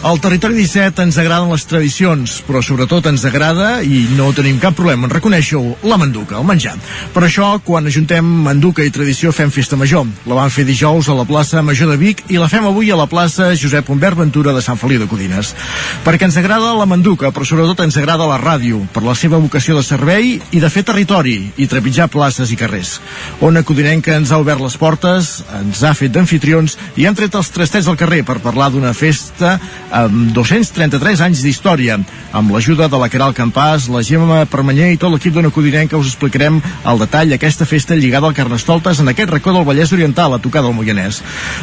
Al territori 17 ens agraden les tradicions, però sobretot ens agrada, i no tenim cap problema en reconèixer-ho, la manduca, el menjar. Per això, quan ajuntem manduca i tradició, fem festa major. La vam fer dijous a la plaça Major de Vic i la fem avui a la plaça Josep Humbert Ventura de Sant Feliu de Codines. Perquè ens agrada la manduca, però sobretot ens agrada la ràdio, per la seva vocació de servei i de fer territori i trepitjar places i carrers. Ona Codinenca ens ha obert les portes, ens ha fet d'anfitrions i han tret els trastets al carrer per parlar d'una festa amb 233 anys d'història. Amb l'ajuda de la Caral Campàs, la Gemma Permanyer i tot l'equip d'una codinenca us explicarem al detall aquesta festa lligada al Carnestoltes en aquest racó del Vallès Oriental, a tocar del Moianès.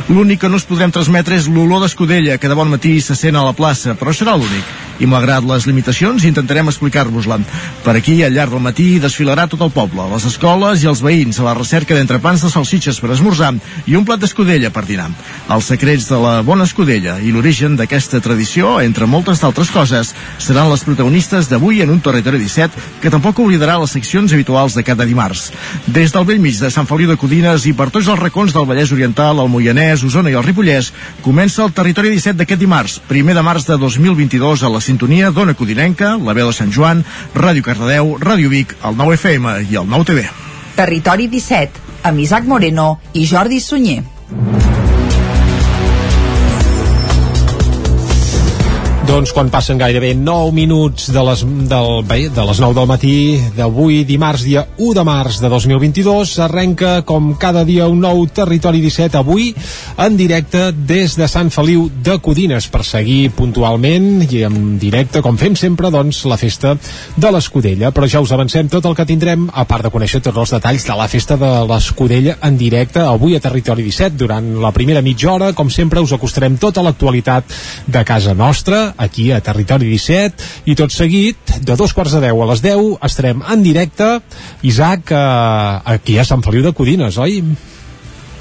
L'únic que no us podrem transmetre és l'olor d'escudella que de bon matí se sent a la plaça, però serà l'únic. I malgrat les limitacions, intentarem explicar-vos-la. Per aquí, al llarg del matí, desfilarà tot el poble, les escoles i els veïns a la recerca d'entrepans de salsitxes per esmorzar i un plat d'escudella per dinar. Els secrets de la bona escudella i l'origen d'aquesta tradició, entre moltes d'altres coses, seran les protagonistes d'avui en un territori 17 que tampoc oblidarà les seccions habituals de cada dimarts. Des del vell mig de Sant Feliu de Codines i per tots els racons del Vallès Oriental, el Moianès, Osona i el Ripollès, comença el territori 17 d'aquest dimarts, primer de març de 2022 a la sintonia d'Ona Codinenca, la veu de Sant Joan, Ràdio Cardedeu, Ràdio Vic, el 9 FM i el 9 TV. Territori 17, amb Isaac Moreno i Jordi Sunyer. Doncs quan passen gairebé 9 minuts de les, del, bé, de les 9 del matí d'avui, dimarts, dia 1 de març de 2022, arrenca com cada dia un nou Territori 17, avui en directe des de Sant Feliu de Codines, per seguir puntualment i en directe, com fem sempre, doncs, la festa de l'Escudella. Però ja us avancem tot el que tindrem, a part de conèixer tots els detalls de la festa de l'Escudella en directe, avui a Territori 17. Durant la primera mitja hora, com sempre, us acostarem tota l'actualitat de casa nostra, aquí a Territori 17 i tot seguit, de dos quarts de deu a les 10 estarem en directe Isaac, eh, aquí a Sant Feliu de Codines, oi?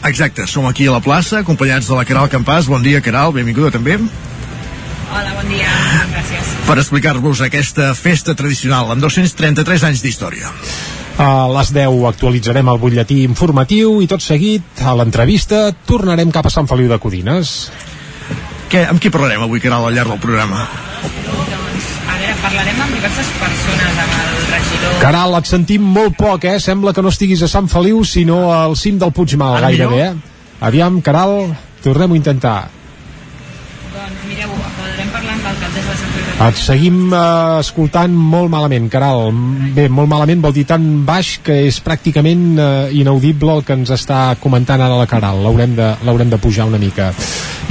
Exacte, som aquí a la plaça, acompanyats de la Caral Campàs. Bon dia, Caral, benvinguda també. Hola, bon dia, gràcies. Per explicar-vos aquesta festa tradicional amb 233 anys d'història. A les 10 actualitzarem el butlletí informatiu i tot seguit, a l'entrevista, tornarem cap a Sant Feliu de Codines. Què, amb qui parlarem avui, Caral, al llarg del programa? A veure, parlarem amb diverses persones, amb el regidor... Caral, et sentim molt poc, eh? Sembla que no estiguis a Sant Feliu, sinó al cim del Puigmal, Ara gairebé, millor? eh? Aviam, Caral, tornem a intentar. Doncs mireu, podrem parlar amb l'alcaldessa de Sant Feliu de Et seguim eh, escoltant molt malament, Caral. Bé, molt malament vol dir tan baix que és pràcticament eh, inaudible el que ens està comentant ara la Caral. L'haurem de, de pujar una mica.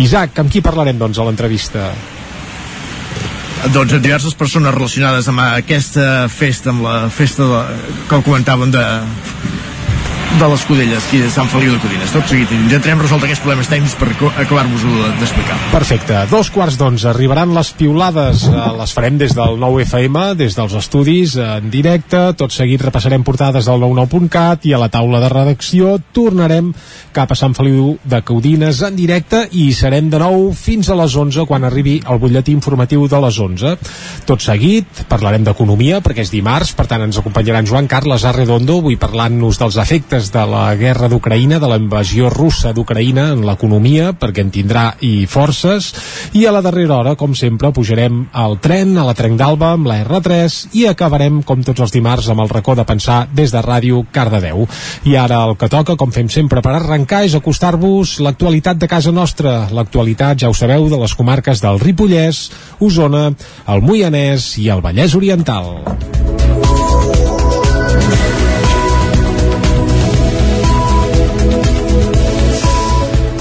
Isaac, amb qui parlarem, doncs, a l'entrevista? Doncs diverses persones relacionades amb aquesta festa, amb la festa de, com comentàvem de, de les Codelles, de Sant Feliu de Codines. Tot seguit, intentarem resoldre aquests problemes tècnics per acabar-vos-ho d'explicar. Perfecte. Dos quarts d'onze. Arribaran les piulades. Eh, les farem des del 9FM, des dels estudis, en directe. Tot seguit repassarem portades del 99.cat i a la taula de redacció tornarem cap a Sant Feliu de Caudines en directe i serem de nou fins a les 11 quan arribi el butlletí informatiu de les 11. Tot seguit parlarem d'economia perquè és dimarts, per tant ens acompanyarà en Joan Carles Arredondo, avui parlant-nos dels efectes de la guerra d'Ucraïna, de la invasió russa d'Ucraïna en l'economia, perquè en tindrà i forces, i a la darrera hora, com sempre, pujarem al tren, a la Trenc d'Alba, amb la R3, i acabarem, com tots els dimarts, amb el racó de pensar des de Ràdio Cardedeu. I ara el que toca, com fem sempre per arrencar, és acostar-vos l'actualitat de casa nostra. L'actualitat, ja ho sabeu, de les comarques del Ripollès, Osona, el Moianès i el Vallès Oriental.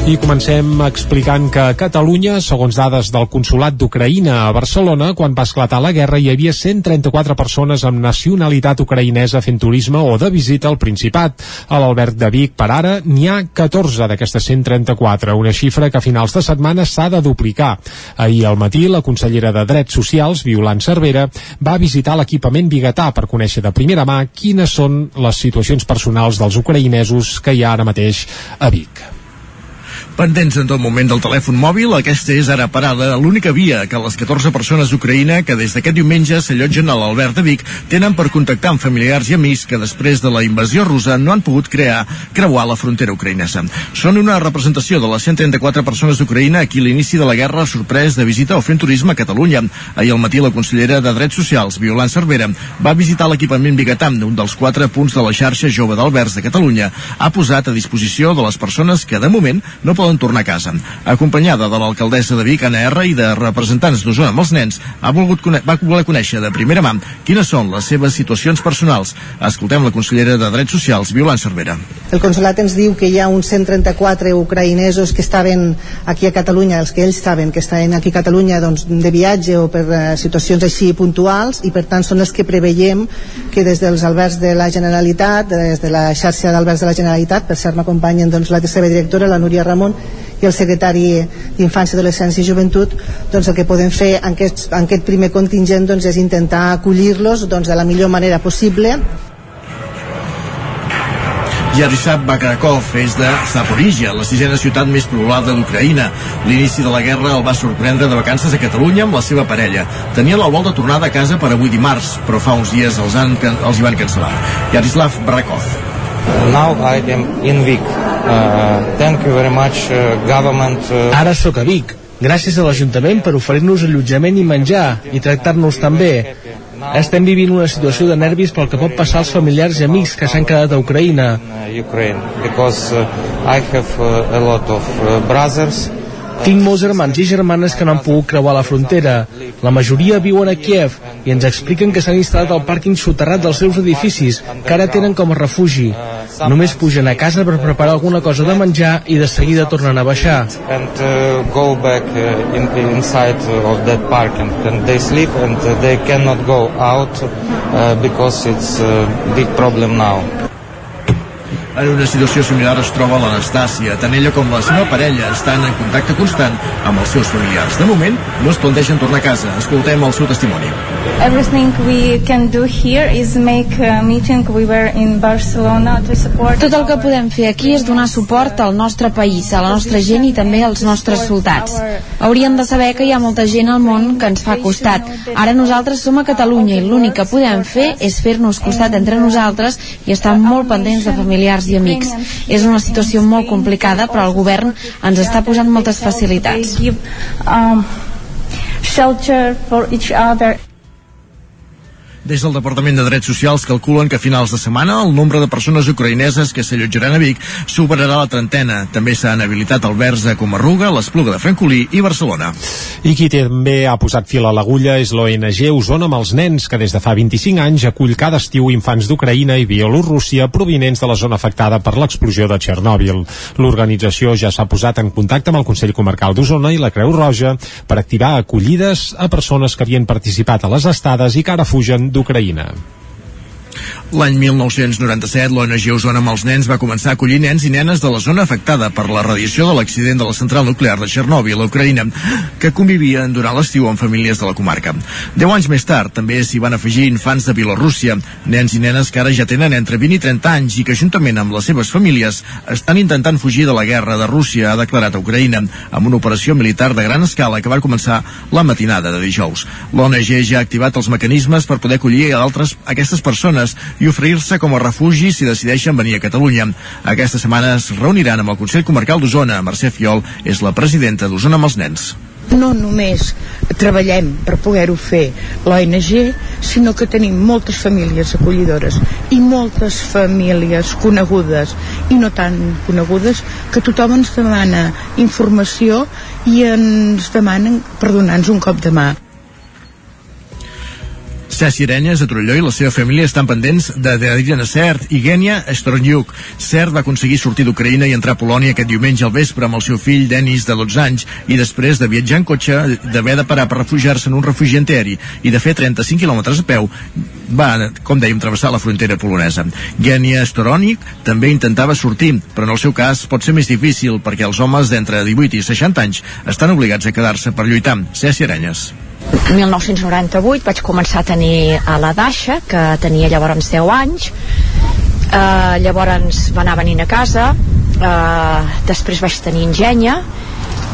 I comencem explicant que a Catalunya, segons dades del Consolat d'Ucraïna a Barcelona, quan va esclatar la guerra hi havia 134 persones amb nacionalitat ucraïnesa fent turisme o de visita al Principat. A l'Alberg de Vic, per ara, n'hi ha 14 d'aquestes 134, una xifra que a finals de setmana s'ha de duplicar. Ahir al matí, la consellera de Drets Socials, Violant Cervera, va visitar l'equipament biguetà per conèixer de primera mà quines són les situacions personals dels ucraïnesos que hi ha ara mateix a Vic. Pendents en tot moment del telèfon mòbil, aquesta és ara parada l'única via que les 14 persones d'Ucraïna que des d'aquest diumenge s'allotgen a l'Albert de Vic tenen per contactar amb familiars i amics que després de la invasió russa no han pogut crear creuar la frontera ucraïnesa. Són una representació de les 134 persones d'Ucraïna a qui l'inici de la guerra ha sorprès de visita o fent turisme a Catalunya. Ahir al matí la consellera de Drets Socials, Violant Cervera, va visitar l'equipament Bigatam, un dels quatre punts de la xarxa jove d'Alberts de Catalunya. Ha posat a disposició de les persones que de moment no poden poden tornar a casa. Acompanyada de l'alcaldessa de Vic, Anna R, i de representants d'Osona amb els nens, ha volgut va voler conèixer de primera mà quines són les seves situacions personals. Escoltem la consellera de Drets Socials, Violant Cervera. El consolat ens diu que hi ha uns 134 ucraïnesos que estaven aquí a Catalunya, els que ells saben que estaven aquí a Catalunya doncs, de viatge o per uh, situacions així puntuals i per tant són els que preveiem que des dels albergs de la Generalitat, des de la xarxa d'albergs de la Generalitat, per cert m'acompanyen doncs, la seva directora, la Núria Ramon, i el secretari d'Infància, Adolescència i Joventut doncs el que podem fer en aquest, en aquest primer contingent doncs, és intentar acollir-los doncs, de la millor manera possible Yarisab Bakarakov és de Zaporizhia, la sisena ciutat més poblada d'Ucraïna. L'inici de la guerra el va sorprendre de vacances a Catalunya amb la seva parella. Tenia el vol de tornada a casa per avui dimarts, però fa uns dies els, han, els hi van cancel·lar. Yarislav Barakov. Now I am in Vic. Uh, thank you very much, uh, government. Uh... Ara sóc a Vic. Gràcies a l'Ajuntament per oferir-nos allotjament i menjar i tractar-nos tan bé. Estem vivint una situació de nervis pel que pot passar als familiars i amics que s'han quedat a Ucraïna. Ukraine, because uh, I have uh, a lot of uh, brothers tinc molts germans i germanes que no han pogut creuar la frontera. La majoria viuen a Kiev i ens expliquen que s'han instal·lat al pàrquing soterrat dels seus edificis, que ara tenen com a refugi. Només pugen a casa per preparar alguna cosa de menjar i de seguida tornen a baixar. Uh, uh, uh, because it's a big problem now. En una situació similar es troba l'Anastàcia. Tant ella com la seva parella estan en contacte constant amb els seus familiars. De moment, no es plantegen tornar a casa. Escoltem el seu testimoni. Everything we can do here is make a meeting. We were in Barcelona to support... Tot el que podem fer aquí és donar suport al nostre país, a la nostra gent i també als nostres soldats. Haurien de saber que hi ha molta gent al món que ens fa costat. Ara nosaltres som a Catalunya i l'únic que podem fer és fer-nos costat entre nosaltres i estar molt pendents de familiars familiars i amics. És una situació molt complicada, però el govern ens està posant moltes facilitats. Um, shelter for each other. Des del Departament de Drets Socials calculen que a finals de setmana el nombre de persones ucraïneses que s'allotjaran a Vic superarà la trentena. També s'han habilitat albergs a Comarruga, l'Espluga de Francolí i Barcelona. I qui també ha posat fil a l'agulla és l'ONG Osona amb els nens, que des de fa 25 anys acull cada estiu infants d'Ucraïna i Bielorússia provinents de la zona afectada per l'explosió de Txernòbil. L'organització ja s'ha posat en contacte amb el Consell Comarcal d'Osona i la Creu Roja per activar acollides a persones que havien participat a les estades i que ara fugen d'Ucraïna. L'any 1997, l'ONG Osona amb els nens va començar a acollir nens i nenes de la zona afectada per la radiació de l'accident de la central nuclear de Txernòbil, a Ucraïna, que convivien durant l'estiu amb famílies de la comarca. Deu anys més tard, també s'hi van afegir infants de Bielorússia, nens i nenes que ara ja tenen entre 20 i 30 anys i que, juntament amb les seves famílies, estan intentant fugir de la guerra de Rússia, ha declarat a Ucraïna, amb una operació militar de gran escala que va començar la matinada de dijous. L'ONG ja ha activat els mecanismes per poder acollir altres aquestes persones i oferir-se com a refugi si decideixen venir a Catalunya. Aquesta setmana es reuniran amb el Consell Comarcal d'Osona. Mercè Fiol és la presidenta d'Osona amb els nens no només treballem per poder-ho fer l'ONG, sinó que tenim moltes famílies acollidores i moltes famílies conegudes i no tan conegudes que tothom ens demana informació i ens demanen per donar-nos un cop de mà. Ceci Arenyes, a Trolló i la seva família estan pendents de Adriana Cert i Genia Stornyuk. Cert va aconseguir sortir d'Ucraïna i entrar a Polònia aquest diumenge al vespre amb el seu fill Denis, de 12 anys, i després de viatjar en cotxe, d'haver de parar per refugiar-se en un refugi aeri i de fer 35 quilòmetres a peu, va, com dèiem, travessar la frontera polonesa. Genia Storonyuk també intentava sortir, però en el seu cas pot ser més difícil perquè els homes d'entre 18 i 60 anys estan obligats a quedar-se per lluitar. Ceci Arenyes. 1998 vaig començar a tenir a la Dasha, que tenia llavors 10 anys. Uh, llavors va anar venint a casa. Eh, després vaig tenir Ingenya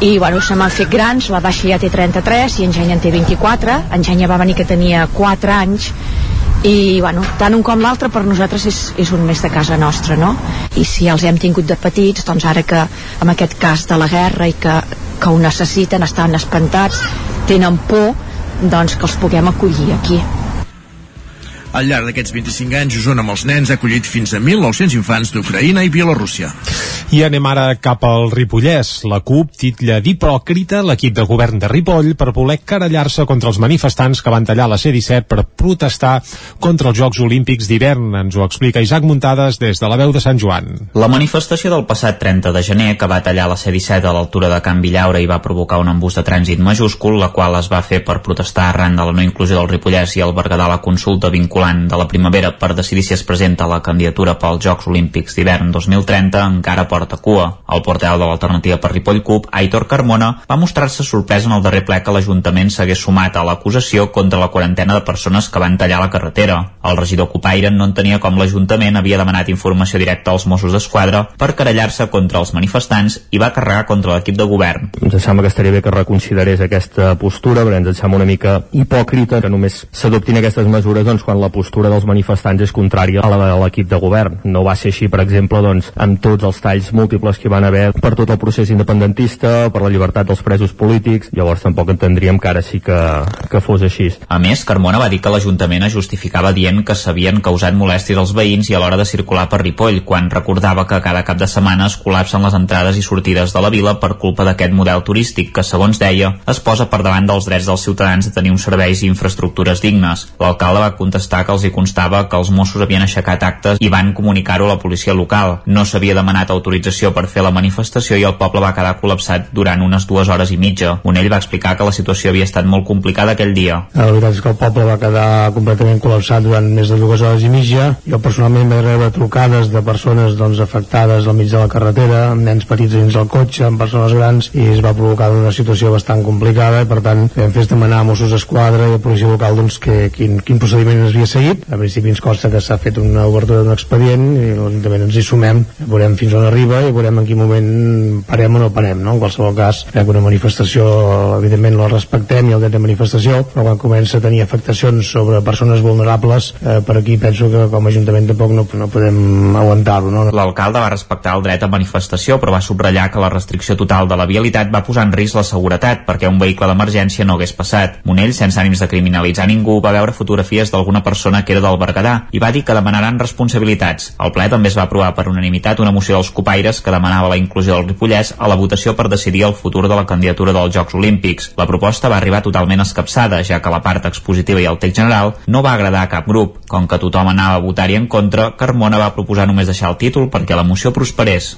i bueno, se m'han fet grans, la baixa ja té 33 i Engenya en té 24 Engenya va venir que tenia 4 anys i bueno, tant un com l'altre per nosaltres és, és un mes de casa nostra no? i si els hem tingut de petits doncs ara que amb aquest cas de la guerra i que, que ho necessiten, estan espantats tenen por doncs que els puguem acollir aquí al llarg d'aquests 25 anys, Osona amb els nens ha acollit fins a 1.900 infants d'Ucraïna i Bielorússia. I anem ara cap al Ripollès. La CUP titlla d'hipòcrita l'equip de govern de Ripoll per voler carallar-se contra els manifestants que van tallar la C-17 per protestar contra els Jocs Olímpics d'hivern. Ens ho explica Isaac Muntades des de la veu de Sant Joan. La manifestació del passat 30 de gener que va tallar la C-17 a l'altura de Can Villaura i va provocar un embús de trànsit majúscul, la qual es va fer per protestar arran de la no inclusió del Ripollès i el Berguedà a la consulta vinculant vinculant de la primavera per decidir si es presenta la candidatura pels Jocs Olímpics d'hivern 2030 encara porta cua. El porteu de l'alternativa per Ripoll Cup, Aitor Carmona, va mostrar-se sorprès en el darrer ple que l'Ajuntament s'hagués sumat a l'acusació contra la quarantena de persones que van tallar la carretera. El regidor Cupaire no entenia com l'Ajuntament havia demanat informació directa als Mossos d'Esquadra per querellar-se contra els manifestants i va carregar contra l'equip de govern. Ens sembla que estaria bé que reconsiderés aquesta postura, perquè ens sembla una mica hipòcrita que només s'adoptin aquestes mesures doncs, quan la postura dels manifestants és contrària a la de l'equip de govern. No va ser així, per exemple, doncs, amb tots els talls múltiples que hi van haver per tot el procés independentista, per la llibertat dels presos polítics, llavors tampoc entendríem que ara sí que, que fos així. A més, Carmona va dir que l'Ajuntament es justificava dient que s'havien causat molèsties als veïns i a l'hora de circular per Ripoll, quan recordava que cada cap de setmana es col·lapsen les entrades i sortides de la vila per culpa d'aquest model turístic que, segons deia, es posa per davant dels drets dels ciutadans de tenir uns serveis i infraestructures dignes. L'alcalde va contestar que els hi constava que els Mossos havien aixecat actes i van comunicar-ho a la policia local. No s'havia demanat autorització per fer la manifestació i el poble va quedar col·lapsat durant unes dues hores i mitja. Monell va explicar que la situació havia estat molt complicada aquell dia. La veritat és que el poble va quedar completament col·lapsat durant més de dues hores i mitja. Jo personalment vaig rebre trucades de persones doncs, afectades al mig de la carretera, amb nens petits dins del cotxe, amb persones grans, i es va provocar una situació bastant complicada i per tant vam fer demanar a Mossos d'Esquadra i a policia local doncs, que, quin, quin procediment es havia seguit a principi ens consta que s'ha fet una obertura d'un expedient i l'Ajuntament ens hi sumem veurem fins on arriba i veurem en quin moment parem o no parem no? en qualsevol cas crec que una manifestació evidentment la respectem i el dret de manifestació però quan comença a tenir afectacions sobre persones vulnerables eh, per aquí penso que com a Ajuntament tampoc no, no podem aguantar-ho no? L'alcalde va respectar el dret a manifestació però va subratllar que la restricció total de la vialitat va posar en risc la seguretat perquè un vehicle d'emergència no hagués passat. Monell, sense ànims de criminalitzar ningú, va veure fotografies d'alguna persona que era del Berguedà i va dir que demanaran responsabilitats. El ple també es va aprovar per unanimitat una moció dels copaires que demanava la inclusió del Ripollès a la votació per decidir el futur de la candidatura dels Jocs Olímpics. La proposta va arribar totalment escapçada, ja que la part expositiva i el text general no va agradar a cap grup. Com que tothom anava a votar-hi en contra, Carmona va proposar només deixar el títol perquè la moció prosperés.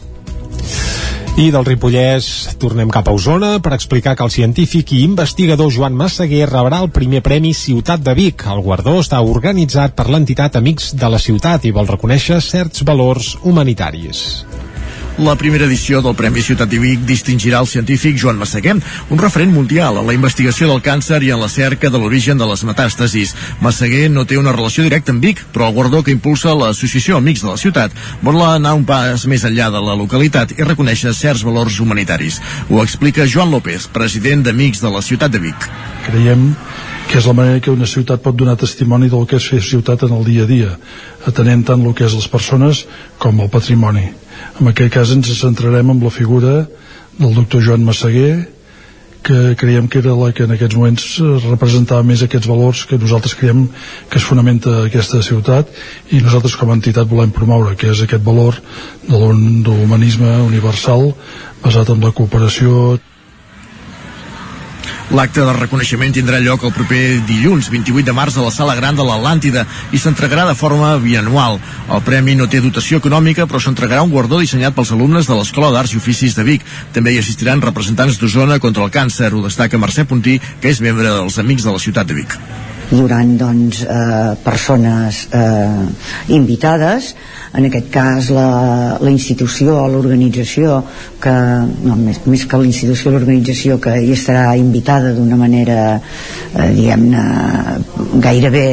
I del Ripollès tornem cap a Osona per explicar que el científic i investigador Joan Massaguer rebrà el primer premi Ciutat de Vic. El guardó està organitzat per l'entitat Amics de la Ciutat i vol reconèixer certs valors humanitaris. La primera edició del Premi Ciutat de Vic distingirà el científic Joan Massaguer, un referent mundial en la investigació del càncer i en la cerca de l'origen de les metàstasis. Massaguer no té una relació directa amb Vic, però el guardó que impulsa l'Associació Amics de la Ciutat vol anar un pas més enllà de la localitat i reconèixer certs valors humanitaris. Ho explica Joan López, president d'Amics de la Ciutat de Vic. Creiem que és la manera que una ciutat pot donar testimoni del que és fer ciutat en el dia a dia, atenent tant el que és les persones com el patrimoni. En aquest cas ens centrarem en la figura del doctor Joan Massaguer, que creiem que era la que en aquests moments representava més aquests valors que nosaltres creiem que es fonamenta aquesta ciutat i nosaltres com a entitat volem promoure, que és aquest valor de l'humanisme universal basat en la cooperació L'acte de reconeixement tindrà lloc el proper dilluns, 28 de març, a la Sala Gran de l'Atlàntida i s'entregarà de forma bianual. El premi no té dotació econòmica, però s'entregarà un guardó dissenyat pels alumnes de l'Escola d'Arts i Oficis de Vic. També hi assistiran representants d'Osona contra el càncer. Ho destaca Mercè Puntí, que és membre dels Amics de la Ciutat de Vic hi haurà doncs, eh, persones eh, invitades en aquest cas la, la institució o l'organització que, no, més, més que la institució l'organització que hi estarà invitada d'una manera eh, diguem-ne gairebé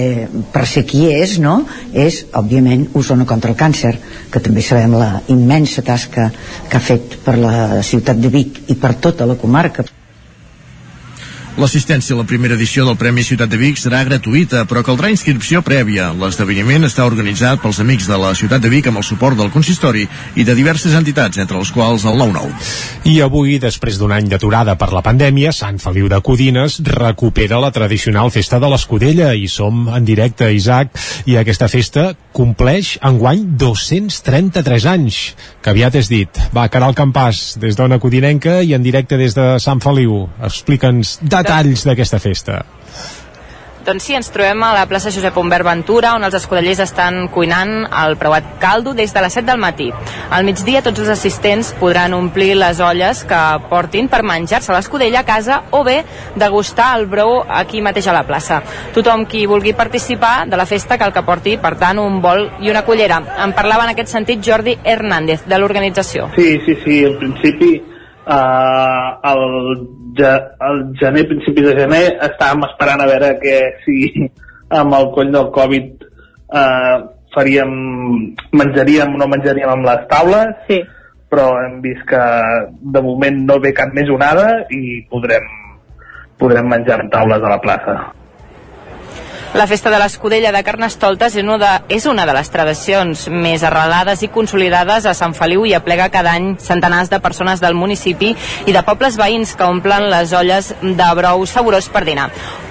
per ser qui és no? és òbviament Osona contra el càncer que també sabem la immensa tasca que ha fet per la ciutat de Vic i per tota la comarca L'assistència a la primera edició del Premi Ciutat de Vic serà gratuïta, però caldrà inscripció prèvia. L'esdeveniment està organitzat pels amics de la Ciutat de Vic amb el suport del consistori i de diverses entitats, entre les quals el 9-9. I avui, després d'un any d'aturada per la pandèmia, Sant Feliu de Codines recupera la tradicional festa de l'Escudella i som en directe, Isaac, i aquesta festa compleix enguany 233 anys, que aviat és dit. Va, Caral Campàs, des d'Ona Codinenca i en directe des de Sant Feliu. Explica'ns detalls detalls d'aquesta festa. Doncs sí, ens trobem a la plaça Josep Humbert Ventura, on els escudellers estan cuinant el preuat caldo des de les 7 del matí. Al migdia tots els assistents podran omplir les olles que portin per menjar-se l'escudella a casa o bé degustar el brou aquí mateix a la plaça. Tothom qui vulgui participar de la festa cal que porti, per tant, un bol i una cullera. En parlava en aquest sentit Jordi Hernández, de l'organització. Sí, sí, sí, en principi eh, el, el gener, principis de gener, estàvem esperant a veure que si amb el coll del Covid eh, faríem, menjaríem o no menjaríem amb les taules, sí. però hem vist que de moment no ve cap més onada i podrem, podrem menjar en taules a la plaça. La festa de l'Escudella de Carnestoltes és una, de, les tradicions més arrelades i consolidades a Sant Feliu i aplega cada any centenars de persones del municipi i de pobles veïns que omplen les olles de brou saborós per dinar.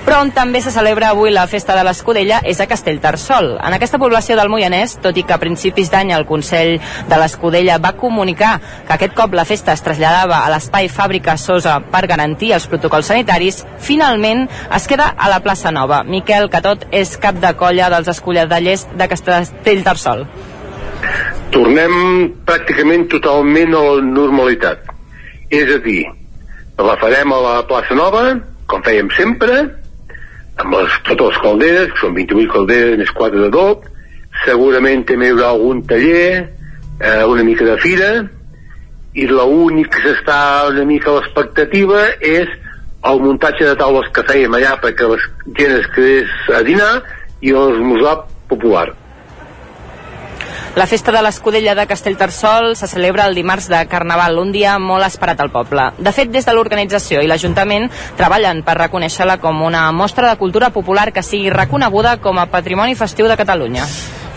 Però on també se celebra avui la festa de l'Escudella és a Castellterçol. En aquesta població del Moianès, tot i que a principis d'any el Consell de l'Escudella va comunicar que aquest cop la festa es traslladava a l'espai Fàbrica Sosa per garantir els protocols sanitaris, finalment es queda a la plaça Nova. Miquel Cató tot és cap de colla dels escolladellers de Castellterçol. Tornem pràcticament totalment a la normalitat. És a dir, la farem a la plaça Nova, com fèiem sempre, amb les, totes les calderes, que són 28 calderes més 4 de dop, segurament també hi haurà algun taller, eh, una mica de fira, i l'únic que s'està una mica a l'expectativa és el muntatge de taules que fèiem allà perquè la gent es quedés a dinar i l'esmorzar popular. La festa de l'Escudella de Castellterçol se celebra el dimarts de Carnaval, un dia molt esperat al poble. De fet, des de l'organització i l'Ajuntament treballen per reconèixer-la com una mostra de cultura popular que sigui reconeguda com a Patrimoni Festiu de Catalunya.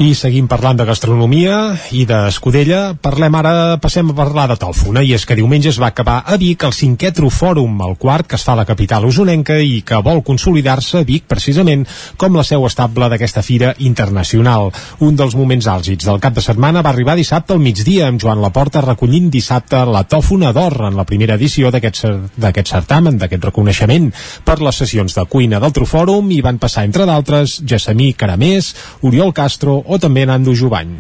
I seguim parlant de gastronomia i d'Escudella. Parlem ara, passem a parlar de Tòfona, i és que diumenge es va acabar a Vic el cinquè Trofòrum, el quart que es fa a la capital usonenca i que vol consolidar-se a Vic precisament com la seu estable d'aquesta fira internacional. Un dels moments àlgids del cap de setmana va arribar dissabte al migdia amb Joan Laporta recollint dissabte la Tòfona d'Or en la primera edició d'aquest certamen, d'aquest reconeixement per les sessions de cuina del Trofòrum i van passar, entre d'altres, Gessamí Caramés, Oriol Castro o també Nando Jovany.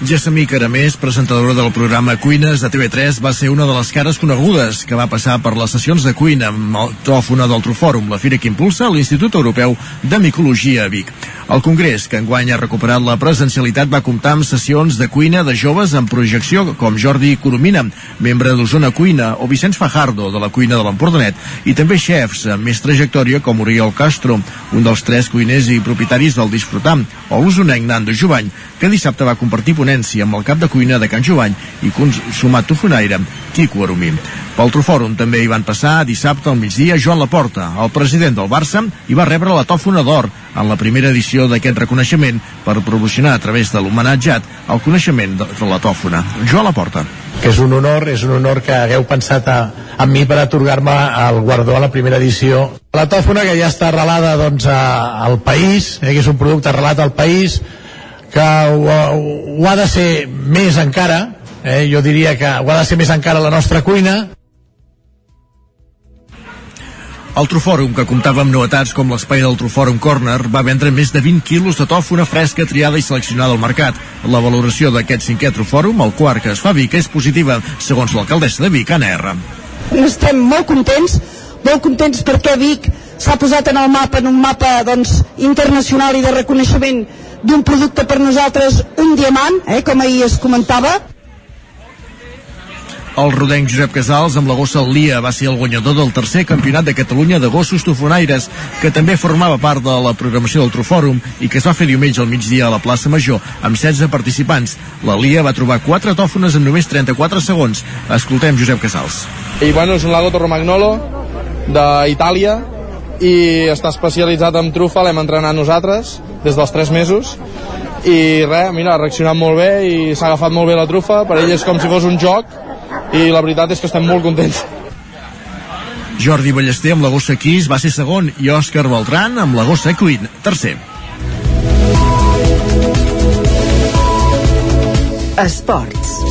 Gessamí Caramés, presentadora del programa Cuines de TV3, va ser una de les cares conegudes que va passar per les sessions de cuina amb el tròfona del Trofòrum, la fira que impulsa l'Institut Europeu de Micologia a Vic. El Congrés, que enguany ha recuperat la presencialitat, va comptar amb sessions de cuina de joves en projecció, com Jordi Coromina, membre d'Osona Cuina, o Vicenç Fajardo, de la cuina de l'Empordanet, i també xefs amb més trajectòria com Oriol Castro, un dels tres cuiners i propietaris del Disfrutam, o l'usonenc Nando Jovany, que dissabte va compartir ponència amb el cap de cuina de Can Jovany i consumat tofonaire, Quico Arumí. Pel Trofòrum també hi van passar dissabte al migdia Joan Laporta, el president del Barça, i va rebre la tòfona d'or en la primera edició d'aquest reconeixement per promocionar a través de l'homenatjat el coneixement de la tòfona. Joan Laporta que és un honor, és un honor que hagueu pensat a, a mi per atorgar-me el guardó a la primera edició. La tòfona que ja està arrelada doncs, a, al país, eh, que és un producte arrelat al país, que ho, ho ha de ser més encara, eh, jo diria que ho ha de ser més encara la nostra cuina, el Trofòrum, que comptava amb novetats com l'espai del Trofòrum Corner, va vendre més de 20 quilos de tòfona fresca triada i seleccionada al mercat. La valoració d'aquest cinquè Trofòrum, el quart que es fa a Vic, és positiva, segons l'alcaldessa de Vic, Anna R. Estem molt contents, molt contents perquè Vic s'ha posat en el mapa, en un mapa doncs, internacional i de reconeixement d'un producte per nosaltres un diamant, eh, com ahir es comentava. El rodenc Josep Casals amb la gossa Lia va ser el guanyador del tercer campionat de Catalunya de gossos tofonaires, que també formava part de la programació del Trofòrum i que es va fer diumenge al migdia a la plaça Major amb 16 participants. La Lia va trobar 4 tòfones en només 34 segons. Escoltem Josep Casals. I bueno, és un lago Torromagnolo d'Itàlia i està especialitzat en trufa, l'hem entrenat nosaltres des dels 3 mesos i res, mira, ha reaccionat molt bé i s'ha agafat molt bé la trufa, per ell és com si fos un joc i la veritat és que estem molt contents. Jordi Ballester amb la gossa Kiss va ser segon i Òscar Beltran amb la gossa Queen, tercer. Esports.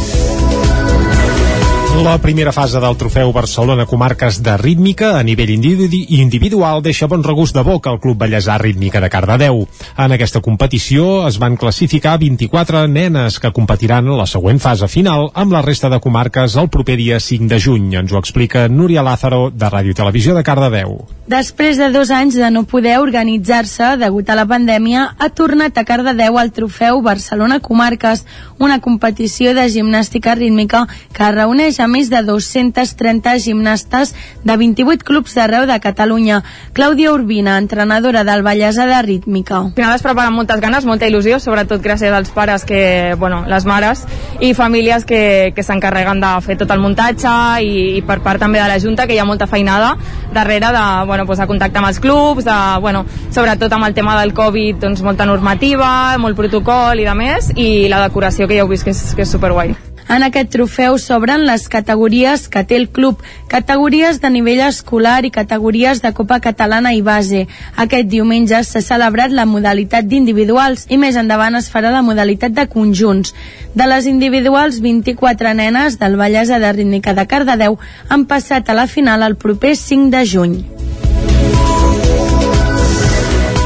La primera fase del trofeu Barcelona Comarques de Rítmica a nivell individual deixa bon regust de boca al Club Bellesà Rítmica de Cardedeu. En aquesta competició es van classificar 24 nenes que competiran a la següent fase final amb la resta de comarques el proper dia 5 de juny. Ens ho explica Núria Lázaro de Ràdio Televisió de Cardedeu. Després de dos anys de no poder organitzar-se degut a la pandèmia, ha tornat a Cardedeu el trofeu Barcelona Comarques, una competició de gimnàstica rítmica que reuneix a més de 230 gimnastes de 28 clubs d'arreu de Catalunya. Clàudia Urbina, entrenadora del Vallèsa de Rítmica. Al final es prepara amb moltes ganes, molta il·lusió, sobretot gràcies als pares que, bueno, les mares i famílies que, que s'encarreguen de fer tot el muntatge i, i per part també de la Junta, que hi ha molta feinada darrere de, bueno, pues, de contacte amb els clubs, de, bueno, sobretot amb el tema del Covid, doncs molta normativa, molt protocol i de més, i la decoració que ja heu vist que és, que és superguai. En aquest trofeu s'obren les categories que té el club, categories de nivell escolar i categories de Copa Catalana i base. Aquest diumenge s'ha celebrat la modalitat d'individuals i més endavant es farà la modalitat de conjunts. De les individuals, 24 nenes del Vallès de Rítmica de Cardedeu han passat a la final el proper 5 de juny.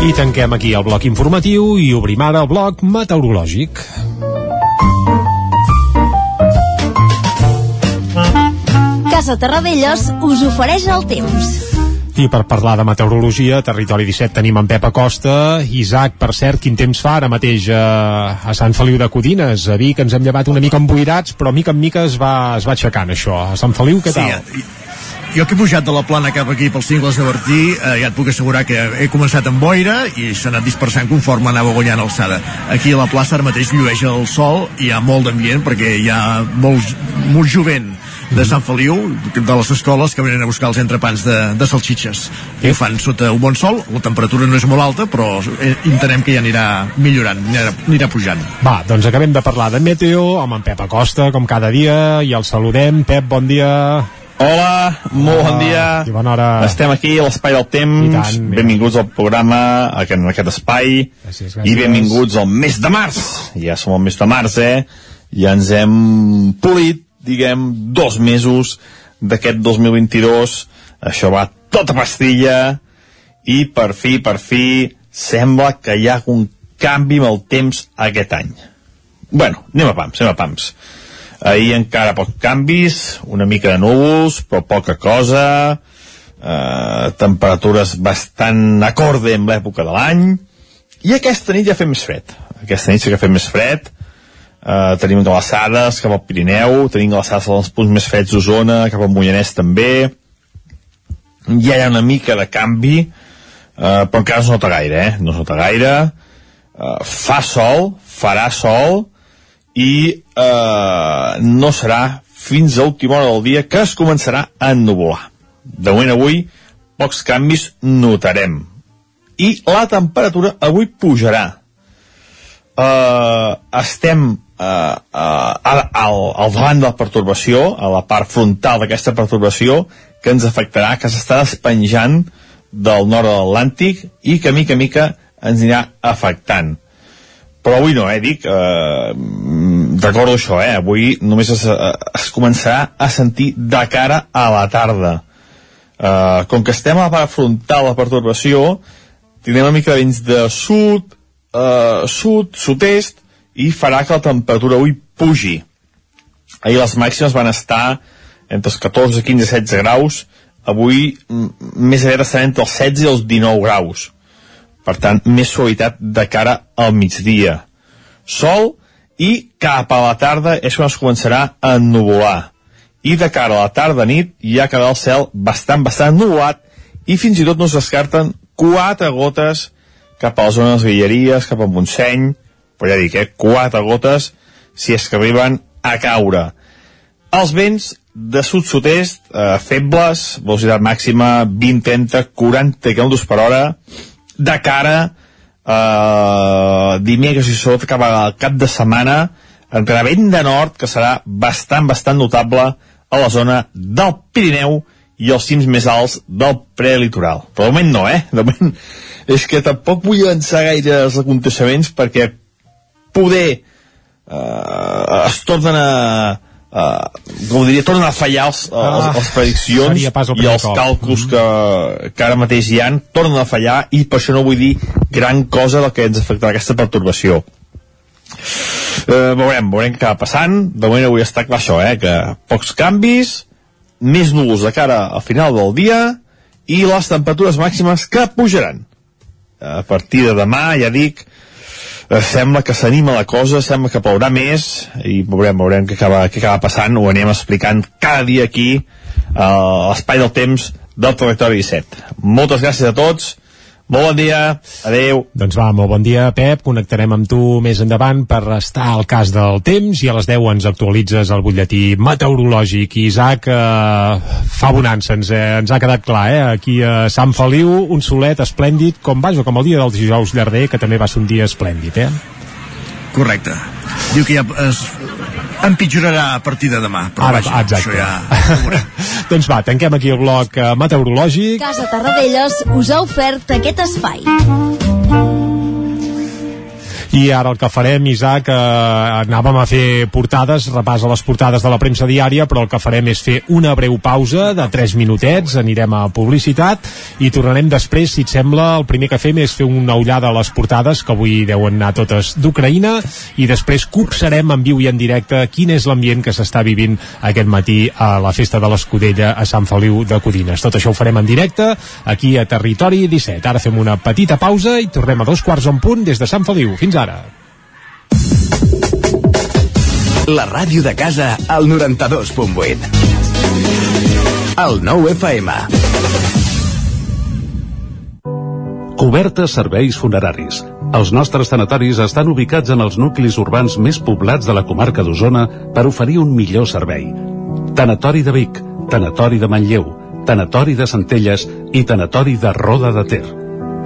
I tanquem aquí el bloc informatiu i obrim ara el bloc meteorològic. Casa Terradellos us ofereix el temps. I per parlar de meteorologia, Territori 17 tenim en Pep Acosta. Isaac, per cert, quin temps fa ara mateix a, a Sant Feliu de Codines? A Vic ens hem llevat una mica emboirats, però mica en mica es va, es va aixecant això. A Sant Feliu, què tal? Sí, jo que he pujat de la plana cap aquí pels cingles de Bertí, eh, ja et puc assegurar que he començat amb boira i s'ha anat dispersant conforme anava guanyant alçada. Aquí a la plaça ara mateix llueix el sol i hi ha molt d'ambient perquè hi ha molt, molt jovent de Sant Feliu, de les escoles que venen a buscar els entrepans de, de salxitxes. I ho fan sota un bon sol, la temperatura no és molt alta, però eh, entenem que ja anirà millorant, anirà, anirà pujant. Va, doncs acabem de parlar de meteo amb en Pep Acosta, com cada dia, i el saludem. Pep, bon dia. Hola, molt bon dia. I bona hora. Estem aquí a l'Espai del Temps. tant, benvinguts al programa, en aquest espai. Gràcies, I benvinguts al mes de març. Ja som al mes de març, eh? Ja ens hem polit, diguem, dos mesos d'aquest 2022. Això va tota pastilla i per fi, per fi, sembla que hi ha un canvi amb el temps aquest any. Bueno, anem a pams, anem a pams. Ahir encara pocs canvis, una mica de núvols, però poca cosa, eh, temperatures bastant acorde amb l'època de l'any, i aquesta nit ja fa més fred. Aquesta nit sí que fa més fred, eh, tenim glaçades cap al Pirineu, tenim glaçades als punts més freds d'Osona, cap al Moianès també, ja hi ha una mica de canvi, eh, però encara no es nota gaire, eh? no es nota gaire, eh, fa sol, farà sol, i eh, no serà fins a última hora del dia que es començarà a ennuvolar. De moment avui, pocs canvis notarem. I la temperatura avui pujarà. Eh, estem eh, uh, al, al davant de la pertorbació, a la part frontal d'aquesta pertorbació, que ens afectarà, que s'està despenjant del nord de l'Atlàntic i que mica mica ens anirà afectant però avui no, eh, dic, eh, recordo això, eh, avui només es, eh, es començarà a sentir de cara a la tarda. Eh, com que estem a la part frontal de la perturbació, tindrem una mica de vents de sud, eh, sud, sud-est, i farà que la temperatura avui pugi. Ahir les màximes van estar entre els 14, 15 i 16 graus avui més aviat estarà entre els 16 i els 19 graus. Per tant, més suavitat de cara al migdia. Sol i cap a la tarda és quan es començarà a ennuvolar. I de cara a la tarda-nit ja quedarà el cel bastant, bastant ennuvolat i fins i tot no es descarten quatre gotes cap a les zones Guilleries, cap a Montseny, però ja dic, eh, quatre gotes si és que arriben a caure. Els vents de sud-sud-est, eh, febles, velocitat màxima 20, 30, 40 km per hora, de cara eh, dimecres i sobretot cap al cap de setmana, entrarà vent de nord, que serà bastant, bastant notable a la zona del Pirineu i els cims més alts del prelitoral. Però de moment no, eh? De moment és que tampoc vull avançar gaire els aconteixements perquè poder eh, es tornen a Uh, com diria, tornen a fallar els, els, Ah, les prediccions el i els cop. càlculs que, que ara mateix hi han tornen a fallar i per això no vull dir gran cosa del que ens afectarà aquesta pertorbació. Eh, veurem, veurem què acaba passant. De moment avui està clar això, eh, que pocs canvis més núvols de cara al final del dia i les temperatures màximes que pujaran a partir de demà, ja dic eh, sembla que s'anima la cosa, sembla que plourà més i veurem, veurem què acaba, què acaba passant, ho anem explicant cada dia aquí a l'espai del temps del Territori 17. Moltes gràcies a tots, molt bon dia, adeu. Doncs va, molt bon dia, Pep. Connectarem amb tu més endavant per estar al cas del temps i a les 10 ens actualitzes el butlletí meteorològic. Isaac, eh, fa bonança, ens, eh, ens ha quedat clar, eh? Aquí a Sant Feliu, un solet esplèndid, com vaja, com el dia del dijous llarder, que també va ser un dia esplèndid, eh? Correcte. Diu que ja es empitjorarà a partir de demà, però Ara, vaja, exacte. això ja... doncs va, tanquem aquí el bloc eh, meteorològic. Casa Tarradellas us ha ofert aquest espai. I ara el que farem, Isaac, eh, anàvem a fer portades, repàs a les portades de la premsa diària, però el que farem és fer una breu pausa de 3 minutets, anirem a publicitat i tornarem després, si et sembla, el primer que fem és fer una ullada a les portades, que avui deuen anar totes d'Ucraïna, i després copsarem en viu i en directe quin és l'ambient que s'està vivint aquest matí a la festa de l'Escudella a Sant Feliu de Codines. Tot això ho farem en directe, aquí a Territori 17. Ara fem una petita pausa i tornem a dos quarts en punt des de Sant Feliu. Fins ara. La ràdio de casa al 92.8. El 9 FM. Cobertes serveis funeraris. Els nostres tanatoris estan ubicats en els nuclis urbans més poblats de la comarca d'Osona per oferir un millor servei. Tanatori de Vic, Tanatori de Manlleu, Tanatori de Centelles i Tanatori de Roda de Ter.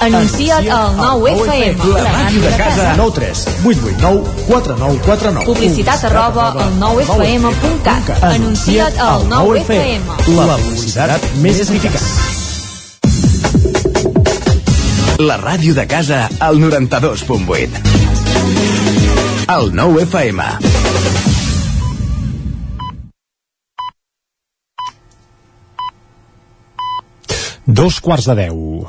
Anuncia't al 9FM. La màquina de casa. 9 3 8 8 9 4 9 4 9. Publicitat arroba al 9FM.cat. Anuncia't al 9FM. La publicitat més eficaç. La ràdio de casa al 92.8. El 9 FM. Dos quarts de deu.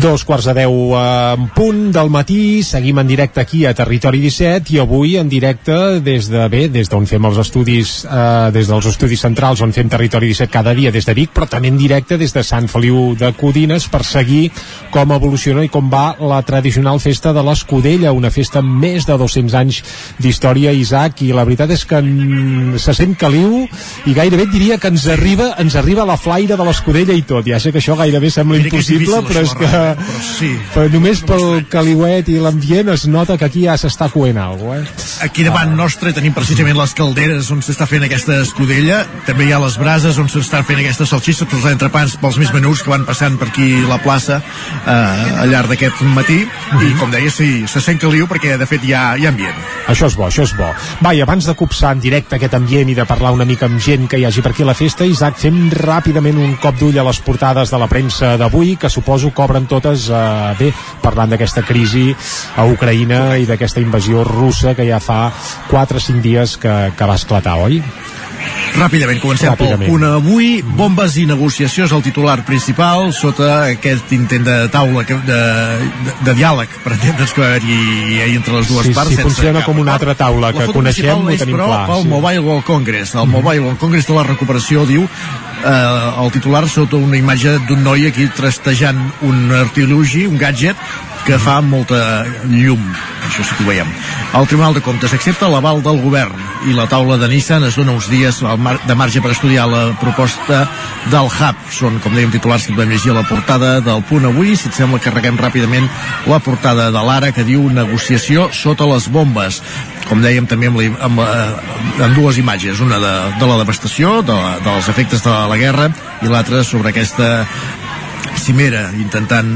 Dos quarts de deu en punt del matí, seguim en directe aquí a Territori 17 i avui en directe des de bé, des d'on fem els estudis, eh, des dels estudis centrals on fem Territori 17 cada dia des de Vic, però també en directe des de Sant Feliu de Codines per seguir com evoluciona i com va la tradicional festa de l'Escudella, una festa amb més de 200 anys d'història, Isaac, i la veritat és que se sent caliu i gairebé diria que ens arriba, ens arriba la flaire de l'Escudella i tot. Ja sé que això gairebé sembla Mira que és impossible, difícil, però és que però sí. però només pel caliuet i l'ambient es nota que aquí ja s'està coent alguna cosa, eh? Aquí davant nostre tenim precisament les calderes on s'està fent aquesta escudella, també hi ha les brases on s'està fent aquesta salsissa, tots els entrepans pels més menuts que van passant per aquí la plaça eh, al llarg d'aquest matí i com deia, sí, se sent caliu perquè de fet hi ha, hi ha ambient. Això és bo, això és bo. Va, i abans de copsar en directe aquest ambient i de parlar una mica amb gent que hi hagi per aquí a la festa, Isaac, fem ràpidament un cop d'ull a les portades de la premsa d'avui, que suposo que obren totes, eh, bé, parlant d'aquesta crisi a Ucraïna i d'aquesta invasió russa que ja fa 4 o 5 dies que, que va esclatar, oi? Ràpidament, comencem Ràpidament. pel punt avui. Bombes i negociació és el titular principal sota aquest intent de taula de, de, de diàleg, per entendre's que hi, ha entre les dues Sí, parts. sí, sense funciona cap com una altra taula, La que foto coneixem, principal ho és, tenim però, clar, Pel sí. Mobile World Congress. El Mobile World Congress de la recuperació diu eh, el titular sota una imatge d'un noi aquí trastejant un artilugi, un gadget, que fa molta llum això sí que ho veiem. El Tribunal de Comptes accepta l'aval del govern i la taula de Nissan es dona uns dies de marge per estudiar la proposta del Hub. Són, com dèiem, titulars que podem llegir a la portada del punt avui. Si et sembla, carreguem ràpidament la portada de l'Ara que diu negociació sota les bombes. Com dèiem també amb, la, amb, la, amb dues imatges, una de, de la devastació, de, dels efectes de la guerra, i l'altra sobre aquesta cimera intentant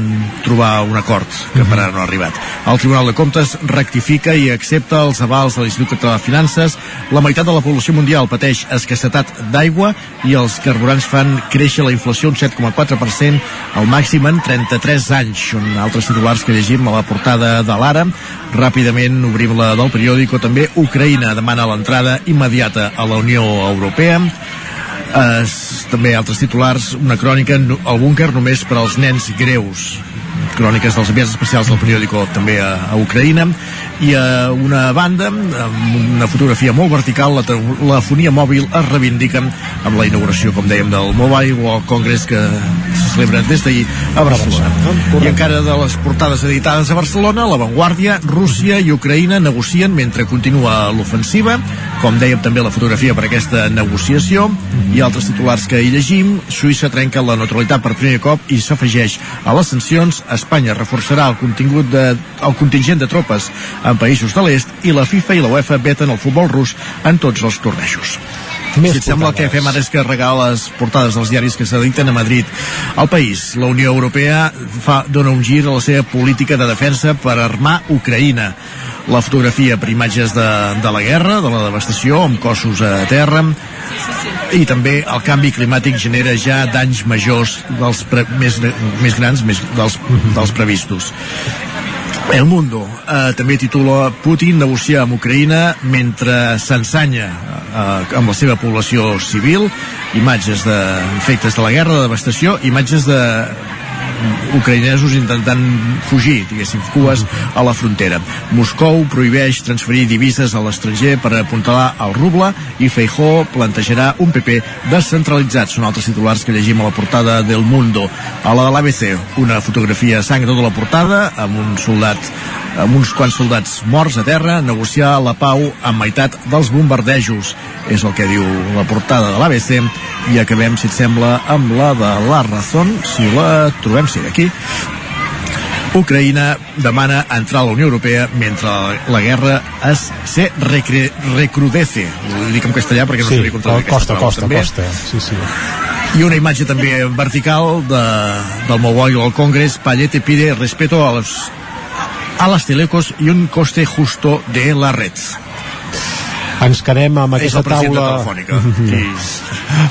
trobar un acord que per ara no ha arribat. El Tribunal de Comptes rectifica i accepta els avals de l'Institut Català de Finances. La meitat de la població mundial pateix escassetat d'aigua i els carburants fan créixer la inflació un 7,4% al màxim en 33 anys. Són altres titulars que llegim a la portada de l'Ara. Ràpidament obrim la del periòdico. També Ucraïna demana l'entrada immediata a la Unió Europea. Eh, també altres titulars, una crònica, el búnquer només per als nens greus cròniques dels enviats especials del periòdico també a, a Ucraïna. I a una banda amb una fotografia molt vertical la telefonia mòbil es reivindica amb la inauguració, com dèiem, del Mobile World Congress que se celebra des d'ahir a Barcelona. I encara de les portades editades a Barcelona, La Vanguardia, Rússia i Ucraïna negocien mentre continua l'ofensiva, com dèiem també la fotografia per aquesta negociació. I altres titulars que hi llegim, Suïssa trenca la neutralitat per primer cop i s'afegeix a les sancions, Espanya reforçarà el contingut de, el contingent de tropes en països de l'est i la FIFA i la UEFA veten el futbol rus en tots els tornejos. Més si et sembla el que fem ara és carregar les portades dels diaris que s'editen a Madrid. Al país, la Unió Europea fa, dona un gir a la seva política de defensa per armar Ucraïna. La fotografia per imatges de, de la guerra, de la devastació, amb cossos a terra, i també el canvi climàtic genera ja danys majors dels pre, més, més grans més dels, dels previstos. El Mundo eh, també titula Putin negocia amb Ucraïna mentre s'ensanya eh, amb la seva població civil imatges d'efectes de la guerra, de devastació imatges de ucraïnesos intentant fugir, diguéssim, cues a la frontera. Moscou prohibeix transferir divises a l'estranger per apuntalar el ruble i Feijó plantejarà un PP descentralitzat. Són altres titulars que llegim a la portada del Mundo. A la de l'ABC, una fotografia a sang de la portada amb un soldat amb uns quants soldats morts a terra, negociar la pau amb meitat dels bombardejos. És el que diu la portada de l'ABC i acabem, si et sembla, amb la de la Razón, si la trobem, sí, aquí. Ucraïna demana entrar a la Unió Europea mentre la guerra es se recre, recrudece. Ho dic en castellà perquè no sí, sabia controlar costa, costa, també. costa, sí, sí. I una imatge també vertical de, del Mobile al Congress. Pallete pide respeto a los a las telecos y un coste justo de la red. Ens quedem amb aquesta taula... Qui,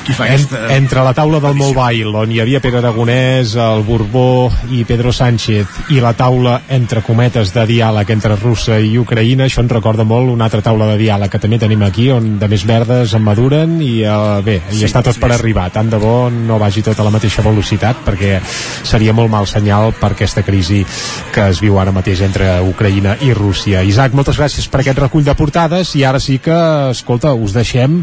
qui fa en, aquesta... entre la taula del Mobile, on hi havia Pere Aragonès, el Borbó i Pedro Sánchez, i la taula, entre cometes, de diàleg entre Rússia i Ucraïna, això ens recorda molt una altra taula de diàleg que també tenim aquí, on de més verdes en maduren i uh, bé, i Sí, està tot sí, per sí. arribar. Tant de bo no vagi tot a la mateixa velocitat, perquè seria molt mal senyal per aquesta crisi que es viu ara mateix entre Ucraïna i Rússia. Isaac, moltes gràcies per aquest recull de portades i ara sí que, escolta, us deixem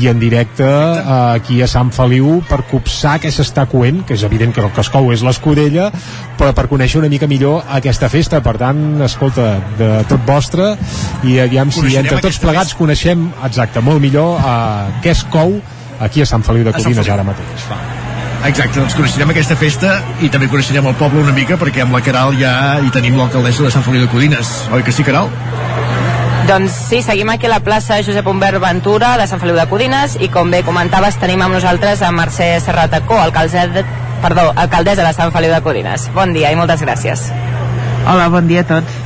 i en directe eh, aquí a Sant Feliu per copsar què s'està coent, que és evident que el que es cou és l'escudella, però per conèixer una mica millor aquesta festa. Per tant, escolta, de tot vostre i aviam si Coneixerem entre tots plegats coneixem, exacte, molt millor eh, què es cou aquí a Sant Feliu de Codines ara mateix. Exacte, doncs coneixerem aquesta festa i també coneixerem el poble una mica perquè amb la Caral ja hi tenim l'alcaldessa de Sant Feliu de Codines. Oi que sí, Caral? Doncs sí, seguim aquí a la plaça Josep Humbert Ventura de Sant Feliu de Codines i com bé comentaves tenim amb nosaltres a Mercè Serratacó, alcaldessa de, perdó, alcaldessa de Sant Feliu de Codines. Bon dia i moltes gràcies. Hola, bon dia a tots.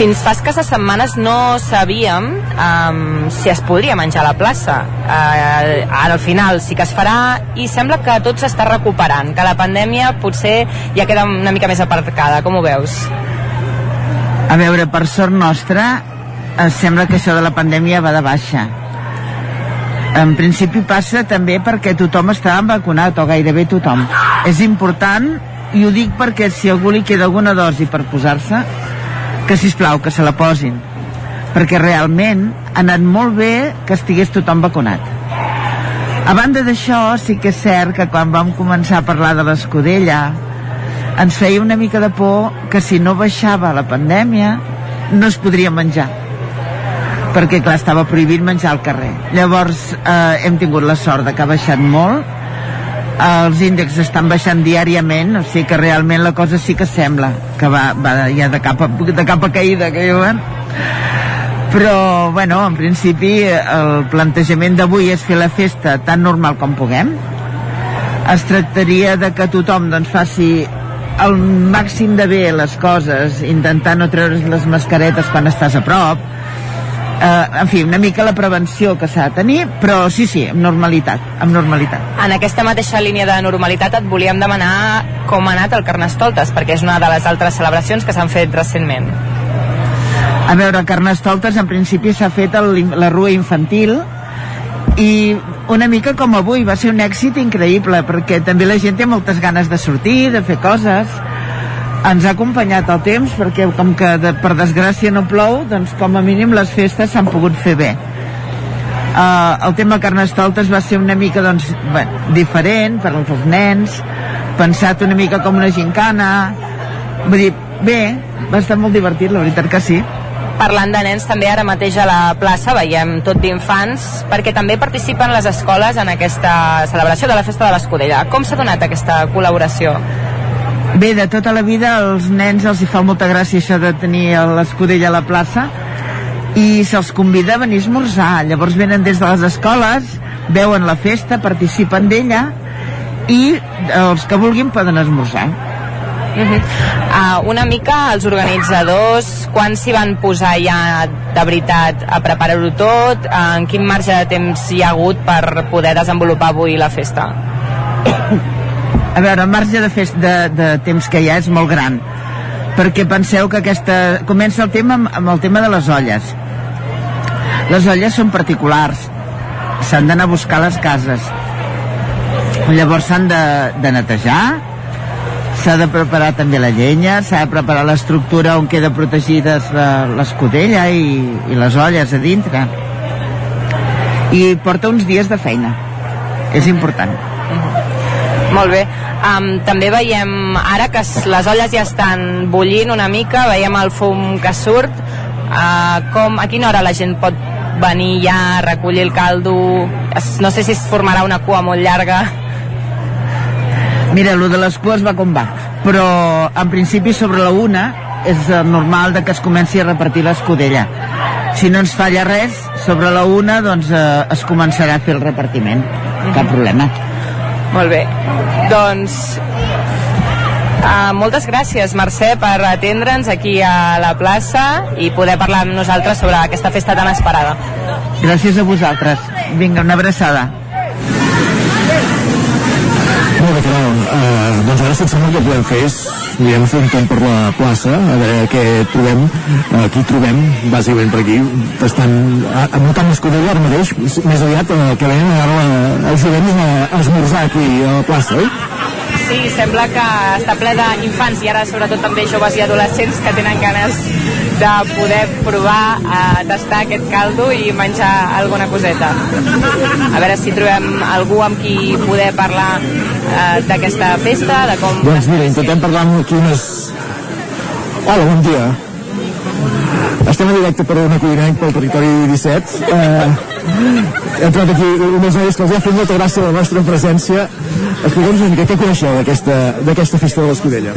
Fins fa escasses setmanes no sabíem um, si es podria menjar a la plaça. Uh, ara al final sí que es farà i sembla que tot s'està recuperant, que la pandèmia potser ja queda una mica més aparcada. Com ho veus? A veure, per sort nostra, eh, sembla que això de la pandèmia va de baixa. En principi passa també perquè tothom està vacunat, o gairebé tothom. És important, i ho dic perquè si algú li queda alguna dosi per posar-se, que si plau que se la posin. Perquè realment ha anat molt bé que estigués tothom vacunat. A banda d'això, sí que és cert que quan vam començar a parlar de l'escudella, ens feia una mica de por que si no baixava la pandèmia no es podria menjar. Perquè clar, estava prohibit menjar al carrer. Llavors eh, hem tingut la sort de que ha baixat molt. Els índexs estan baixant diàriament o sigui que realment la cosa sí que sembla que va, va ja de capa, de capa caïda que diuen. Però bueno, en principi el plantejament d'avui és fer la festa tan normal com puguem. Es tractaria de que tothom doncs, faci el màxim de bé les coses, intentar no treure's les mascaretes quan estàs a prop, eh, en fi, una mica la prevenció que s'ha de tenir, però sí, sí, amb normalitat, amb normalitat. En aquesta mateixa línia de normalitat et volíem demanar com ha anat el Carnestoltes, perquè és una de les altres celebracions que s'han fet recentment. A veure, Carnestoltes en principi s'ha fet el, la rua infantil i una mica com avui, va ser un èxit increïble perquè també la gent té moltes ganes de sortir, de fer coses. Ens ha acompanyat el temps perquè com que de, per desgràcia no plou doncs com a mínim les festes s'han pogut fer bé. Uh, el tema Carnestoltes va ser una mica doncs, bé, diferent per als nens pensat una mica com una gincana. Vull dir, bé va estar molt divertit, la veritat que sí Parlant de nens, també ara mateix a la plaça veiem tot d'infants, perquè també participen les escoles en aquesta celebració de la Festa de l'Escudella. Com s'ha donat aquesta col·laboració? Bé, de tota la vida als nens els hi fa molta gràcia això de tenir l'escudella a la plaça i se'ls convida a venir a esmorzar. Llavors venen des de les escoles, veuen la festa, participen d'ella i els que vulguin poden esmorzar. Uh -huh. uh, una mica els organitzadors quan s'hi van posar ja de veritat a preparar-ho tot? Uh, en quin marge de temps hi ha hagut per poder desenvolupar avui la festa? A veure, el marge de, fest, de, de temps que hi ha és molt gran perquè penseu que aquesta comença el tema amb, amb el tema de les olles. Les olles són particulars s'han d'anar a buscar les cases. Llavors s'han de, de netejar s'ha de preparar també la llenya, s'ha de preparar l'estructura on queda protegides la- l'escudella i, i les olles a dintre. I porta uns dies de feina, és important. Molt bé. Um, també veiem, ara que les olles ja estan bullint una mica, veiem el fum que surt. Uh, com, a quina hora la gent pot venir ja a recollir el caldo? No sé si es formarà una cua molt llarga. Mira, el de les cues va com va, però en principi sobre la una és eh, normal de que es comenci a repartir l'escudella. Si no ens falla res, sobre la una doncs eh, es començarà a fer el repartiment. Cap problema. Molt bé. Doncs Uh, moltes gràcies, Mercè, per atendre'ns aquí a la plaça i poder parlar amb nosaltres sobre aquesta festa tan esperada. Gràcies a vosaltres. Vinga, una abraçada. Uh, doncs ara, sembla, el que podem fer és anirem fer un tomb per la plaça, a veure què trobem, uh, qui trobem, bàsicament per aquí, estan muntant l'escudella ara mateix, més aviat uh, que venen ara a a, a esmorzar aquí a la plaça, oi? Sí, sembla que està ple d'infants i ara sobretot també joves i adolescents que tenen ganes de poder provar a tastar aquest caldo i menjar alguna coseta. A veure si trobem algú amb qui poder parlar eh, d'aquesta festa, de com... Doncs mira, intentem parlar amb aquí unes... Hola, bon dia. Estem en directe per una cuinenc pel territori 17. Eh, hem trobat aquí unes noies que els ha fet molta gràcia la nostra presència. Explica'ns una mica què coneixeu d'aquesta festa de l'escudella.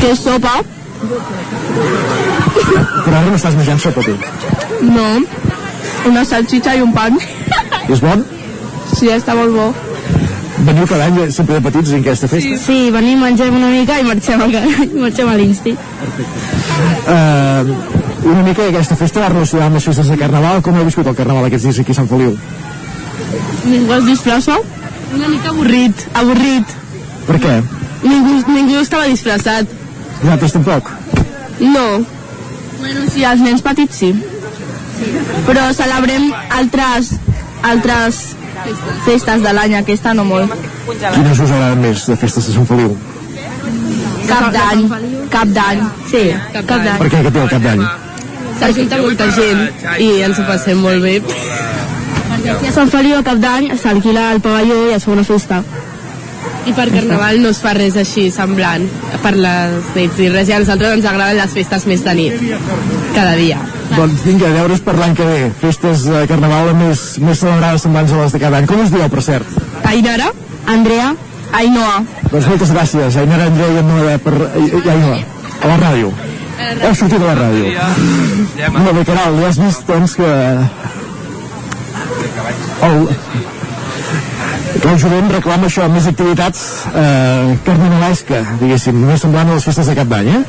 Que és sopa? Però ara no estàs menjant sopa, tu. No. Una salchicha i un pan. És bon? Sí, està molt bo. Veniu cada any eh, sempre de petits en aquesta festa? Sí, venim, mengem una mica i marxem a, ca- marxem a l'insti. Eh, una mica aquesta festa va relacionada amb les festes de Carnaval. Com heu viscut el Carnaval aquests dies aquí a Sant Feliu? Ningú es disfressa? Una mica avorrit, avorrit. Per què? Ningú, ningú estava disfressat. Vosaltres tampoc? No. Bueno, sí, els nens petits sí. Però celebrem altres, altres festes de l'any, aquesta no molt. Quines us agraden més de festes de Sant Feliu? Cap d'any, cap d'any. Sí, cap d'any. Per què que té el cap d'any? S'ajunta molta gent i ens ho passem molt bé. Perquè aquí a Sant Feliu a cap d'any s'alquila el pavelló i es fa una festa. I per Carnaval no es fa res així semblant per les nits i res, i a nosaltres ens agraden les festes més de nit, cada dia. Doncs vinga, deures per l'any que ve. Festes de Carnaval més, més celebrades semblants a les de cada any. Com us dieu, per cert? Ainara, Andrea, Ainhoa. Doncs moltes gràcies, Ainara, Andreu i Noa per... i, i Ainhoa, a la ràdio. Heu sortit a la ràdio. Molt bé, Caral, ja has vist, doncs, que... El, que el jovent reclama això, més activitats eh, carnavalesca, diguéssim, més semblant a les festes de cap d'any, eh?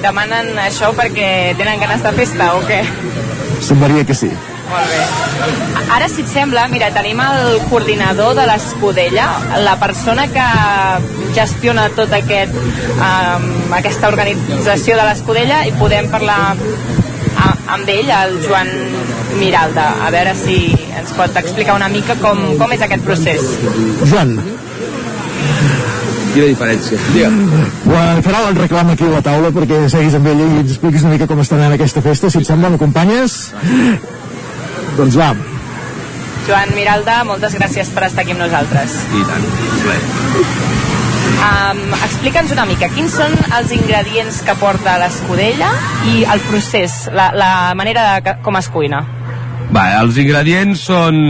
Demanen això perquè tenen ganes de festa o què? Semblaria que sí. Molt bé. Ara, si et sembla, mira, tenim el coordinador de l'Escudella, la persona que gestiona tot aquest, um, aquesta organització de l'Escudella i podem parlar a, amb ell, el Joan Miralda, a veure si ens pot explicar una mica com, com és aquest procés. Joan, Quina diferència? Digue. la Caral et reclama aquí a la taula perquè seguis amb ella i ens expliquis una mica com està anant aquesta festa. Si et sembla, m'acompanyes? Doncs va. Joan Miralda, moltes gràcies per estar aquí amb nosaltres. I tant. Um, Explica'ns una mica, quins són els ingredients que porta l'escudella i el procés, la, la manera de, com es cuina. Va, els ingredients són...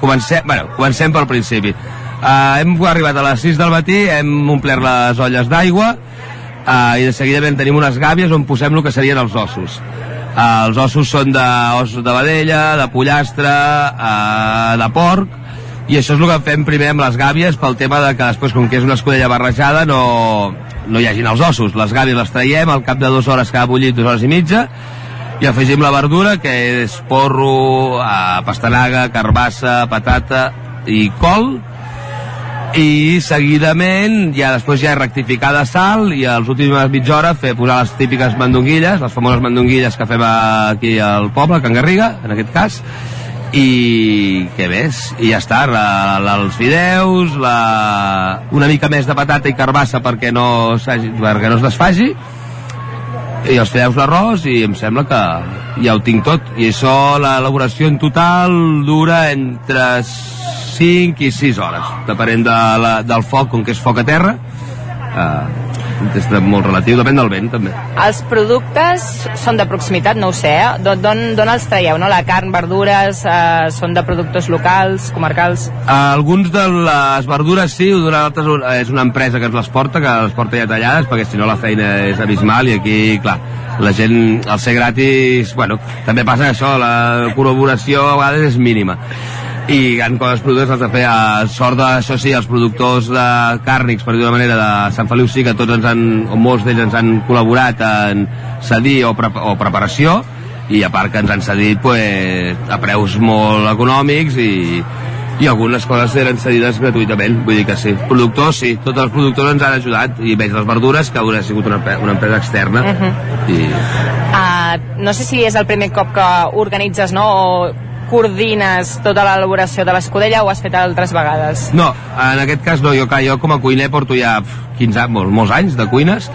Comencem, bueno, comencem pel principi. Uh, hem arribat a les 6 del matí, hem omplert les olles d'aigua uh, i de seguida ben tenim unes gàbies on posem el que serien els ossos. Uh, els ossos són de, de vedella, de pollastre, uh, de porc, i això és el que fem primer amb les gàbies pel tema de que després, com que és una escudella barrejada, no, no hi hagin els ossos. Les gàbies les traiem al cap de dues hores que ha bullit, dues hores i mitja, i afegim la verdura, que és porro, eh, pastanaga, carbassa, patata i col, i seguidament ja després ja rectificar de sal i a les últimes mitja hora fer posar les típiques mandonguilles, les famoses mandonguilles que fem aquí al poble, a Can Garriga, en aquest cas, i què més? I ja està, la, la, els fideus, la, una mica més de patata i carbassa perquè no, perquè no es desfagi, i els fideus l'arròs i em sembla que ja ho tinc tot i això l'elaboració en total dura entre 5 i 6 hores depenent de la, del foc com que és foc a terra eh, és de molt relatiu, depèn del vent també Els productes són de proximitat, no ho sé, eh? D'on- els traieu, no? La carn, verdures, eh, són de productors locals, comarcals? alguns de les verdures sí, d'altres és una empresa que ens les porta, que les porta ja tallades, perquè si no la feina és abismal i aquí, clar, la gent, al ser gratis, bueno, també passa això, la col·laboració a vegades és mínima i en quant als productes els de fer a sort de, això sí, els productors de càrnics, per dir d'una manera, de Sant Feliu sí que tots ens han, o molts d'ells ens han col·laborat en cedir o, pre o preparació. I a part que ens han cedit pues, a preus molt econòmics i, i algunes coses eren cedides gratuïtament, vull dir que sí. Productors, sí, tots els productors ens han ajudat, i veig les verdures, que ha sigut una, una empresa externa, i Uh, no sé si és el primer cop que organitzes, no?, o coordines tota l'elaboració de l'escudella o has fet altres vegades? No, en aquest cas no, jo, clar, jo com a cuiner porto ja pf, 15 anys, molts, molts anys de cuines,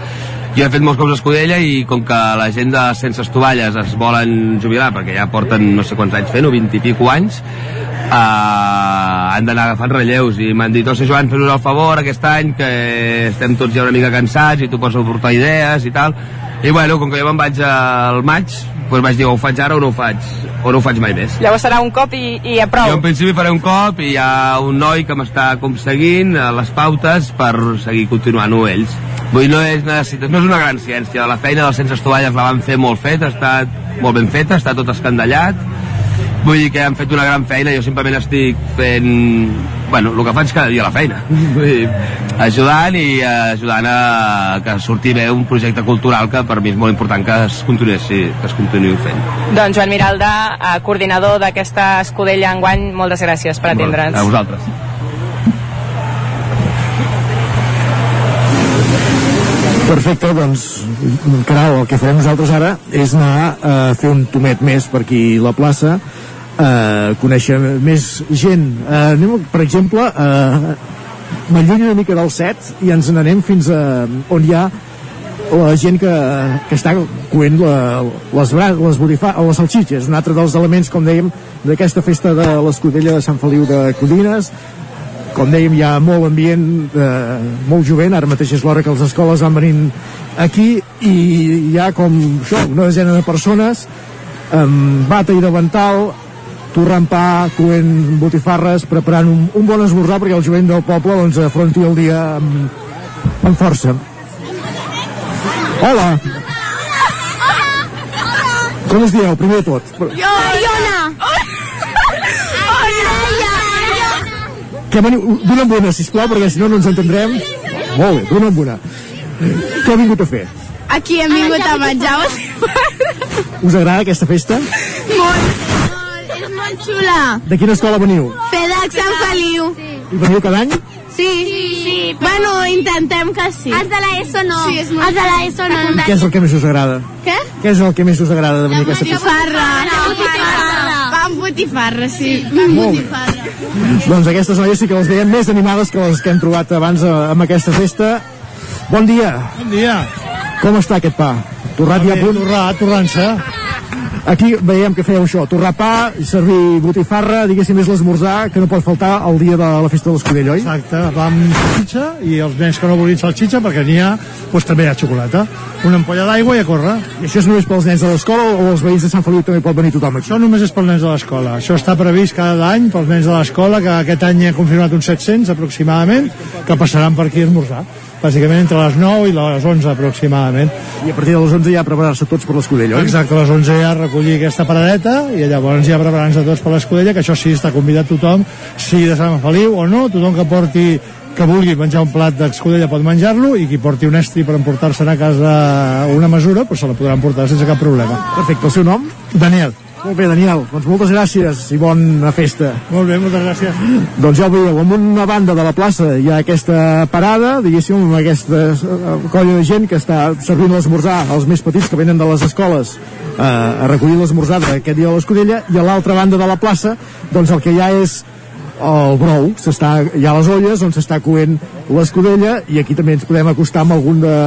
jo he fet molts cops escudella i com que la gent de sense estovalles es volen jubilar, perquè ja porten no sé quants anys fent, o 20 i pico anys, uh, han d'anar agafant relleus i m'han dit, Osse Joan, fes-nos el favor aquest any que estem tots ja una mica cansats i tu pots aportar idees i tal i bueno, com que jo me'n vaig al maig doncs vaig dir, o ho faig ara o no ho faig o no ho faig mai més Llavors serà un cop i, i a prou. jo en principi faré un cop i hi ha un noi que m'està com seguint a les pautes per seguir continuant-ho ells. Vull dir, no és, necessita, no és una gran ciència, la feina dels sense estovalles la van fer molt feta, està molt ben feta, està tot escandallat, vull dir que han fet una gran feina, jo simplement estic fent, bueno, el que faig cada dia a la feina, vull dir, ajudant i eh, ajudant a que surti bé un projecte cultural que per mi és molt important que es continuï, que es continuï fent. Doncs Joan Miralda, eh, coordinador d'aquesta escudella enguany, moltes gràcies per atendre'ns. A vosaltres. Perfecte, doncs, Caral, el que farem nosaltres ara és anar a fer un tomet més per aquí la plaça, a conèixer més gent. Eh, anem, per exemple, eh, m'allunyo una mica del set i ens n'anem fins a on hi ha la gent que, que està coent la, les, les, borifa, les salxitxes, un altre dels elements, com dèiem, d'aquesta festa de l'escudella de Sant Feliu de Codines, com dèiem, hi ha molt ambient, eh, molt jovent, ara mateix és l'hora que les escoles van venint aquí i hi ha com això, una desena de persones amb bata i davantal, torrant pa, coent botifarres, preparant un, un bon esmorzar perquè el jovent del poble doncs, afronti el dia amb, amb força. Hola! Com us dieu, primer de tot? Jo, Iona! Que veniu, dona'm una, sisplau, perquè si no no ens entendrem. Molt bé, dona'm una. Què heu vingut a fer? Aquí hem vingut a menjar. Us agrada aquesta festa? Molt. És molt xula. De quina escola veniu? FEDEX Sant Feliu. I veniu cada any? Sí. sí. Bueno, intentem que sí. Els de l'ESO no. Sí, és molt Els de l'ESO no. I què és el que més us agrada? Què? Què és el que més us agrada de venir a aquesta festa? Botifarra. Botifarra. Pa amb botifarra, sí. Molt bé. Doncs aquestes noies sí que les veiem més animades que les que hem trobat abans eh, amb aquesta festa. Bon dia. Bon dia. Com està aquest pa? Torrat ja a punt? Torrat, torrant-se. Aquí veiem que fèieu això, torrar pa, servir botifarra, diguéssim, és l'esmorzar que no pot faltar el dia de la festa de l'Escudell, oi? Exacte, va amb i els nens que no volien salxitxa perquè n'hi ha, doncs també hi ha xocolata. Una ampolla d'aigua i a córrer. I això és només pels nens de l'escola o els veïns de Sant Feliu també pot venir tothom aquí? Això només és pels nens de l'escola. Això està previst cada any pels nens de l'escola, que aquest any ha confirmat uns 700 aproximadament, que passaran per aquí a esmorzar. Bàsicament entre les 9 i les 11 aproximadament. I a partir de les 11 ja preparar-se tots per l'Escudell, oi? Exacte, a les 11 ja recollir aquesta paradeta i llavors ja preparar-nos tots per l'Escudella, que això sí, està convidat tothom, sigui de Sant Feliu o no, tothom que porti que vulgui menjar un plat d'escudella pot menjar-lo i qui porti un estri per emportar-se'n a casa una mesura, doncs se la podran portar sense cap problema. Perfecte, el seu nom? Daniel. Molt bé, Daniel, doncs moltes gràcies i bona festa. Molt bé, moltes gràcies. Doncs ja ho veieu, en una banda de la plaça hi ha aquesta parada, diguéssim, amb aquesta eh, colla de gent que està servint l'esmorzar als més petits que venen de les escoles eh, a recollir l'esmorzar d'aquest dia de l'Escudella, i a l'altra banda de la plaça, doncs el que hi ha és el brou, s'està, hi ha les olles on s'està coent l'escudella i aquí també ens podem acostar amb algun de,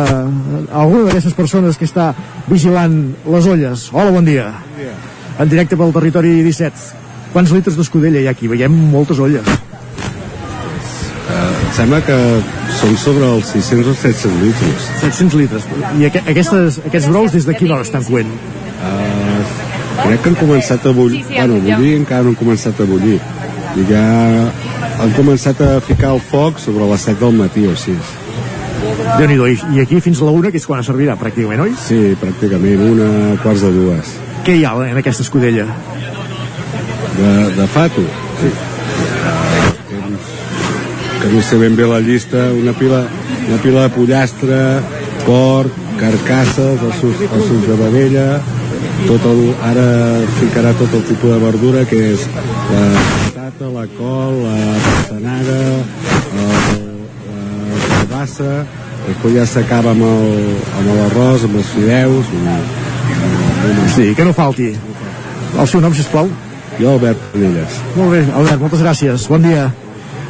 alguna d'aquestes persones que està vigilant les olles. Hola, bon dia. Bon dia. En directe pel territori 17. Quants litres d'escudella hi ha aquí? Veiem moltes olles. Uh, em sembla que són sobre els 600 o 700 litres. 700 litres. I aqu aquestes, aquests brous des de quina hora estan coent? Uh, crec que han començat a bullir. Sí, sí, bueno, bullir encara no han començat a bullir. I ja han començat a ficar el foc sobre les 7 del matí o 6. déu nhi i, aquí fins la una, que és quan servirà, pràcticament, oi? Sí, pràcticament, una quarts de dues. Què hi ha en aquesta escudella? De, de fato. Sí. Que no sé ben bé la llista, una pila, una pila de pollastre, porc, carcasses, ossos, ossos de vedella, tot el, ara ficarà tot el tipus de verdura que és la patata, la col, la pastanaga, la carbassa, després ja s'acaba amb el- amb l'arròs, amb els fideus, una... Sí, que no falti. El seu nom, sisplau? Jo, Albert Canelles. Molt bé, Albert, moltes gràcies. Bon dia.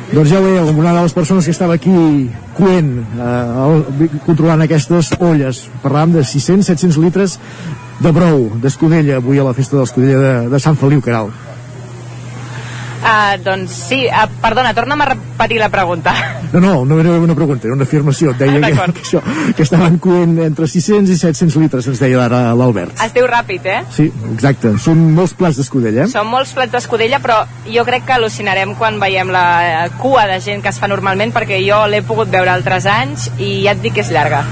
Doncs ja ho veieu, una de les persones que estava aquí coent, eh, controlant aquestes olles. Parlàvem de 600-700 litres de brou, d'escudella, avui a la festa de l'escudella de, de Sant Feliu, Caral. Uh, doncs sí, uh, perdona, torna'm a repetir la pregunta. No, no, no era una pregunta, era una afirmació. Et deia que, D'acord. que, això, que estaven coent entre 600 i 700 litres, ens deia ara l'Albert. Es diu ràpid, eh? Sí, exacte. Són molts plats d'escudella, eh? Són molts plats d'escudella, però jo crec que al·lucinarem quan veiem la cua de gent que es fa normalment, perquè jo l'he pogut veure altres anys i ja et dic que és llarga.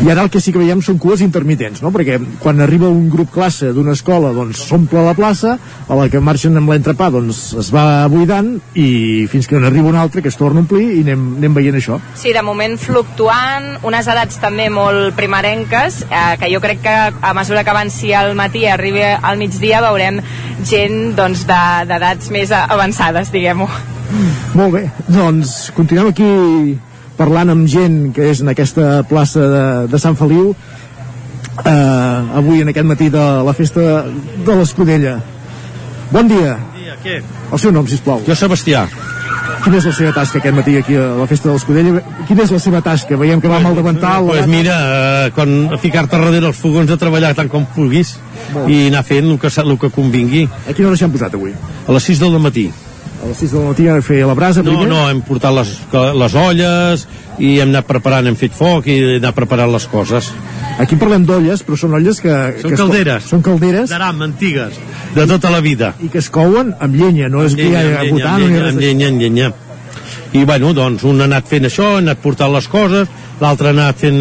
I ara el que sí que veiem són cues intermitents, no? Perquè quan arriba un grup classe d'una escola, doncs s'omple la plaça, a la que marxen amb l'entrepà, doncs es va buidant, i fins que n'arriba un altre que es torna a omplir i anem, anem veient això. Sí, de moment fluctuant, unes edats també molt primerenques, eh, que jo crec que a mesura que avanci al matí i arribi al migdia veurem gent doncs, de- d'edats doncs, més avançades, diguem-ho. Molt bé, doncs continuem aquí parlant amb gent que és en aquesta plaça de, de Sant Feliu eh, avui en aquest matí de la festa de l'Escudella. Bon dia. dia, què? El seu nom, sisplau. Jo, Sebastià. Quina és la seva tasca aquest matí aquí a la festa de l'Escudella? Quina és la seva tasca? Veiem que va amb el davantal. Doncs pues mira, eh, quan ficar-te darrere els fogons de treballar tant com puguis i anar fent el que, el que convingui. A quina hora s'han posat avui? A les 6 del matí. A les 6 del matí a fer la brasa No, primer? no, hem portat les, les olles i hem anat preparant, hem fet foc i hem anat preparant les coses. Aquí parlem d'olles, però són olles que... Són que calderes. Són calderes. D'aram, antigues, de tota la vida. I que es couen amb llenya, no és que hi ha amb llenya, amb llenya, amb llenya, amb llenya. I bueno, doncs un ha anat fent això, ha anat portant les coses, l'altre ha anat fent,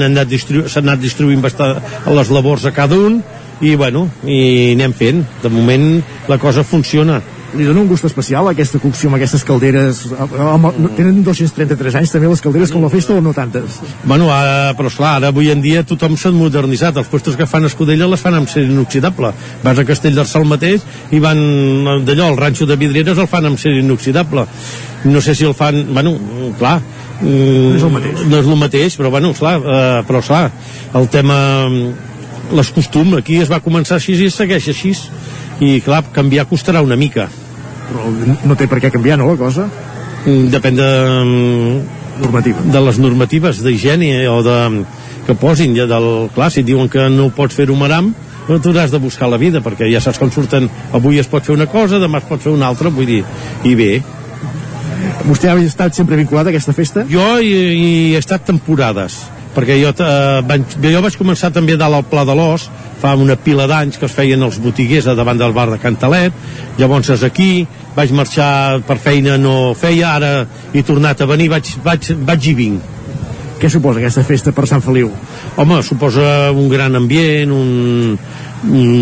ha anat distribu s'ha anat distribuint bastant les labors a cada un, i bueno, i anem fent. De moment la cosa funciona. Li dona un gust especial aquesta cocció amb aquestes calderes amb, tenen 233 anys també les calderes com la festa o no tantes? Bueno, ara, però esclar, ara avui en dia tothom s'ha modernitzat. Els puestos que fan escudella les fan amb ser inoxidable. Vas a Castellterçol mateix i van d'allò, el ranxo de vidrieres el fan amb ser inoxidable. No sé si el fan... Bueno, clar... No és el mateix. No és el mateix, però bueno, esclar, eh, però esclar, el tema... Les costum, aquí es va començar així i es segueix així. I clar, canviar costarà una mica. Però no té per què canviar, no, la cosa? Depèn de... Normativa. De les normatives d'higiene o de... que posin ja del... Clar, si diuen que no pots fer-ho maram, no t'hauràs de buscar la vida, perquè ja saps com surten... Avui es pot fer una cosa, demà es pot fer una altra, vull dir... I bé. Vostè ha estat sempre vinculat a aquesta festa? Jo hi, hi he estat temporades perquè jo, eh, vaig, jo vaig començar també dalt al Pla de l'Os fa una pila d'anys que es feien els botiguers a davant del bar de Cantalet llavors és aquí, vaig marxar per feina no feia, ara he tornat a venir vaig, vaig, vaig i vinc Què suposa aquesta festa per Sant Feliu? Home, suposa un gran ambient, un, un,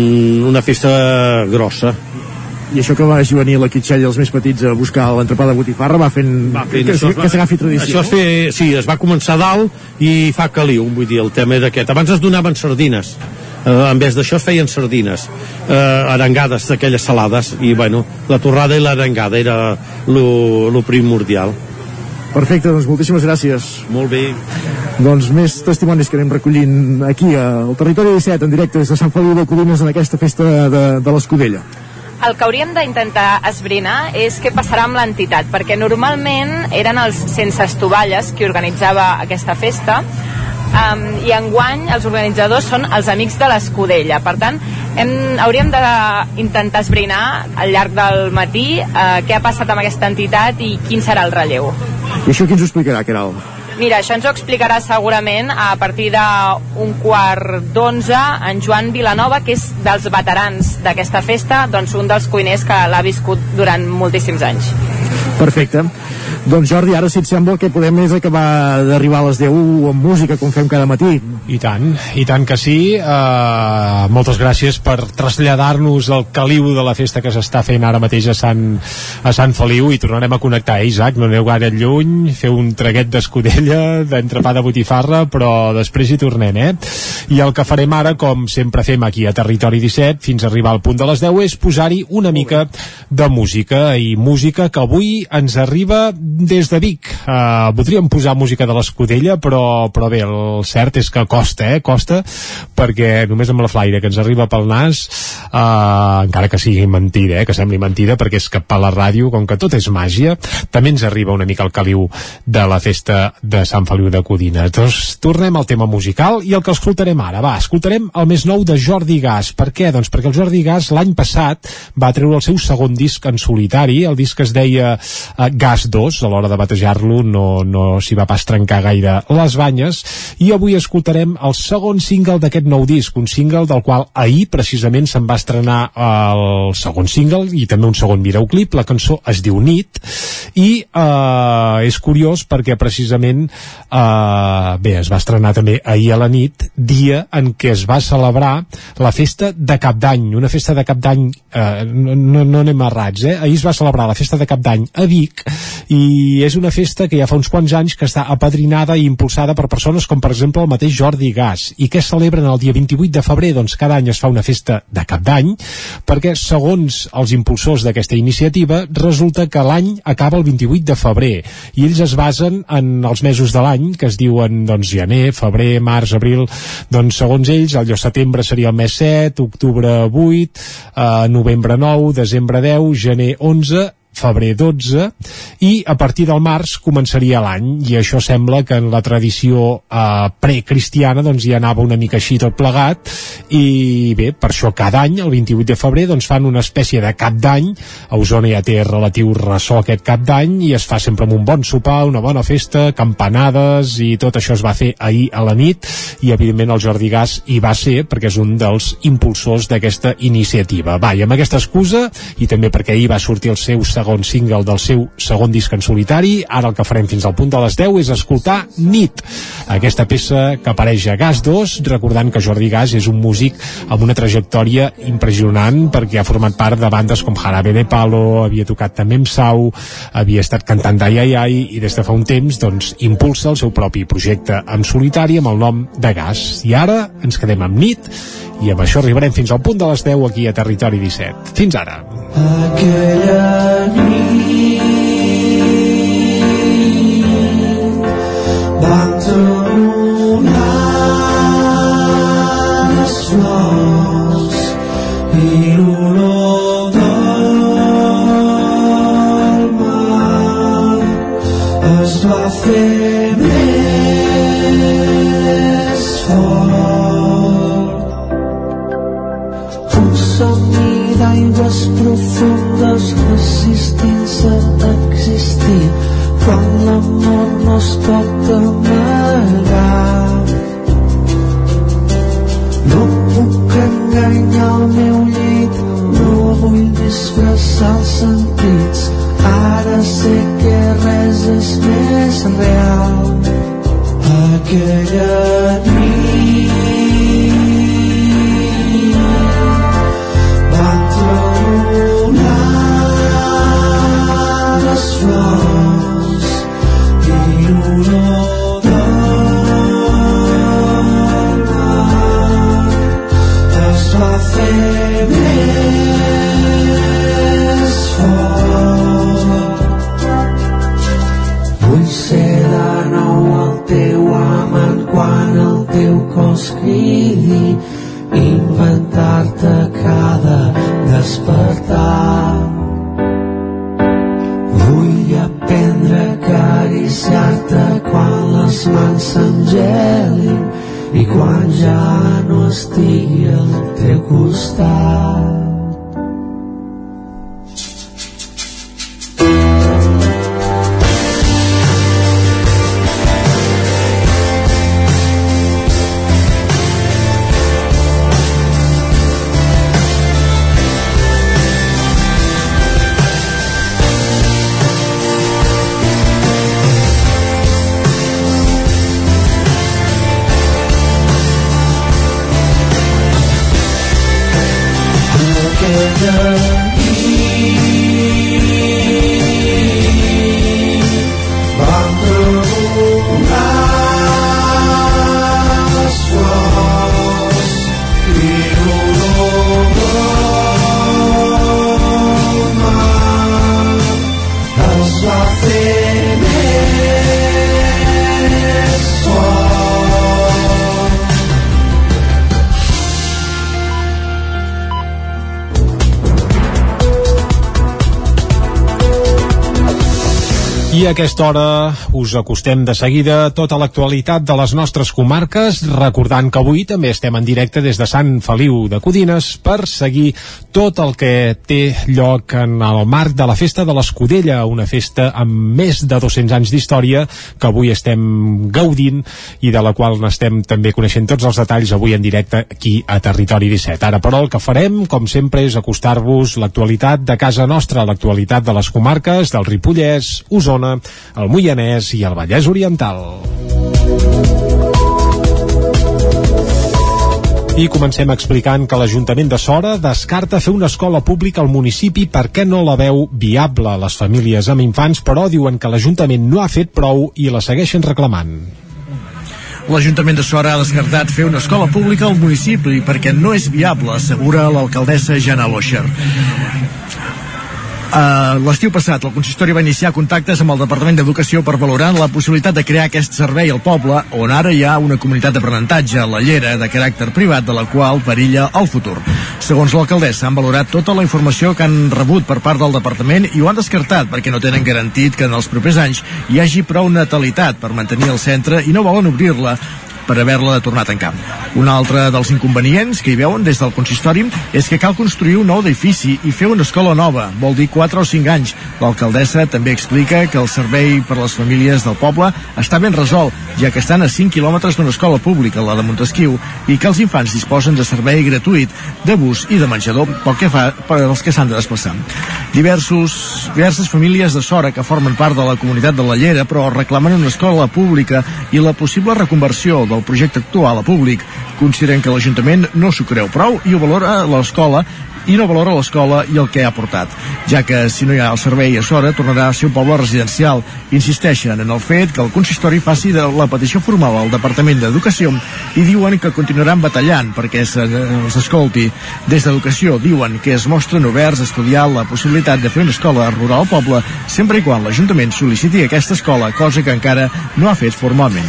una festa grossa. I això que vagi venir la Quitxell i els més petits a buscar l'entrepà de botifarra va fent, Va fent que, això, que, que s'agafi tradició. Això es fer, sí, es va començar dalt i fa caliu, vull dir, el tema era aquest. Abans es donaven sardines, eh, en vez d'això es feien sardines eh, arengades d'aquelles salades i bueno, la torrada i l'arengada era lo, lo primordial Perfecte, doncs moltíssimes gràcies. Molt bé. Doncs més testimonis que anem recollint aquí al Territori 17, en directe des de Sant Feliu de Codines en aquesta festa de, de l'Escudella. El que hauríem d'intentar esbrinar és què passarà amb l'entitat, perquè normalment eren els sense estovalles qui organitzava aquesta festa, um, i enguany els organitzadors són els amics de l'Escudella. Per tant, hem, hauríem d'intentar esbrinar al llarg del matí uh, què ha passat amb aquesta entitat i quin serà el relleu. I això qui ens ho explicarà, Caral? Mira, això ens ho explicarà segurament a partir d'un quart d'onze en Joan Vilanova, que és dels veterans d'aquesta festa, doncs un dels cuiners que l'ha viscut durant moltíssims anys. Perfecte. Doncs Jordi, ara si et sembla que podem és acabar d'arribar a les 10 amb música com fem cada matí. I tant, i tant que sí. Uh, moltes gràcies per traslladar-nos el caliu de la festa que s'està fent ara mateix a Sant, a Sant Feliu i tornarem a connectar, eh, Isaac? No aneu gaire lluny, fer un traguet d'escudella, d'entrepà de botifarra, però després hi tornem, eh? I el que farem ara, com sempre fem aquí a Territori 17, fins a arribar al punt de les 10, és posar-hi una mica de música, i música que avui ens arriba des de Vic. Uh, voldríem posar música de l'Escudella, però, però bé, el cert és que costa, eh? Costa, perquè només amb la flaire que ens arriba pel nas, uh, encara que sigui mentida, eh? Que sembli mentida, perquè és que per la ràdio, com que tot és màgia, també ens arriba una mica el caliu de la festa de Sant Feliu de Codina. Doncs tornem al tema musical i el que escoltarem ara. Va, escoltarem el més nou de Jordi Gas. Per què? Doncs perquè el Jordi Gas l'any passat va treure el seu segon disc en solitari, el disc es deia uh, Gas 2, a l'hora de batejar-lo no, no s'hi va pas trencar gaire les banyes. I avui escoltarem el segon single d'aquest nou disc, un single del qual ahir precisament se'n va estrenar el segon single i també un segon videoclip, la cançó es diu Nit. I eh, és curiós perquè precisament eh, bé, es va estrenar també ahir a la nit, dia en què es va celebrar la festa de Cap d'Any, una festa de Cap d'Any eh, no, no anem errats, eh? ahir es va celebrar la festa de Cap d'Any a Vic i és una festa que ja fa uns quants anys que està apadrinada i impulsada per persones com per exemple el mateix Jordi Gas. I que es celebren el dia 28 de febrer? Doncs cada any es fa una festa de cap d'any perquè segons els impulsors d'aquesta iniciativa resulta que l'any acaba el 28 de febrer i ells es basen en els mesos de l'any que es diuen doncs gener, febrer, març, abril. Doncs segons ells el setembre seria el mes 7, octubre 8 eh, novembre 9, desembre 10 gener 11 febrer 12 i a partir del març començaria l'any. I això sembla que en la tradició eh, precristiana doncs hi anava una mica així tot plegat. I bé, per això cada any el 28 de febrer doncs fan una espècie de cap d'any. A Osona ja té relatiu ressò aquest cap d'any i es fa sempre amb un bon sopar, una bona festa campanades i tot això es va fer ahir a la nit. I evidentment el Jordi Gas hi va ser perquè és un dels impulsors d'aquesta iniciativa. Va, i amb aquesta excusa i també perquè ahir va sortir el seu segon segon single del seu segon disc en solitari. Ara el que farem fins al punt de les 10 és escoltar Nit, aquesta peça que apareix a Gas 2, recordant que Jordi Gas és un músic amb una trajectòria impressionant perquè ha format part de bandes com Jarabe de Palo, havia tocat també amb Sau, havia estat cantant d'Ai Ai i des de fa un temps doncs impulsa el seu propi projecte en solitari amb el nom de Gas. I ara ens quedem amb Nit i amb això arribarem fins al punt de les 10 aquí a Territori 17. Fins ara. Aquella nit van tornar meu llit no vull disfressar els sentits ara sé que res és més real aquella estigui al a aquesta hora us acostem de seguida tota l'actualitat de les nostres comarques, recordant que avui també estem en directe des de Sant Feliu de Codines per seguir tot el que té lloc en el marc de la Festa de l'Escudella, una festa amb més de 200 anys d'història que avui estem gaudint i de la qual n'estem també coneixent tots els detalls avui en directe aquí a Territori 17. Ara, però, el que farem, com sempre, és acostar-vos l'actualitat de casa nostra, l'actualitat de les comarques del Ripollès, Osona, el Moianès i el Vallès Oriental. I comencem explicant que l'Ajuntament de Sora descarta fer una escola pública al municipi perquè no la veu viable. Les famílies amb infants, però, diuen que l'Ajuntament no ha fet prou i la segueixen reclamant. L'Ajuntament de Sora ha descartat fer una escola pública al municipi perquè no és viable, assegura l'alcaldessa Jana Loixer. Uh, L'estiu passat, el consistori va iniciar contactes amb el Departament d'Educació per valorar la possibilitat de crear aquest servei al poble, on ara hi ha una comunitat d'aprenentatge, la Llera, de caràcter privat, de la qual perilla el futur. Segons l'alcaldessa, han valorat tota la informació que han rebut per part del departament i ho han descartat perquè no tenen garantit que en els propers anys hi hagi prou natalitat per mantenir el centre i no volen obrir-la per haver-la de tornar a tancar. Un altre dels inconvenients que hi veuen des del consistori és que cal construir un nou edifici i fer una escola nova, vol dir 4 o 5 anys. L'alcaldessa també explica que el servei per les famílies del poble està ben resolt, ja que estan a 5 quilòmetres d'una escola pública, la de Montesquieu, i que els infants disposen de servei gratuït de bus i de menjador pel que fa per als que s'han de desplaçar. Diversos, diverses famílies de Sora que formen part de la comunitat de la Llera però reclamen una escola pública i la possible reconversió del projecte actual a públic. Consideren que l'Ajuntament no s'ho creu prou i ho valora l'escola i no valora l'escola i el que ha portat, ja que si no hi ha el servei a Sora tornarà a ser un poble residencial. Insisteixen en el fet que el consistori faci de la petició formal al Departament d'Educació i diuen que continuaran batallant perquè se'ls escolti. Des d'Educació diuen que es mostren oberts a estudiar la possibilitat de fer una escola rural al poble sempre i quan l'Ajuntament sol·liciti aquesta escola, cosa que encara no ha fet formalment.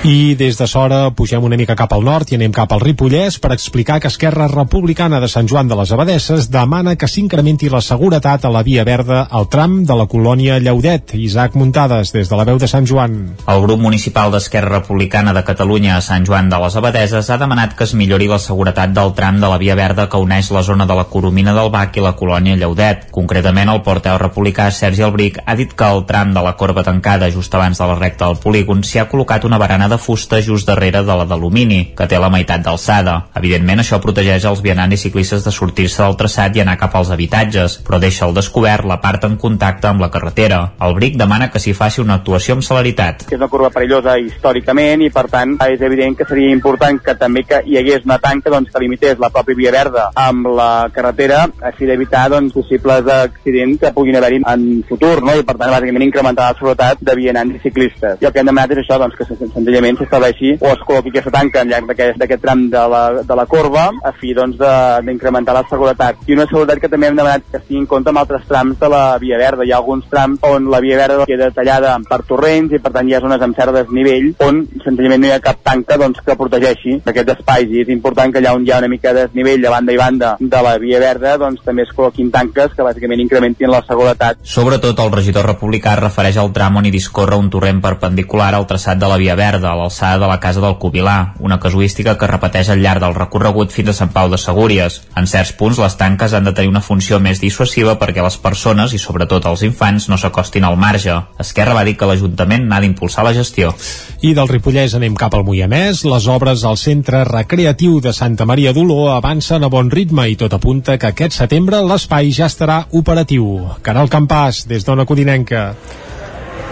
I des de Sora pugem una mica cap al nord i anem cap al Ripollès per explicar que Esquerra Republicana de Sant Joan de les Abadesses demana que s'incrementi la seguretat a la via verda al tram de la colònia Llaudet. Isaac Muntades, des de la veu de Sant Joan. El grup municipal d'Esquerra Republicana de Catalunya a Sant Joan de les Abadeses ha demanat que es millori la seguretat del tram de la via verda que uneix la zona de la Coromina del Bac i la colònia Llaudet. Concretament, el porteu republicà Sergi Albric ha dit que al tram de la corba tancada just abans de la recta del polígon s'hi ha col·locat una barana de fusta just darrere de la d'alumini, que té la meitat d'alçada. Evidentment, això protegeix els vianants i ciclistes de sortir-se del traçat i anar cap als habitatges, però deixa al descobert la part en contacte amb la carretera. El BRIC demana que s'hi faci una actuació amb celeritat. és una curva perillosa històricament i per tant és evident que seria important que també que hi hagués una tanca doncs, que limités la pròpia via verda amb la carretera així d'evitar doncs, possibles accidents que puguin haver-hi en futur no? i per tant bàsicament incrementar la seguretat de vianants i ciclistes. I el que hem demanat és això, doncs, que sen- senzillament s'estableixi o es col·loqui aquesta tanca al llarg d'aquest tram de la, de la corba a fi doncs, d'incrementar la seguretat. I una seguretat que també hem demanat que es tingui en compte amb altres trams de la via verda. Hi ha alguns trams on la via verda queda tallada per torrents i per tant hi ha zones amb cert desnivell on senzillament no hi ha cap tanca doncs, que protegeixi aquests espais i és important que allà on hi ha una mica de desnivell a banda i banda de la via verda doncs també es col·loquin tanques que bàsicament incrementin la seguretat Sobretot el regidor republicà refereix al tram on hi discorre un torrent perpendicular al traçat de la via verda. a l'alçada de la casa del Cubilà, una casuística que repeteix al llarg del recorregut fins a Sant Pau de Segúries. En certs punts, les tanques han de tenir una funció més dissuasiva perquè les persones, i sobretot els infants, no s'acostin al marge. Esquerra va dir que l'Ajuntament n'ha d'impulsar la gestió. I del Ripollès anem cap al Moianès. Les obres al Centre Recreatiu de Santa Maria d'Oló avancen a bon ritme i tot apunta que aquest setembre l'espai ja estarà operatiu. Caral Campàs, des d'Ona Codinenca.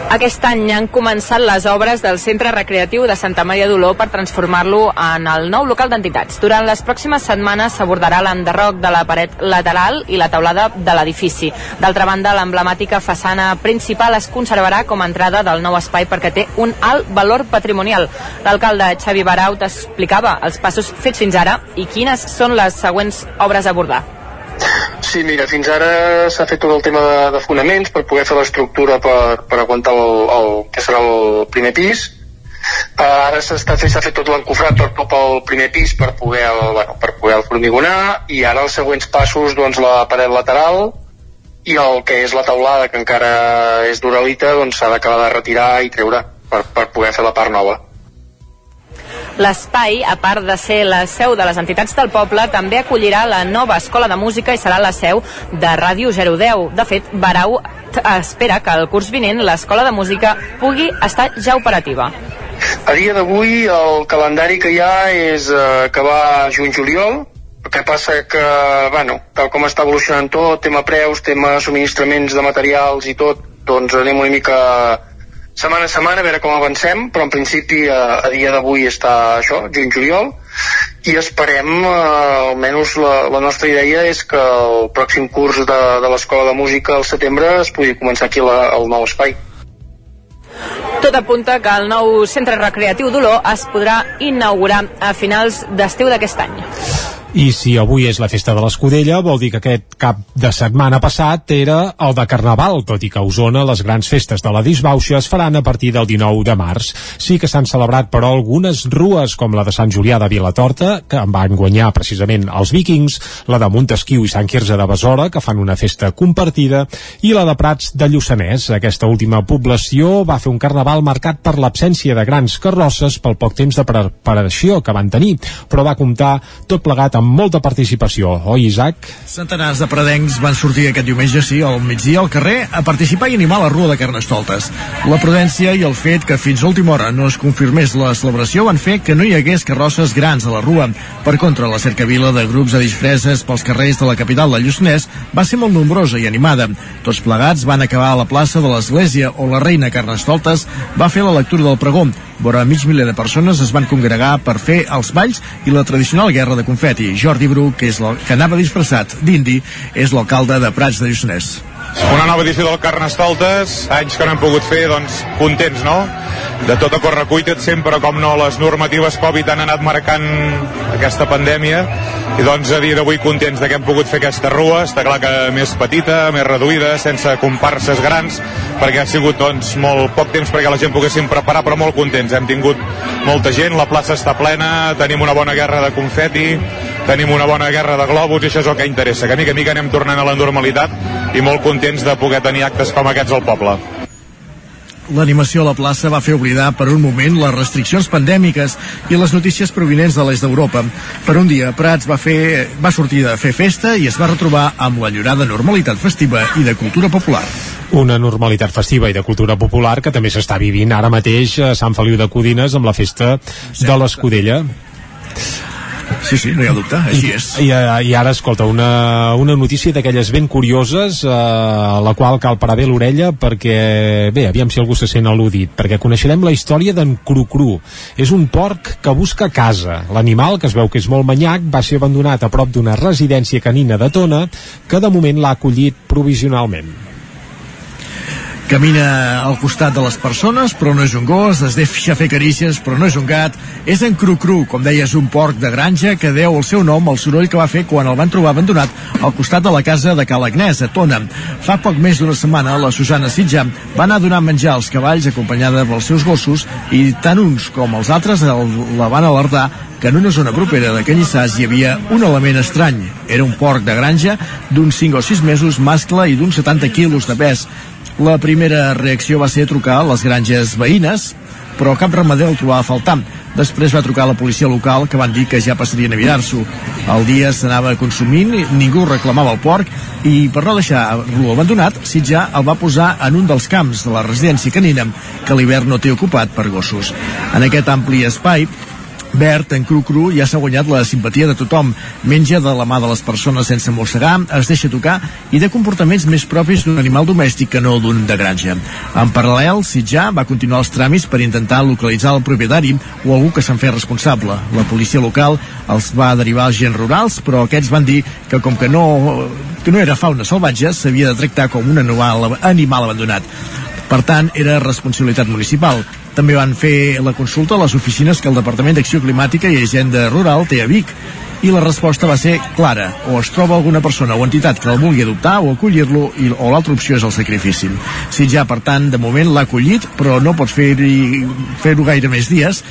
Aquest any han començat les obres del Centre Recreatiu de Santa Maria d'Oló per transformar-lo en el nou local d'entitats. Durant les pròximes setmanes s'abordarà l'enderroc de la paret lateral i la teulada de l'edifici. D'altra banda, l'emblemàtica façana principal es conservarà com a entrada del nou espai perquè té un alt valor patrimonial. L'alcalde Xavi Barau t'explicava els passos fets fins ara i quines són les següents obres a abordar. Sí, mira, fins ara s'ha fet tot el tema de, de fonaments per poder fer l'estructura per, per aguantar el, el, que serà el primer pis. Uh, ara s'ha fet tot l'encofrat per tot el primer pis per poder, el, bueno, per poder el formigonar i ara els següents passos doncs la paret lateral i el que és la taulada que encara és d'uralita doncs s'ha d'acabar de retirar i treure per, per poder fer la part nova. L'espai, a part de ser la seu de les entitats del poble, també acollirà la nova escola de música i serà la seu de Ràdio 010. De fet, Barau espera que el curs vinent l'escola de música pugui estar ja operativa. A dia d'avui el calendari que hi ha és eh, acabar juny-juliol, el que passa que, bueno, tal com està evolucionant tot, tema preus, tema subministraments de materials i tot, doncs anem una mica setmana a setmana a veure com avancem, però en principi a, a dia d'avui està això, juny-juliol, i esperem, eh, almenys la, la nostra idea és que el pròxim curs de, de l'Escola de Música al setembre es pugui començar aquí la, el nou espai. Tot apunta que el nou centre recreatiu d'Olor es podrà inaugurar a finals d'estiu d'aquest any. I si avui és la festa de l'Escudella, vol dir que aquest cap de setmana passat era el de Carnaval, tot i que a Osona les grans festes de la disbauxa es faran a partir del 19 de març. Sí que s'han celebrat, però, algunes rues, com la de Sant Julià de Vilatorta, que en van guanyar precisament els vikings, la de Montesquieu i Sant Quirze de Besora, que fan una festa compartida, i la de Prats de Lluçanès. Aquesta última població va fer un carnaval marcat per l'absència de grans carrosses pel poc temps de preparació que van tenir, però va comptar tot plegat amb molta participació, oi Isaac? Centenars de pradencs van sortir aquest diumenge, sí, al migdia al carrer a participar i animar la rua de Carnestoltes. La prudència i el fet que fins a última hora no es confirmés la celebració van fer que no hi hagués carrosses grans a la rua. Per contra, la cercavila de grups de disfresses pels carrers de la capital de Lluçanès va ser molt nombrosa i animada. Tots plegats van acabar a la plaça de l'Església on la reina Carnestoltes va fer la lectura del pregó. Vora mig miler de persones es van congregar per fer els balls i la tradicional guerra de confeti. Jordi Bru, que, és que anava disfressat d'indi, és l'alcalde de Prats de Lluçanès. Una nova edició del Carnestoltes, anys que no hem pogut fer, doncs, contents, no? De tot a correcuita, sempre, com no, les normatives Covid han anat marcant aquesta pandèmia, i doncs a dia d'avui contents de que hem pogut fer aquesta rua, està clar que més petita, més reduïda, sense comparses grans, perquè ha sigut, doncs, molt poc temps perquè la gent poguéssim preparar, però molt contents. Hem tingut molta gent, la plaça està plena, tenim una bona guerra de confeti, tenim una bona guerra de globus, i això és el que interessa, que a mica a mica anem tornant a la normalitat, i molt contents de poder tenir actes com aquests al poble. L'animació a la plaça va fer oblidar per un moment les restriccions pandèmiques i les notícies provinents de l'est d'Europa. Per un dia, Prats va, fer, va sortir de fer festa i es va retrobar amb la llorada normalitat festiva i de cultura popular. Una normalitat festiva i de cultura popular que també s'està vivint ara mateix a Sant Feliu de Codines amb la festa de l'Escudella. Sí, sí, no hi ha dubte, així és. I, i ara, escolta, una, una notícia d'aquelles ben curioses eh, a la qual cal parar bé l'orella perquè, bé, aviam si algú se sent al·ludit, perquè coneixerem la història d'en Cru-Cru. És un porc que busca casa. L'animal, que es veu que és molt manyac, va ser abandonat a prop d'una residència canina de Tona, que de moment l'ha acollit provisionalment. Camina al costat de les persones, però no és un gos, es deixa fer carícies, però no és un gat. És en Cru-Cru, com deies, un porc de granja que deu el seu nom al soroll que va fer quan el van trobar abandonat al costat de la casa de Cal Agnès, a Tona. Fa poc més d'una setmana, la Susana Sitja va anar a donar menjar als cavalls acompanyada pels seus gossos i tant uns com els altres el, la van alertar que en una zona propera de Canyissars hi havia un element estrany. Era un porc de granja d'uns 5 o 6 mesos, mascle i d'uns 70 quilos de pes. La primera reacció va ser trucar a les granges veïnes, però cap ramader el trobava a faltar. Després va trucar a la policia local, que van dir que ja passarien a mirar-s'ho. El dia s'anava consumint, ningú reclamava el porc, i per no deixar-lo abandonat, Sitjà el va posar en un dels camps de la residència canina, que l'hivern no té ocupat per gossos. En aquest ampli espai, Bert, en cru cru, ja s'ha guanyat la simpatia de tothom. Menja de la mà de les persones sense mossegar, es deixa tocar i de comportaments més propis d'un animal domèstic que no d'un de granja. En paral·lel, Sitjà va continuar els tràmits per intentar localitzar el propietari o algú que se'n fes responsable. La policia local els va derivar als agents rurals, però aquests van dir que com que no, que no era fauna salvatge, s'havia de tractar com un animal abandonat. Per tant, era responsabilitat municipal. També van fer la consulta a les oficines que el Departament d'Acció Climàtica i Agenda Rural té a Vic i la resposta va ser clara. O es troba alguna persona o entitat que el vulgui adoptar o acollir-lo i, o l'altra opció és el sacrifici. Si ja, per tant, de moment l'ha acollit, però no pot fer-hi fer-ho gaire més dies,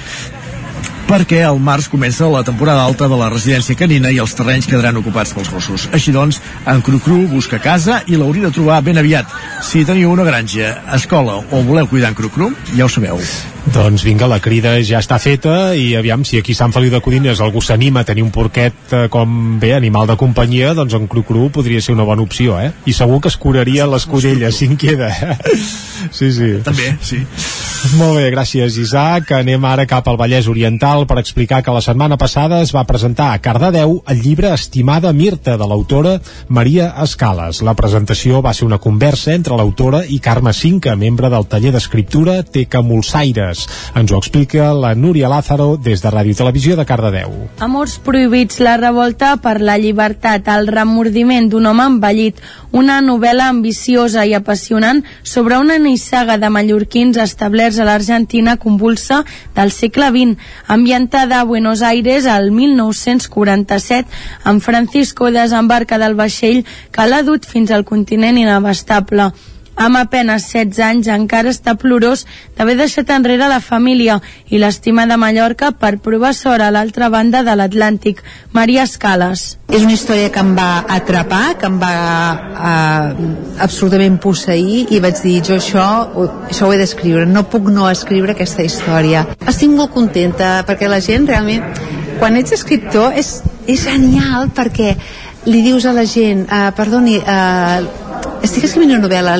perquè al març comença la temporada alta de la residència canina i els terrenys quedaran ocupats pels gossos. Així doncs, en Cru-Cru busca casa i l'hauria de trobar ben aviat. Si teniu una granja, escola o voleu cuidar en Cru-Cru, ja ho sabeu. Doncs vinga, la crida ja està feta i aviam si aquí a Sant Feliu de Codines algú s'anima a tenir un porquet eh, com bé, animal de companyia, doncs en Cru-Cru podria ser una bona opció, eh? I segur que es curaria l'escudella, si en queda. sí, sí. També, sí. Molt bé, gràcies Isaac. Anem ara cap al Vallès Oriental per explicar que la setmana passada es va presentar a Cardedeu el llibre Estimada Mirta de l'autora Maria Escales. La presentació va ser una conversa entre l'autora i Carme Cinca, membre del taller d'escriptura Teca Molsaires. Ens ho explica la Núria Lázaro des de Ràdio Televisió de Cardedeu. Amors prohibits, la revolta per la llibertat, el remordiment d'un home envellit, una novel·la ambiciosa i apassionant sobre una nissaga de mallorquins establerts a l'Argentina convulsa del segle XX, ambientada a Buenos Aires al 1947, amb Francisco desembarca del vaixell que l'ha dut fins al continent inabastable amb apenes 16 anys encara està plorós d'haver deixat enrere la família i l'estima de Mallorca per provar sort a l'altra banda de l'Atlàntic. Maria Escales. És una història que em va atrapar, que em va eh, absolutament posseir i vaig dir, jo això, això ho he d'escriure, no puc no escriure aquesta història. Estic molt contenta perquè la gent realment, quan ets escriptor, és, és genial perquè li dius a la gent, eh, perdoni, eh, estic escrivint una novel·la,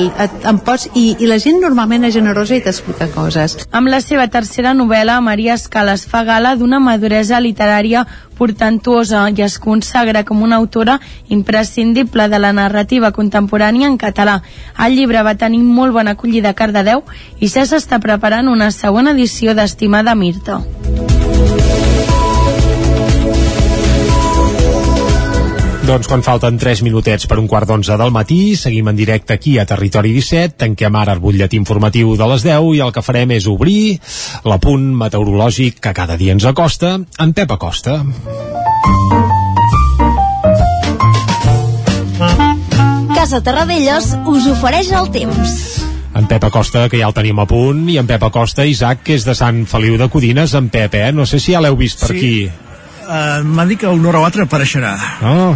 em pots... I, I la gent normalment és generosa i t'explica coses. Amb la seva tercera novel·la, Maria Escales fa gala d'una maduresa literària portentuosa i es consagra com una autora imprescindible de la narrativa contemporània en català. El llibre va tenir molt bona acollida a Cardedeu i ja s'està preparant una segona edició d'Estimada Mirta. Doncs quan falten 3 minutets per un quart d'onze del matí, seguim en directe aquí a Territori 17, tanquem ara el butlletí informatiu de les 10 i el que farem és obrir l'apunt meteorològic que cada dia ens acosta en Pep Acosta. Casa Terradellos us ofereix el temps. En Pep Acosta, que ja el tenim a punt, i en Pep Acosta, Isaac, que és de Sant Feliu de Codines, en Pep, eh? No sé si ja l'heu vist per Sí. aquí. Uh, M'ha dit que el Nora o altre apareixerà. Oh.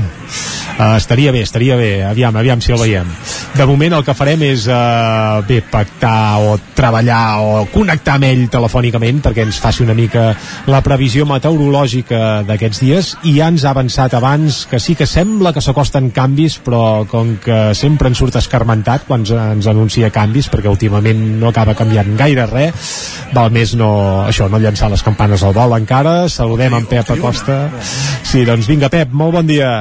Uh, estaria bé, estaria bé. Aviam, aviam si el veiem. De moment el que farem és uh, bé, pactar o treballar o connectar amb ell telefònicament perquè ens faci una mica la previsió meteorològica d'aquests dies i ja ens ha avançat abans que sí que sembla que s'acosten canvis però com que sempre ens surt escarmentat quan ens anuncia canvis perquè últimament no acaba canviant gaire res val més no, això, no llançar les campanes al vol encara, saludem en Pep Acosta sí, doncs vinga Pep, molt bon dia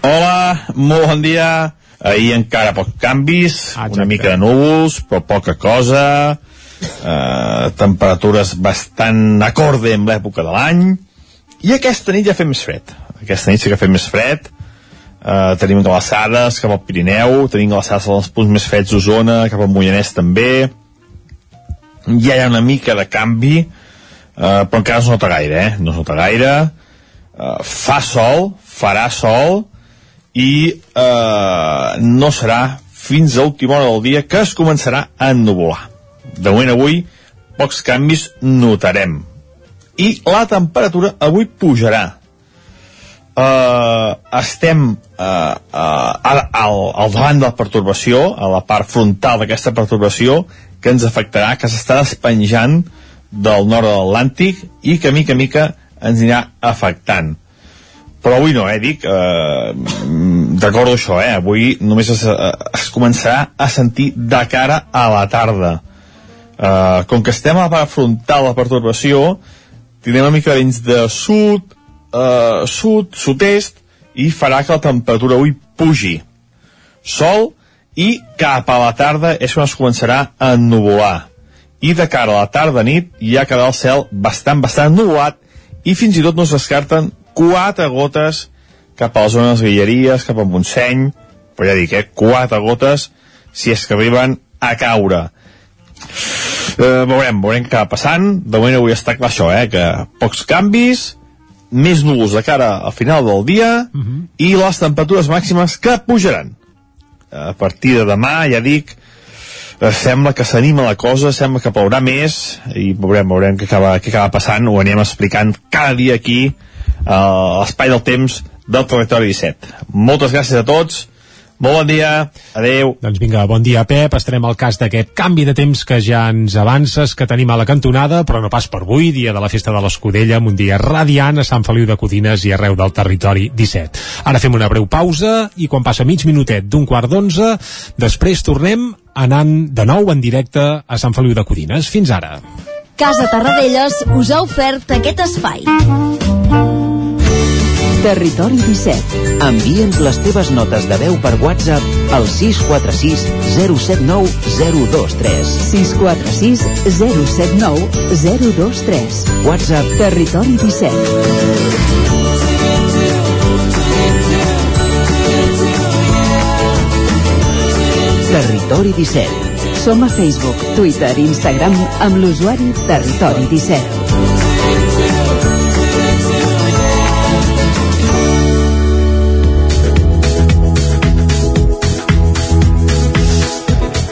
Hola, molt bon dia. Ahir encara pocs canvis, una mica de núvols, però poca cosa. Eh, temperatures bastant acorde amb l'època de l'any. I aquesta nit ja fa més fred. Aquesta nit sí que fa més fred. Eh, tenim glaçades cap al Pirineu, tenim glaçades als punts més freds d'Osona, cap al Moianès també. Ja hi ha una mica de canvi, eh, però encara no es nota gaire, eh? No es nota gaire. Eh, fa sol, farà sol, i eh, no serà fins a última hora del dia que es començarà a ennuvolar. De moment avui, pocs canvis notarem. I la temperatura avui pujarà. Uh, estem uh, uh, al, al, davant de la pertorbació, a la part frontal d'aquesta pertorbació, que ens afectarà, que s'està despenjant del nord de l'Atlàntic i que mica mica ens anirà afectant. Però avui no, eh, dic eh, recordo això, eh, avui només es, eh, es començarà a sentir de cara a la tarda. Eh, com que estem a de la pertorbació tindrem una mica vents de sud eh, sud, sud-est i farà que la temperatura avui pugi. Sol i cap a la tarda és quan es començarà a ennuvolar. I de cara a la tarda nit ja quedarà el cel bastant, bastant ennuvolat i fins i tot no es descarten quatre gotes cap a les zones Guilleries, cap a Montseny, però ja dic, eh, quatre gotes si és que arriben a caure. Eh, veurem, veurem què va passant. De moment avui està clar això, eh, que pocs canvis, més núvols de cara al final del dia uh -huh. i les temperatures màximes que pujaran. A partir de demà, ja dic, sembla que s'anima la cosa, sembla que plourà més i veurem, veurem què acaba, què acaba passant, ho anirem explicant cada dia aquí a l'espai del temps del Territori 17. Moltes gràcies a tots, molt bon dia, adeu. Doncs vinga, bon dia, Pep. Estarem al cas d'aquest canvi de temps que ja ens avances, que tenim a la cantonada, però no pas per avui, dia de la festa de l'Escudella, amb un dia radiant a Sant Feliu de Codines i arreu del territori 17. Ara fem una breu pausa i quan passa mig minutet d'un quart d'onze, després tornem anant de nou en directe a Sant Feliu de Codines. Fins ara. Casa Tarradellas us ha ofert aquest espai. Territori 17. Envia'ns les teves notes de veu per WhatsApp al 646 079 023. 646 079 023. WhatsApp Territori 17. Territori 17. Som a Facebook, Twitter i Instagram amb l'usuari Territori 17.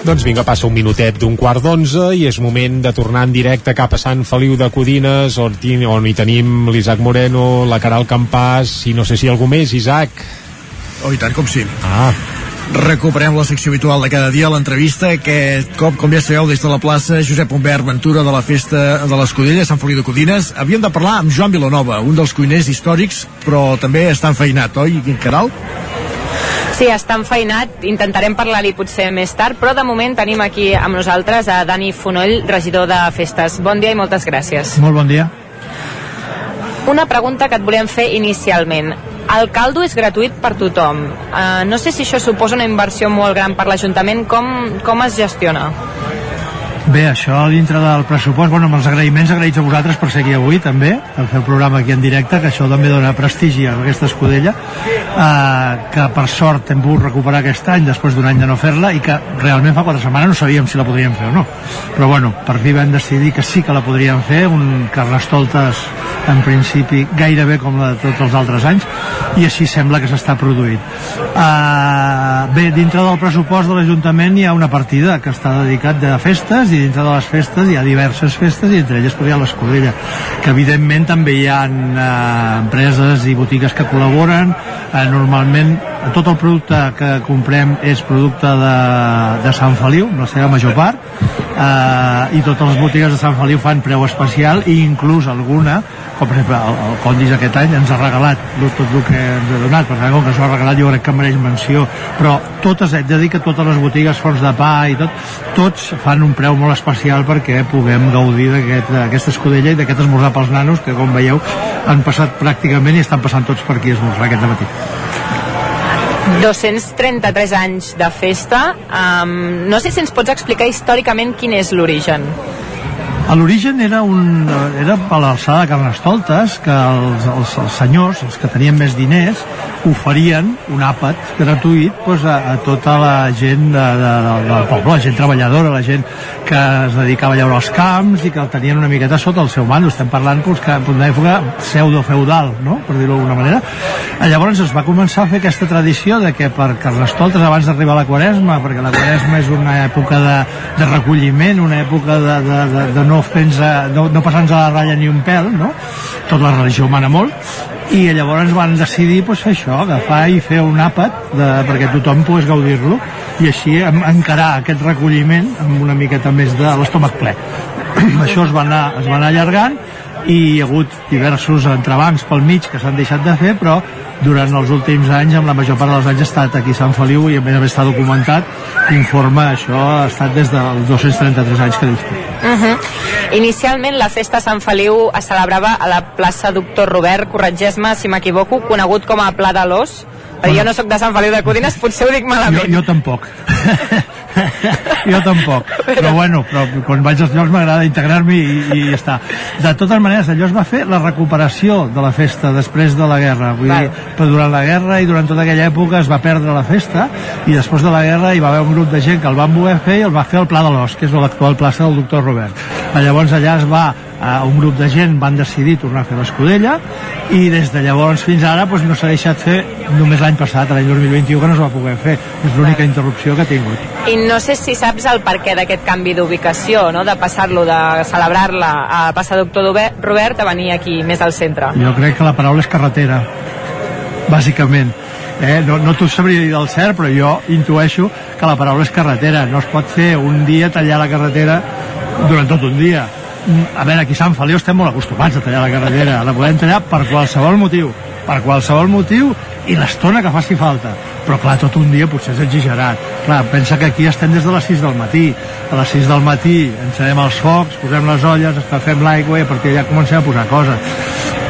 Doncs vinga, passa un minutet d'un quart d'onze i és moment de tornar en directe cap a Sant Feliu de Codines, on, on hi tenim l'Isaac Moreno, la Caral Campàs i no sé si algú més, Isaac. Oh, i tant com sí. Ah. Recuperem la secció habitual de cada dia, l'entrevista, aquest cop, com ja sabeu, des de la plaça Josep Humbert Ventura de la Festa de l'Escudella, Sant Feliu de Codines. Havíem de parlar amb Joan Vilanova, un dels cuiners històrics, però també està enfeinat, oi, Caral? Sí, està enfeinat, intentarem parlar-li potser més tard, però de moment tenim aquí amb nosaltres a Dani Fonoll, regidor de Festes. Bon dia i moltes gràcies. Molt bon dia. Una pregunta que et volem fer inicialment. El caldo és gratuït per tothom. Uh, no sé si això suposa una inversió molt gran per l'Ajuntament. Com, com es gestiona? Bé, això dintre del pressupost, bueno, amb els agraïments agraïts a vosaltres per ser aquí avui també, per fer el programa aquí en directe, que això també dona prestigi a aquesta escudella, eh, que per sort hem pogut recuperar aquest any després d'un any de no fer-la i que realment fa quatre setmanes no sabíem si la podríem fer o no. Però bueno, per fi vam decidir que sí que la podríem fer, un Carnestoltes en principi gairebé com la de tots els altres anys, i així sembla que s'està produint. Uh, bé, dintre del pressupost de l'Ajuntament hi ha una partida que està dedicat a festes i dintre de les festes hi ha diverses festes i entre elles hi ha l'Escudella que evidentment també hi ha uh, empreses i botigues que col·laboren. Uh, normalment tot el producte que comprem és producte de, de Sant Feliu, la seva major part uh, i totes les botigues de Sant Feliu fan preu especial i inclús alguna com per exemple el, el Condis aquest any ens ha regalat tot el que ens ha donat per tant com que s'ho ha regalat jo crec que mereix menció però totes, et de dir que totes les botigues forns de pa i tot, tots fan un preu molt especial perquè puguem gaudir d'aquesta aquest, escudella i d'aquest esmorzar pels nanos que com veieu han passat pràcticament i estan passant tots per aquí a esmorzar aquest matí 233 anys de festa. Um, no sé si ens pots explicar històricament quin és l'origen. A l'origen era, un, era a l'alçada de Carnestoltes que els, els, els senyors, els que tenien més diners, oferien un àpat gratuït doncs, a, a tota la gent de, de, del poble, la gent treballadora, la gent que es dedicava a llaure els camps i que el tenien una miqueta sota el seu mando. Estem parlant doncs, que en una època pseudo-feudal, no? per dir-ho d'alguna manera. Llavors es va començar a fer aquesta tradició de que per Carnestoltes, abans d'arribar a la Quaresma, perquè la Quaresma és una època de, de recolliment, una època de, de, de, de no no, no passar-nos a la ratlla ni un pèl, no? Tot la religió mana molt, i llavors van decidir pues, fer això, agafar i fer un àpat de, perquè tothom pogués gaudir-lo i així en, encarar aquest recolliment amb una miqueta més de l'estómac ple això es va anar, es va anar allargant i hi ha hagut diversos entrebancs pel mig que s'han deixat de fer, però durant els últims anys, amb la major part dels anys, ha estat aquí a Sant Feliu i a més a més està documentat, informa, això ha estat des dels 233 anys que dius tu. Uh -huh. Inicialment la festa a Sant Feliu es celebrava a la plaça Doctor Robert, corregeix-me si m'equivoco, conegut com a Pla de l'Os. Però jo no sóc de Sant Feliu de Codines, potser ho dic malament. Jo, jo tampoc. jo tampoc. Però bueno, però quan vaig als llocs m'agrada integrar-m'hi i, i ja està. De totes maneres, allò es va fer la recuperació de la festa després de la guerra. Vull dir, però durant la guerra i durant tota aquella època es va perdre la festa i després de la guerra hi va haver un grup de gent que el van voler fer i el va fer al Pla de l'Os, que és l'actual plaça del doctor Robert. Llavors allà es va eh, un grup de gent van decidir tornar a fer l'escudella i des de llavors fins ara doncs, no s'ha deixat fer només l'any passat, l'any 2021 que no es va poder fer, és l'única interrupció que ha tingut. I no sé si saps el perquè d'aquest canvi d'ubicació, no? de passar-lo de celebrar-la a passar Doctor Robert a venir aquí més al centre. Jo crec que la paraula és carretera, bàsicament. Eh, no, no t'ho sabria dir del cert, però jo intueixo que la paraula és carretera. No es pot fer un dia tallar la carretera durant tot un dia a veure, aquí a Sant Feliu estem molt acostumats a tallar la carretera, la podem tallar per qualsevol motiu, per qualsevol motiu i l'estona que faci falta. Però clar, tot un dia potser és exagerat. Clar, pensa que aquí estem des de les 6 del matí. A les 6 del matí encenem els focs, posem les olles, escalfem l'aigua i a partir d'allà comencem a posar coses.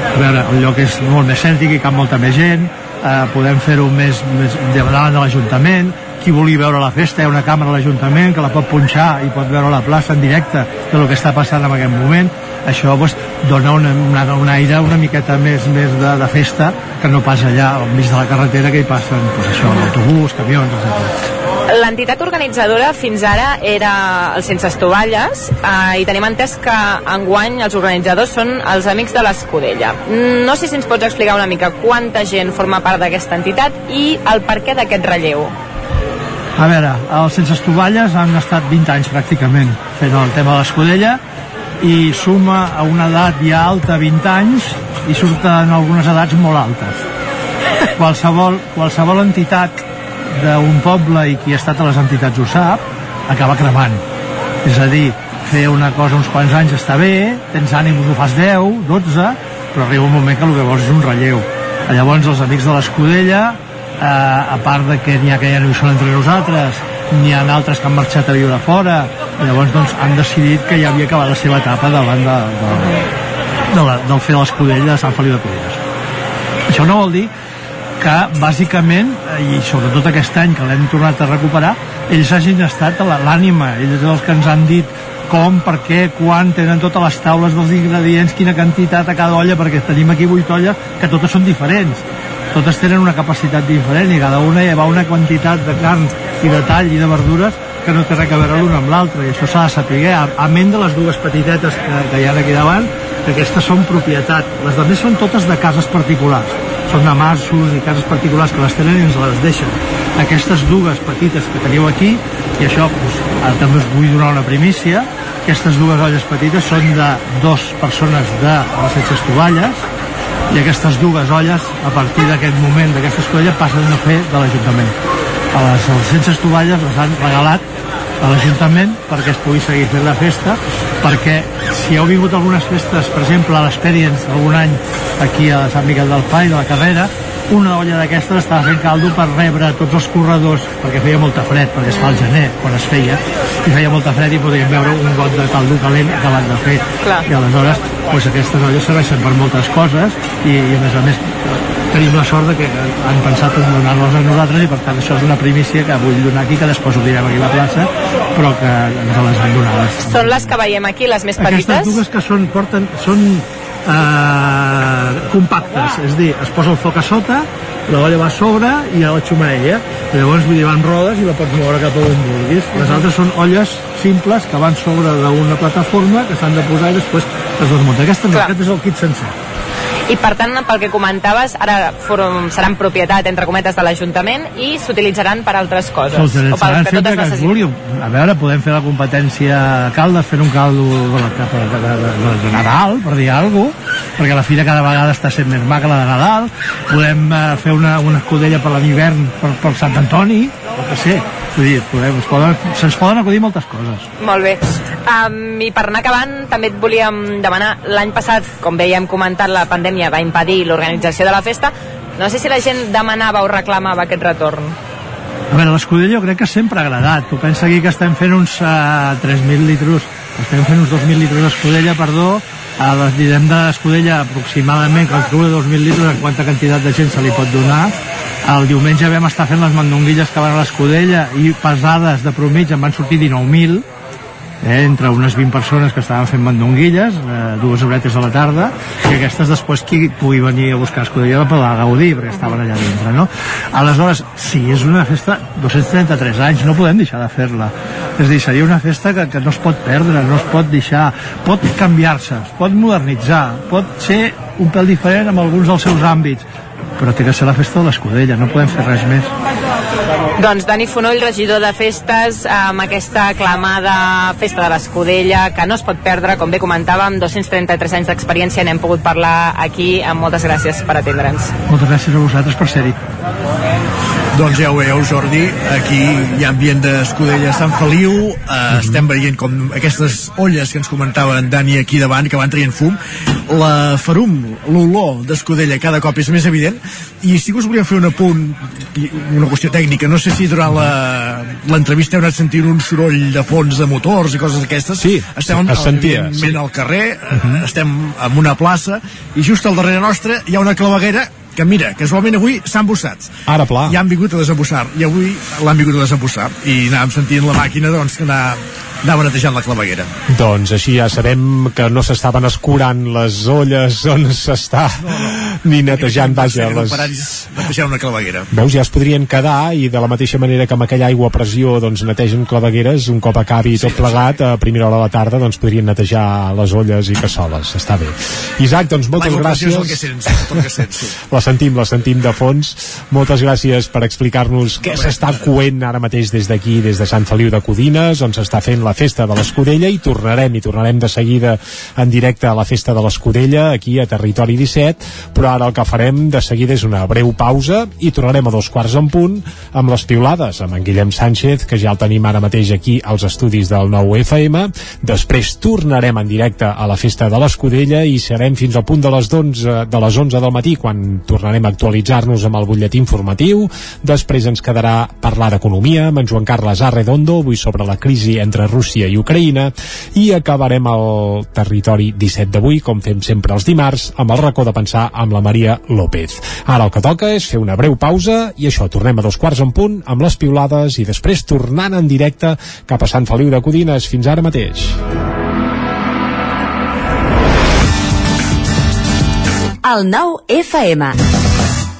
A veure, el lloc és molt més cèntric i cap molta més gent, eh, podem fer-ho més, més davant de l'Ajuntament, qui vulgui veure la festa, hi ha una càmera a l'Ajuntament que la pot punxar i pot veure la plaça en directe de lo que està passant en aquest moment això doncs, dona una, una, un aire una miqueta més, més de, de festa que no pas allà al mig de la carretera que hi passen doncs això, autobús, camions, etc. L'entitat organitzadora fins ara era el Sense Estovalles eh, i tenim entès que enguany els organitzadors són els Amics de l'Escudella. No sé si ens pots explicar una mica quanta gent forma part d'aquesta entitat i el perquè d'aquest relleu. A veure, els Sense Estovalles han estat 20 anys pràcticament fent el tema de l'escudella i suma a una edat ja alta 20 anys i surten algunes edats molt altes. Qualsevol, qualsevol entitat d'un poble i qui ha estat a les entitats ho sap, acaba cremant. És a dir, fer una cosa uns quants anys està bé, tens ànims, ho fas 10, 12, però arriba un moment que el que vols és un relleu. Llavors els amics de l'Escudella eh, a part de que n'hi ha que ja no hi són entre nosaltres n'hi ha altres que han marxat a viure fora llavors doncs, han decidit que ja havia acabat la seva etapa davant de, de, de la, del fer de l'escudella de Sant Feliu de Codines. Això no vol dir que bàsicament, eh, i sobretot aquest any que l'hem tornat a recuperar, ells hagin estat l'ànima, ells els que ens han dit com, per què, quan, tenen totes les taules dels ingredients, quina quantitat a cada olla, perquè tenim aquí vuit olles que totes són diferents. Totes tenen una capacitat diferent i cada una hi va una quantitat de carn i de tall i de verdures que no té res a veure l'una amb l'altra i això s'ha de saber, a, a ment de les dues petitetes que, que hi ha aquí davant que aquestes són propietat, les altres són totes de cases particulars. Són de masos i cases particulars que les tenen i ens les deixen. Aquestes dues petites que teniu aquí i això doncs, ara també us vull donar una primícia aquestes dues olles petites són de dos persones de les Setges Tovalles i aquestes dues olles a partir d'aquest moment d'aquesta escolla passen a fer de l'Ajuntament a les, les sense estovalles les han regalat a l'Ajuntament perquè es pugui seguir fent la festa perquè si heu vingut algunes festes per exemple a l'Experience algun any aquí a Sant Miquel del Pai de la carrera una olla d'aquestes estava fent caldo per rebre tots els corredors perquè feia molta fred, perquè es fa al gener quan es feia, i feia molta fred i podíem veure un got de caldo calent acabat de fer Clar. i aleshores doncs aquestes olles serveixen per moltes coses i, i a més a més tenim la sort de que han pensat en donar-les a nosaltres i per tant això és una primícia que vull donar aquí que després ho direm aquí a la plaça però que ens les han donades Són les que veiem aquí, les més petites? aquestes dues que són, porten, són eh, compactes, és dir, es posa el foc a sota, l'olla va a sobre i a la xumarella. Llavors, vull dir, van rodes i la pots moure cap a on vulguis. Les altres són olles simples que van sobre d'una plataforma que s'han de posar i després es desmunta. Aquesta no, aquest és el kit sencer i per tant, pel que comentaves, ara forum, seran propietat, entre cometes, de l'Ajuntament i s'utilitzaran per altres coses. S'utilitzaran sempre que es vulgui. A veure, podem fer la competència caldes, fer un caldo de, de, de, de, de, de Nadal, per dir alguna cosa, perquè la fira cada vegada està sent més maca la de Nadal. Podem eh, fer una, una escudella per l'hivern per, per Sant Antoni, o que sé Vull dir, podem, es poden, se'ns poden acudir moltes coses. Molt bé. Um, I per anar acabant, també et volíem demanar, l'any passat, com veiem comentat, la pandèmia va impedir l'organització de la festa. No sé si la gent demanava o reclamava aquest retorn. A veure, l'Escudella jo crec que sempre ha agradat. Tu pensa aquí que estem fent uns uh, 3.000 litros, estem fent uns 2.000 litros d'Escudella, perdó, a les direm d'Escudella aproximadament, calcula 2.000 litros, en quanta quantitat de gent se li pot donar. El diumenge vam estar fent les mandonguilles que van a l'Escudella i pesades de promig en van sortir 19.000, eh, entre unes 20 persones que estaven fent mandonguilles, eh, dues horetes a la tarda, i aquestes després qui pugui venir a buscar escudella per la gaudir, perquè estaven allà dintre, no? Aleshores, sí, és una festa 233 anys, no podem deixar de fer-la. És a dir, seria una festa que, que no es pot perdre, no es pot deixar, pot canviar-se, pot modernitzar, pot ser un pèl diferent en alguns dels seus àmbits, però té que ser la festa de l'Escudella, no podem fer res més. Doncs Dani Fonoll, regidor de festes, amb aquesta aclamada festa de l'Escudella, que no es pot perdre, com bé comentàvem, 233 anys d'experiència, n'hem pogut parlar aquí, amb moltes gràcies per atendre'ns. Moltes gràcies a vosaltres per ser-hi. Doncs ja ho veieu, Jordi, aquí hi ha ambient d'Escudella Sant Feliu, eh, mm -hmm. estem veient com aquestes olles que ens comentava en Dani aquí davant, que van traient fum, la farum, l'olor d'Escudella cada cop és més evident, i sí que us volíem fer un apunt, una qüestió tècnica, no sé si durant l'entrevista heu anat sentint un soroll de fons de motors i coses d'aquestes. Sí, estem es sentia, evidentment, al carrer, eh, estem en una plaça, i just al darrere nostre hi ha una claveguera que mira, casualment avui s'han embossat. Ara pla. I han vingut a desembossar. I avui l'han vingut a desembossar. I anàvem sentint la màquina, doncs, que anava, anava netejant la claveguera. Doncs així ja sabem que no s'estaven escurant les olles on s'està ni netejant, vaja, les... Netejant una claveguera. Veus, ja es podrien quedar i de la mateixa manera que amb aquella aigua a pressió doncs netegen clavegueres, un cop acabi tot plegat, a primera hora de la tarda doncs podrien netejar les olles i cassoles. Està bé. Isaac, doncs moltes pressió és gràcies. el que sents, el que sents. sí. La sentim, la sentim de fons. Moltes gràcies per explicar-nos què s'està coent ara mateix des d'aquí, des de Sant Feliu de Codines, on s'està fent la festa de l'Escudella i tornarem, i tornarem de seguida en directe a la festa de l'Escudella, aquí a Territori 17, però ara el que farem de seguida és una breu pausa i tornarem a dos quarts en punt amb les piulades, amb en Guillem Sánchez, que ja el tenim ara mateix aquí als estudis del nou FM. Després tornarem en directe a la festa de l'Escudella i serem fins al punt de les 11, de les 11 del matí quan tornarem a actualitzar-nos amb el butlletí informatiu. Després ens quedarà parlar d'economia amb en Joan Carles Arredondo, avui sobre la crisi entre Rússia i Ucraïna, i acabarem el territori 17 d'avui, com fem sempre els dimarts, amb el racó de pensar amb la Maria López. Ara el que toca és fer una breu pausa i això, tornem a dos quarts en punt amb les piulades i després tornant en directe cap a Sant Feliu de Codines. Fins ara mateix. El nou FM.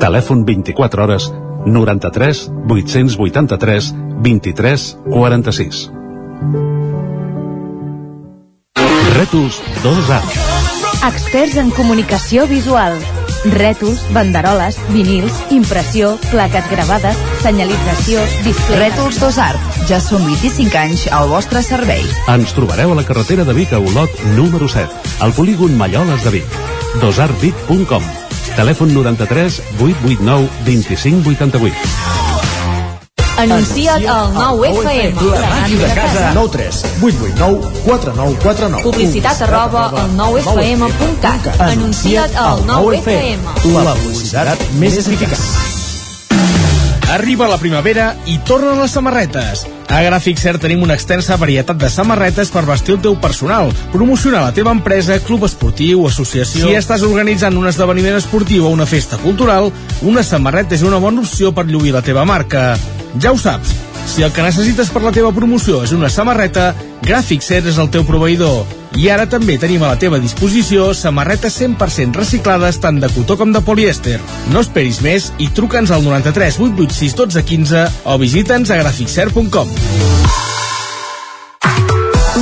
Telèfon 24 hores 93 883 23 46. Rètols 2A. Experts en comunicació visual. Rètols, banderoles, vinils, impressió, plaques gravades, senyalització, display... Rètols Dos Art. Ja són 25 anys al vostre servei. Ens trobareu a la carretera de Vic a Olot número 7, al polígon Malloles de Vic. dosartvic.com Telèfon 93 889 2588. Anuncia't al 9FM. La màquina de casa. 9 3 8 8 9 4 9 4 9. Publicitat arroba al 9FM.cat. Anuncia't al 9FM. La publicitat més eficaç. Arriba la primavera i tornen les samarretes. A Gràfic Cert tenim una extensa varietat de samarretes per vestir el teu personal, promocionar la teva empresa, club esportiu, associació... Si estàs organitzant un esdeveniment esportiu o una festa cultural, una samarreta és una bona opció per lluir la teva marca. Ja ho saps, si el que necessites per la teva promoció és una samarreta, Gràfic Cert és el teu proveïdor. I ara també tenim a la teva disposició samarretes 100% reciclades tant de cotó com de polièster. No esperis més i truca'ns al 93 886 12 15 o visita'ns a graficcert.com.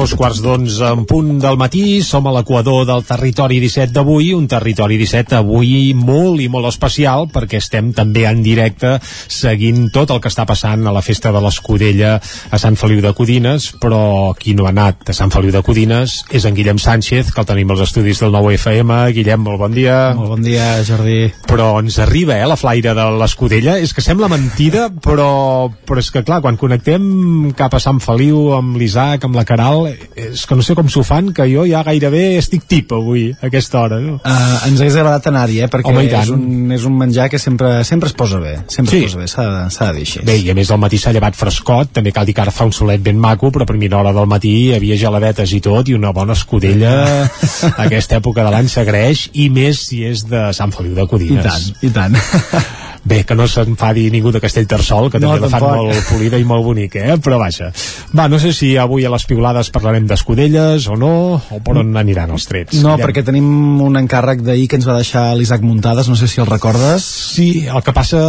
Dos quarts d'onze en punt del matí, som a l'equador del territori 17 d'avui, un territori 17 avui molt i molt especial perquè estem també en directe seguint tot el que està passant a la festa de l'Escudella a Sant Feliu de Codines, però qui no ha anat a Sant Feliu de Codines és en Guillem Sánchez, que el tenim als estudis del nou FM. Guillem, molt bon dia. Molt bon dia, Jordi. Però ens arriba, eh, la flaire de l'Escudella. És que sembla mentida, però, però és que, clar, quan connectem cap a Sant Feliu amb l'Isaac, amb la Caral, és que no sé com s'ho fan, que jo ja gairebé estic tip avui, a aquesta hora. No? Uh, ens hagués agradat anar-hi, eh? perquè Home, és, un, és un menjar que sempre, sempre es posa bé, sempre Sí. es posa bé, s'ha de, de dir així. Bé, i a més el matí s'ha llevat frescot, també cal dir que ara fa un solet ben maco, però a primera hora del matí hi havia geladetes i tot, i una bona escudella a aquesta època de l'any s'agraeix, i més si és de Sant Feliu de Codines. I tant, i tant. Bé, que no s'enfadi ningú de Castellterçol, que No, també la fan tampoc. molt polida i molt bonica, eh? però vaja. Va, no sé si avui a les piulades parlarem d'escudelles o no, o per on aniran els trets. No, Guillem. perquè tenim un encàrrec d'ahir que ens va deixar l'Isaac Muntades, no sé si el recordes. Sí, el que passa...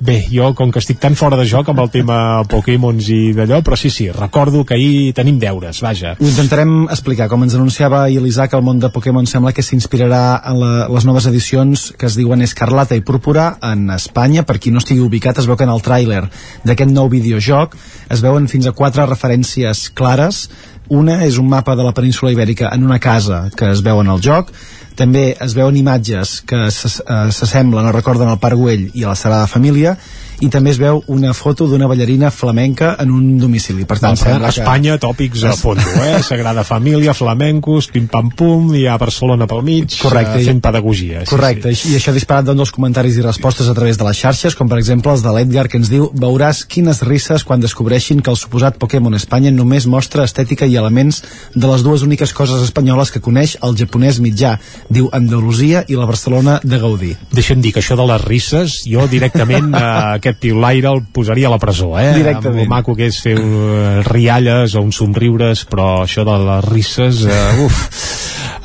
Bé, jo, com que estic tan fora de joc amb el tema Pokémons i d'allò, però sí, sí, recordo que ahir tenim deures, vaja. Ho intentarem explicar. Com ens anunciava ahir l'Isaac, el món de Pokémon sembla que s'inspirarà en la, les noves edicions que es diuen Escarlata i Púrpura en Espanya. Per qui no estigui ubicat, es veu que en el tràiler d'aquest nou videojoc es veuen fins a quatre referències clares. Una és un mapa de la península ibèrica en una casa que es veu en el joc, també es veuen imatges que s'as- s'assemblen o recorden al Parc Güell i a la Sagrada Família i també es veu una foto d'una ballarina flamenca en un domicili. Per tant, tant, sembla que- Espanya, tòpics a fondo, eh? Sagrada Família, flamencos, pim-pam-pum, i a Barcelona pel mig, Correcte. eh, fent pedagogia. Sí, Correcte, Sí. i això ha disparat doncs, els comentaris i respostes a través de les xarxes, com per exemple els de l'Edgar, que ens diu veuràs quines risses quan descobreixin que el suposat Pokémon Espanya només mostra estètica i elements de les dues úniques coses espanyoles que coneix el japonès mitjà, diu Andalusia i la Barcelona de Gaudí. Deixa'm dir que això de les risses, jo directament a aquest piulaire el posaria a la presó, eh? Directament. Amb el maco que és fer uh, rialles o uns somriures, però això de les risses, uh, uf,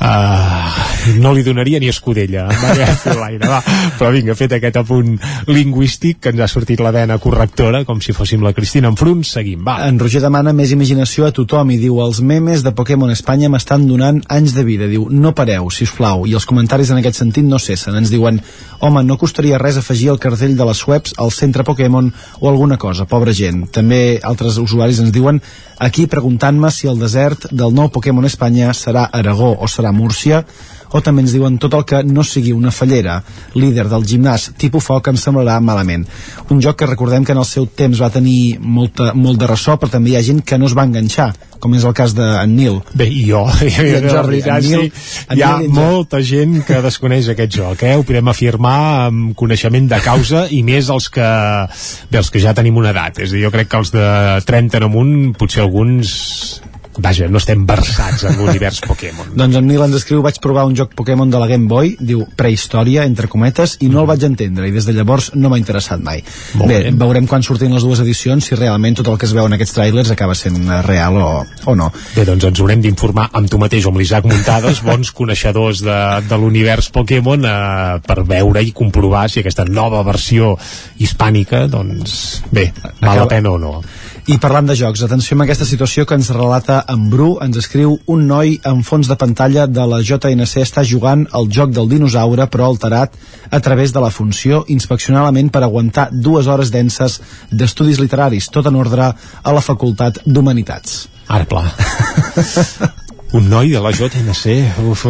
uh, no li donaria ni escudella piulaire, va. Però vinga, fet aquest apunt lingüístic que ens ha sortit la vena correctora, com si fóssim la Cristina Enfrunt, seguim, va. En Roger demana més imaginació a tothom i diu els memes de Pokémon Espanya m'estan donant anys de vida. Diu, no pareu, si us plau. I els comentaris en aquest sentit no cessen. Ens diuen, home, no costaria res afegir el cartell de les webs al centre Pokémon o alguna cosa, pobra gent. També altres usuaris ens diuen aquí preguntant-me si el desert del nou Pokémon Espanya serà Aragó o serà Múrcia o també ens diuen tot el que no sigui una fallera líder del gimnàs tipus foc em semblarà malament. Un joc que recordem que en el seu temps va tenir molta, molt de ressò però també hi ha gent que no es va enganxar com és el cas d'en Nil. Bé, i jo, i en Jordi, veritat, en Nil- sí, en hi ha Nil en molta gent que desconeix aquest joc, eh? ho podem afirmar amb coneixement de causa i més els que, bé, els que ja tenim una edat, és a dir, jo crec que els de 30 en amunt, potser alguns vaja, no estem versats en l'univers Pokémon. Doncs en Nil ens escriu vaig provar un joc Pokémon de la Game Boy diu prehistòria, entre cometes i no el vaig entendre i des de llavors no m'ha interessat mai Molt bé, bé. veurem quan surtin les dues edicions si realment tot el que es veu en aquests trailers acaba sent eh, real o, o no Bé, doncs ens haurem d'informar amb tu mateix o amb l'Isaac Muntades, bons coneixedors de, de l'univers Pokémon, eh, per veure i comprovar si aquesta nova versió hispànica, doncs, bé, val Acaba- la pena o no. I parlant de jocs, atenció amb aquesta situació que ens relata en Bru, ens escriu un noi en fons de pantalla de la JNC està jugant al joc del dinosaure però alterat a través de la funció inspeccionar la ment per aguantar dues hores denses d'estudis literaris, tot en ordre a la Facultat d'Humanitats. Ara pla. un noi de la JNC uf.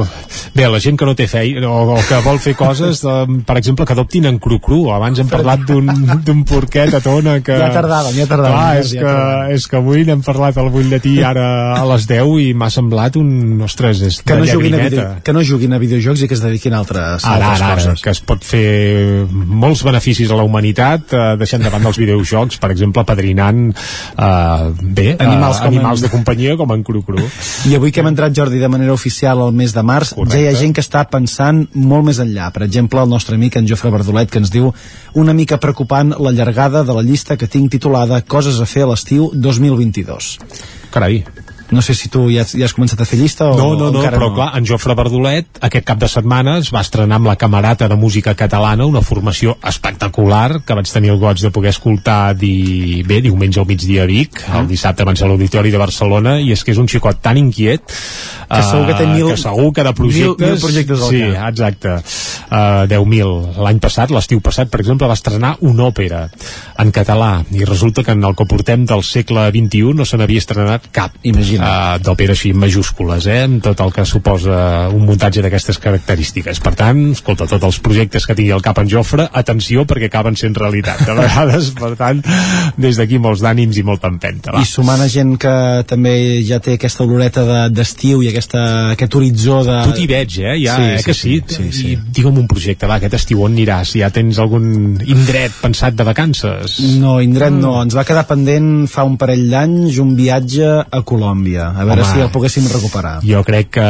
bé, la gent que no té feina o, o que vol fer coses de, per exemple que adoptin en cru-cru abans hem parlat d'un porquet a tona que... Ja tardàvem, ja tardàvem Clar, ja, és, ja que, tardàvem. és que avui n'hem parlat al butlletí ara a les 10 i m'ha semblat un ostres, és que no, juguin a video, que no juguin a videojocs i que es dediquin a altres, a ara, altres ara, ara, coses. que es pot fer molts beneficis a la humanitat eh, deixant de banda els videojocs, per exemple, padrinant eh, bé, Animals eh, com animals en- de companyia com en Cru Cru. I avui que hem entrat, Jordi, de manera oficial al mes de març, Correcte. ja hi ha gent que està pensant molt més enllà. Per exemple, el nostre amic en Jofre Verdolet, que ens diu una mica preocupant la llargada de la llista que tinc titulada Coses a fer a l'estiu 2022. Carai. No sé si tu ja, has- ja has començat a fer llista o No, no, no, encara però clar, en Jofre Verdolet aquest cap de setmana es va estrenar amb la Camerata de Música Catalana, una formació espectacular que vaig tenir el goig de poder escoltar di... bé, diumenge al migdia a Vic, el dissabte ser a l'Auditori de Barcelona, i és que és un xicot tan inquiet Que segur que té eh, mil- que segur que de projectes... mil- mil projectes sí, cap. exacte. Uh, 10.000. L'any passat, l'estiu passat, per exemple, va estrenar una òpera en català, i resulta que en el que portem del segle XXI no se n'havia estrenat cap uh, d'òpera així en majúscules, eh, amb tot el que suposa un muntatge d'aquestes característiques. Per tant, escolta, tots els projectes que tingui al cap en Jofre, atenció perquè acaben sent realitat. De vegades, per tant, des d'aquí molts d'ànims i molta empenta. Va. I sumant a gent que també ja té aquesta oloreta de- d'estiu i aquesta, aquest horitzó de... Tu t'hi veig, eh? Ja, Sí, eh, sí, que sí? sí, sí, sí. I digue'm un projecte, va, aquest estiu on aniràs? Ja tens algun indret pensat de vacances? No, indret no. Ens va quedar pendent fa un parell d'anys un viatge a Colòmbia. A veure Home. si el poguéssim recuperar. Jo crec que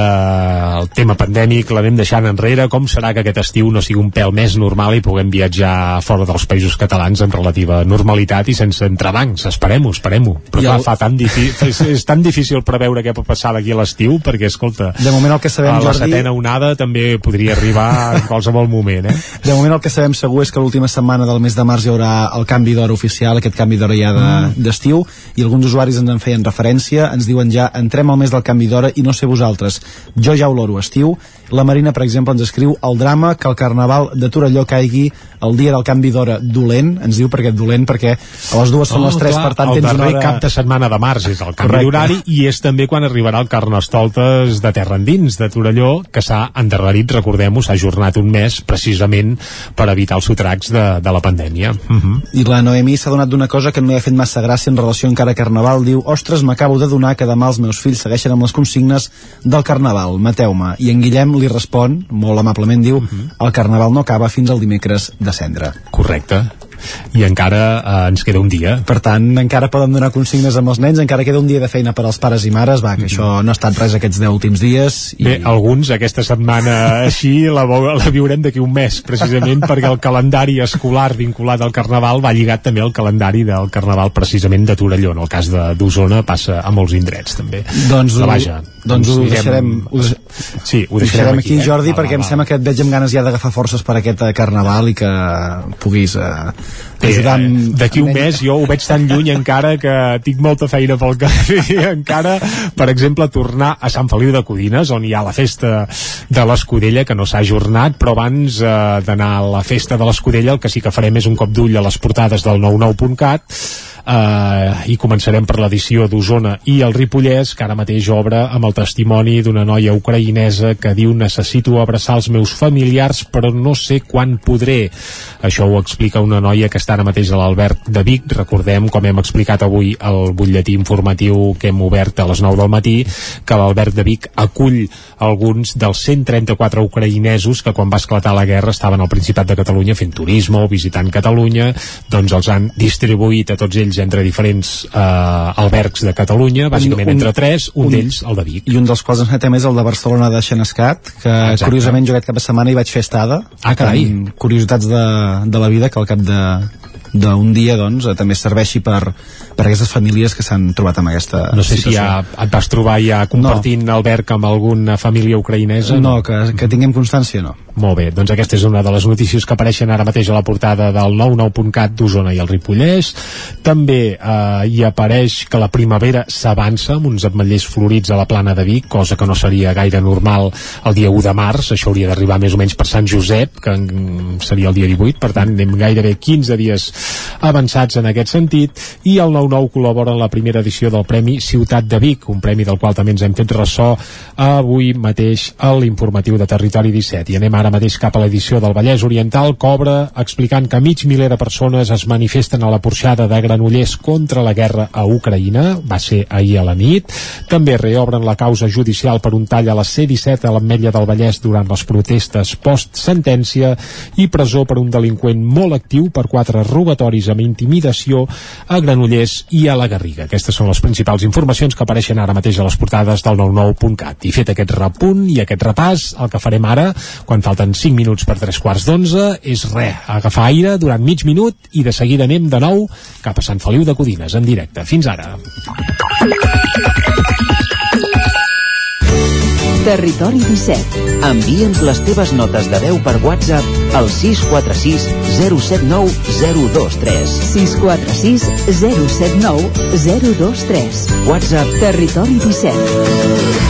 el tema pandèmic l'anem deixant enrere. Com serà que aquest estiu no sigui un pèl més normal i puguem viatjar fora dels països catalans amb relativa normalitat i sense entrebancs? Esperem-ho, esperem-ho. Però clar, el- fa tan difícil, és, és tan difícil preveure què pot passar d'aquí a l'estiu perquè, escolta, De moment el que sabem, la Jordi- setena onada també podria arribar en qualsevol moment, eh? De moment el que sabem segur és que l'última setmana del mes de març hi haurà el canvi d'hora oficial, aquest canvi d'hora ja Mm. de- d'estiu, i alguns usuaris ens en feien referència, ens diuen ja entrem al mes del canvi d'hora i no sé vosaltres, jo ja oloro estiu, la Marina, per exemple, ens escriu el drama que el carnaval de Torelló caigui el dia del canvi d'hora dolent, ens diu perquè dolent perquè a les dues són les tres, clar, per tant tens una hora... cap de setmana de març és el canvi d'horari i és també quan arribarà el Carnestoltes de Terra Endins, de Torelló, que s'ha endarrerit, recordem-ho, s'ha ajornat un mes precisament per evitar els sotracs de, de la pandèmia. Uh -huh. I la Noemí s'ha donat d'una cosa que no li ha fet massa gràcia en relació encara a Carnaval. Diu, ostres, m'acabo de donar que demà els meus fills segueixen amb les consignes del Carnaval, mateu-me. I en Guillem li respon, molt amablement, diu, el Carnaval no acaba fins al dimecres de cendre. Correcte. I encara eh, ens queda un dia. Per tant, encara poden donar consignes amb els nens, encara queda un dia de feina per als pares i mares, va, que això no ha estat res aquests 10 últims dies. I... Bé, alguns aquesta setmana així la, la viurem d'aquí un mes, precisament perquè el calendari escolar vinculat al Carnaval va lligat també al calendari del Carnaval precisament de Torelló. En el cas de- d'Osona passa a molts indrets, també. Doncs, Però ho, vaja, doncs ho anirem- deixarem, ho, deix- Sí, ho ho deixarem aquí, eh? Jordi, Va, perquè va, em va. sembla que et veig amb ganes ja d'agafar forces per aquest eh, Carnaval i que puguis eh, ajudar Bé, amb... d'aquí un mes jo ho veig tan lluny encara que tinc molta feina pel camí encara, per exemple, tornar a Sant Feliu de Codines, on hi ha la festa de l'Escudella, que no s'ha ajornat però abans eh, d'anar a la festa de l'Escudella el que sí que farem és un cop d'ull a les portades del 99.cat eh, i començarem per l'edició d'Osona i el Ripollès, que ara mateix obre amb el testimoni d'una noia ucraïnesa que diu necessito abraçar els meus familiars però no sé quan podré. Això ho explica una noia que està ara mateix a l'Albert de Vic, recordem com hem explicat avui el butlletí informatiu que hem obert a les 9 del matí que l'Albert de Vic acull alguns dels 134 ucraïnesos que quan va esclatar la guerra estaven al Principat de Catalunya fent turisme o visitant Catalunya. Doncs els han distribuït a tots ells entre diferents eh, albergs de Catalunya, bàsicament Un- un- entre tres, un, un- d'ells el de Vic. I un dels quals ens netem és el de Barcelona de Xenescat, que Exacte. curiosament jo aquest cap de setmana hi vaig fer estada. Ah, carai. Amb Curiositats de, de la vida que al cap de d'un dia doncs, eh, també serveixi per, per aquestes famílies que s'han trobat amb aquesta No sé situació. si ja et vas trobar ja compartint no. alberg amb alguna família ucraïnesa. No, que, que tinguem constància no. Molt bé, doncs aquesta és una de les notícies que apareixen ara mateix a la portada del 99.cat d'Osona i el Ripollès. També eh, hi apareix que la primavera s'avança amb uns ametllers florits a la plana de Vic, cosa que no seria gaire normal el dia 1 de març, això hauria d'arribar més o menys per Sant Josep, que mm, seria el dia 18, per tant anem gairebé 15 dies avançats en aquest sentit, i el 99 col·labora en la primera edició del Premi Ciutat de Vic, un premi del qual també ens hem fet ressò avui mateix a l'informatiu de Territori 17. I anem ara mateix cap a l'edició del Vallès Oriental, cobra explicant que mig miler de persones es manifesten a la porxada de Granollers contra la guerra a Ucraïna, va ser ahir a la nit. També reobren la causa judicial per un tall a la C-17 a l'Ametlla del Vallès durant les protestes post-sentència i presó per un delinqüent molt actiu per quatre robatoris amb intimidació a Granollers i a la Garriga. Aquestes són les principals informacions que apareixen ara mateix a les portades del 99.cat. I fet aquest repunt i aquest repàs, el que farem ara, quan falten 5 minuts per 3 quarts d'11, és res, agafar aire durant mig minut i de seguida anem de nou cap a Sant Feliu de Codines, en directe. Fins ara. Territori 17. Envia'ns les teves notes de veu per WhatsApp al 646 079 023. 646 079 023. WhatsApp Territori 17.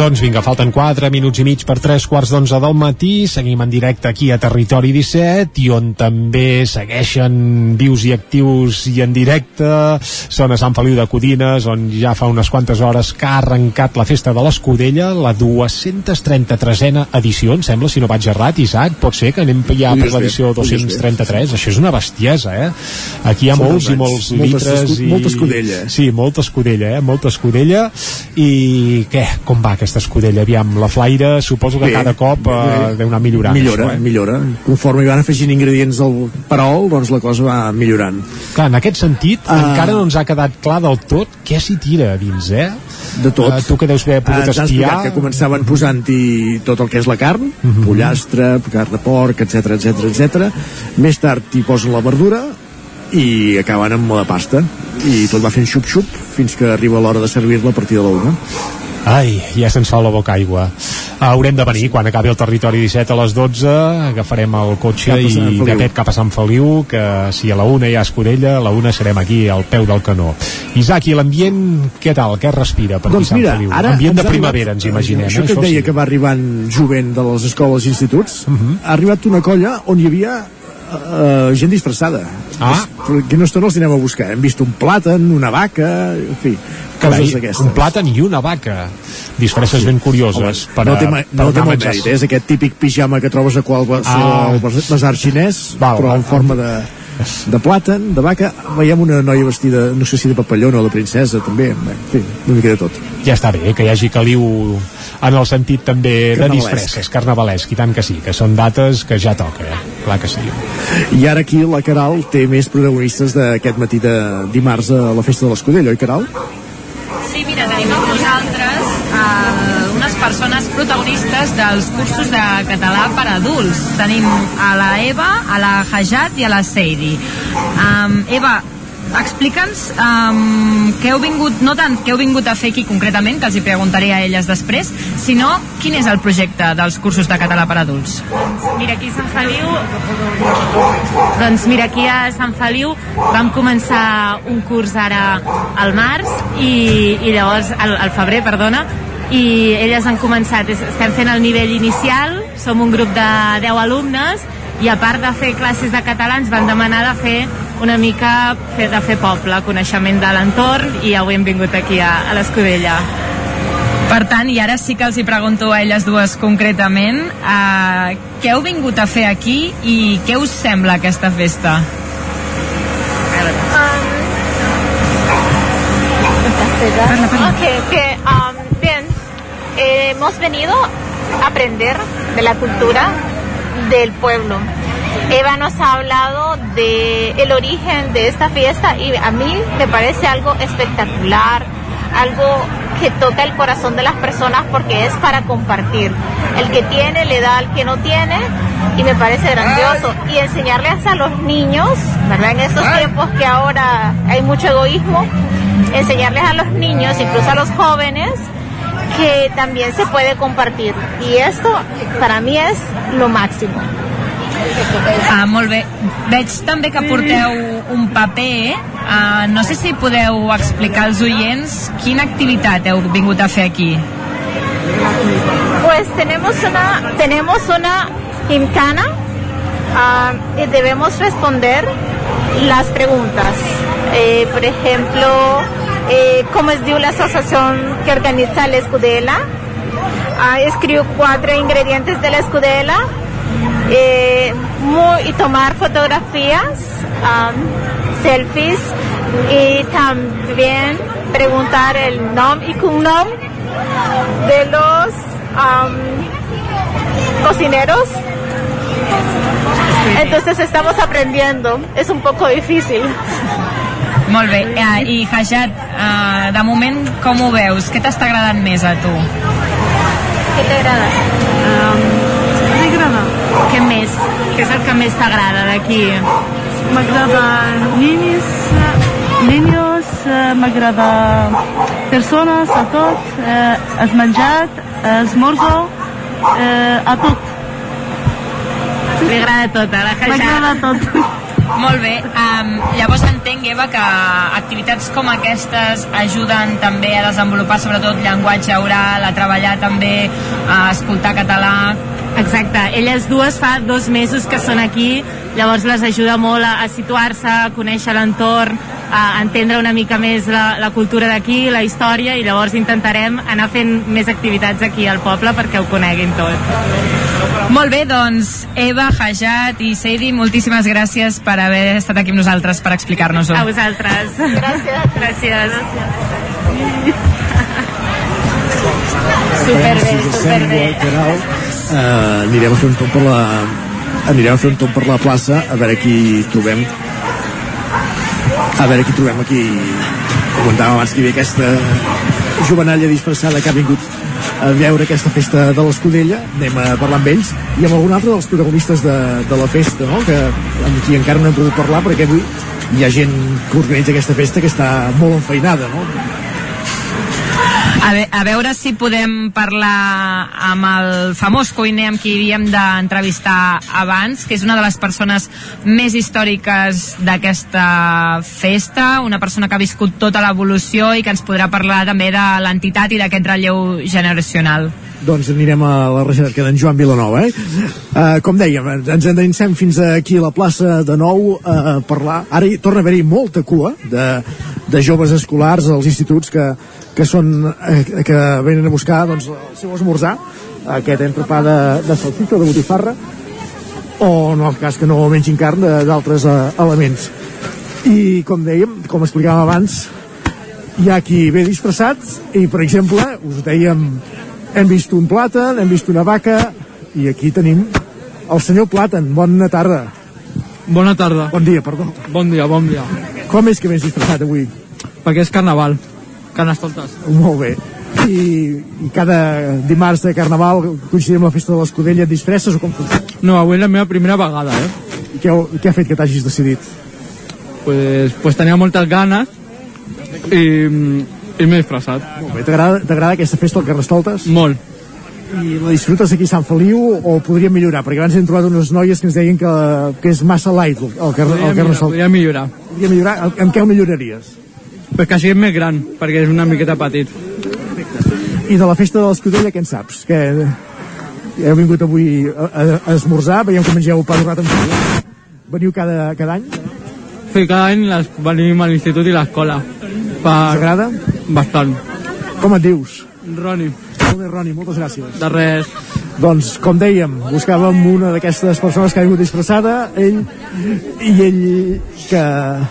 Doncs vinga, falten 4 minuts i mig per 3 quarts d'11 del matí. Seguim en directe aquí a Territori 17 i on també segueixen vius i actius i en directe són a Sant Feliu de Codines, on ja fa unes quantes hores que ha arrencat la festa de l'Escudella, la 233a edició, em sembla, si no vaig errat, Isaac, pot ser que anem ja per l'edició fer, podries 233, això és una bestiesa, eh? Aquí hi ha molts i molts. Moltes litres i... molta escudella. Sí, molta escudella, eh? Molta escudella i què? Com va aquesta escudella? Aviam, la flaire suposo que Bé, cada cop bé, eh, bé. deu anar millorant. millora, això, eh? millora. Conforme hi van afegint ingredients al perol, doncs la cosa va millorant. Clar, en aquest sentit, Ah. encara no ens ha quedat clar del tot què s'hi tira a dins, eh? De tot. Uh, tu que deus haver pogut Ens han explicat espiar... que començaven posant-hi tot el que és la carn, uh Mhm. -huh. pollastre, carn de porc, etc etc etc. Més tard hi posen la verdura i acaben amb la pasta. I tot va fent xup-xup fins que arriba l'hora de servir-la a partir de la una. Ai, ja se'ns fa la boca aigua. Uh, haurem de venir quan acabi el territori 17 a les 12, agafarem el cotxe Cap Sant i de pet cap a Sant Feliu, que si a la una hi ha Escudella, a la una serem aquí al peu del canó. Isaac, i l'ambient, què tal? Què respira per aquí Doncs Sant mira, Feliu? ara Ambient de primavera, ens imaginem. Això eh? que et deia sí. que va arribant jovent de les escoles i instituts, Mhm. uh -huh. ha arribat una colla on hi havia uh, gent disfressada. Ah. Que no estona els anem a buscar. Hem vist un plàtan, una vaca, en fi, coses d'aquestes. un plàtan i una vaca. Disfresses ben curioses. per, no té, a- ma- per no té molt mèrit, eh? és aquest típic pijama que trobes a qualsevol Ah. ah. basar xinès, Val, però val. en forma de, de plàtan, de vaca. Veiem una noia vestida, no sé si de papallona o de princesa, també. Bé, En fi, una mica de tot. ja està bé, que hi hagi caliu en el sentit també de disfresses, carnavalesc, i tant que sí, que són dates que ja toca, eh? clar que sí. I ara aquí la Caral té més protagonistes d'aquest matí de dimarts a la festa de l'Escudella, oi Caral? Sí, mira, tenim amb nosaltres uh, unes persones protagonistes dels cursos de català per a adults. Tenim a la Eva, a la Hajat i a la Seidi. Um, Eva, explica'ns um, què heu vingut, no tant què heu vingut a fer aquí concretament, que els hi preguntaré a elles després, sinó quin és el projecte dels cursos de català per adults. Mira, aquí a Sant Feliu... Doncs mira, aquí a Sant Feliu vam començar un curs ara al març i, i llavors, al, al febrer, perdona, i elles han començat, es- estem fent el nivell inicial, som un grup de 10 alumnes i a part de fer classes de català ens van demanar de fer una mica fer, de fer poble, coneixement de l'entorn i avui hem vingut aquí a, a l'Escudella. Per tant, i ara sí que els hi pregunto a elles dues concretament, uh, què heu vingut a fer aquí i què us sembla aquesta festa? Ok, que, um, bien. Eh, hemos venido a aprender de la cultura del pueblo. Eva nos ha hablado de el origen de esta fiesta y a mí me parece algo espectacular, algo que toca el corazón de las personas porque es para compartir. El que tiene le da al que no tiene y me parece grandioso. Y enseñarles a los niños, ¿verdad? En estos tiempos que ahora hay mucho egoísmo, enseñarles a los niños, incluso a los jóvenes, que también se puede compartir. Y esto para mí es lo máximo. Ah, molt bé. Veig també que porteu un paper. Ah, no sé si podeu explicar als oients quina activitat heu vingut a fer aquí. Pues tenemos una, tenemos una gimcana ah, y debemos responder las preguntas. Eh, por ejemplo, eh, ¿cómo es diu l'associació que organitza l'escudela? Ah, escriu quatre ingredientes de l'escudela eh, y tomar fotografías, selfies y también preguntar el nombre y cognom de los cocineros. Entonces estamos aprendiendo, es un poco difícil. Molt bé. Ah, I Hajat, ah, de moment com ho veus? Què t'està agradant més a tu? Què t'agrada? M'agrada. Què més? Què és el que més t'agrada d'aquí? M'agrada ninis, niños, eh, m'agrada persones, a tot, eh, has menjat, esmorzo, eh, a tot. Li agrada tot, a la Hajat? M'agrada tot. Molt bé. Um, llavors entenc, Eva, que activitats com aquestes ajuden també a desenvolupar sobretot llenguatge oral, a treballar també, a escoltar català... Exacte, elles dues fa dos mesos que són aquí, llavors les ajuda molt a, a situar-se, a conèixer l'entorn, a entendre una mica més la, la cultura d'aquí, la història, i llavors intentarem anar fent més activitats aquí al poble perquè ho coneguin tot. Molt bé, doncs, Eva, Hajat i Seidi, moltíssimes gràcies per haver estat aquí amb nosaltres per explicar-nos-ho. A vosaltres. Gràcies. Gràcies. Superbé, si us superbé. sembla, Caral, eh, anirem a fer un tomb per la anirem a fer un tomb per la plaça a veure qui trobem a veure qui trobem aquí comentàvem abans que hi havia aquesta jovenalla disfressada que ha vingut a veure aquesta festa de l'Escudella anem a parlar amb ells i amb algun altre dels protagonistes de, de la festa no? que amb qui encara no hem pogut parlar perquè avui hi ha gent que organitza aquesta festa que està molt enfeinada no? A, ve a veure si podem parlar amb el famós cuiner amb qui havíem d'entrevistar abans, que és una de les persones més històriques d'aquesta festa, una persona que ha viscut tota l'evolució i que ens podrà parlar també de l'entitat i d'aquest relleu generacional. Doncs anirem a la recerca d'en Joan Vilanova eh? Uh, com dèiem, ens endinsem fins aquí a la plaça de nou uh, a parlar, ara hi torna a haver-hi molta cua de, de joves escolars als instituts que, que són eh, que venen a buscar doncs, el seu esmorzar aquest entrepà de, de salsita de botifarra o en el cas que no mengin carn d'altres uh, elements i com dèiem, com explicàvem abans hi ha qui ve disfressat i per exemple, us dèiem hem vist un plàtan, hem vist una vaca i aquí tenim el senyor Plàtan, bona tarda Bona tarda. Bon dia, perdó. Bon dia, bon dia. Com és que vens disfressat avui? Perquè és carnaval. Carnestoltes. Molt bé. I, i cada dimarts de Carnaval coincidim amb la festa de l'Escudella et disfresses o com funciona? No, avui és la meva primera vegada, eh? I què, què ha fet que t'hagis decidit? Pues, pues tenia moltes ganes i, i m'he disfressat. Molt bé, t'agrada aquesta festa al Carnestoltes? Molt. I la disfrutes aquí a Sant Feliu o podríem millorar? Perquè abans hem trobat unes noies que ens deien que, que és massa light el, el, car Podria el Carnestoltes. podria millorar. Podria millorar? En què el milloraries? Pues que sigui més gran, perquè és una miqueta petit. I de la festa de l'Escudella, què en saps? Que heu vingut avui a, a, a esmorzar, veiem que mengeu pa d'orrat amb cebolla. Veniu cada, cada any? Sí, cada any les, venim a l'institut i l'escola. Per... T'agrada? Bastant. Com et dius? Roni. Molt bé, Roni, moltes gràcies. De res. doncs, com dèiem, buscàvem una d'aquestes persones que ha vingut disfressada, ell i ell que...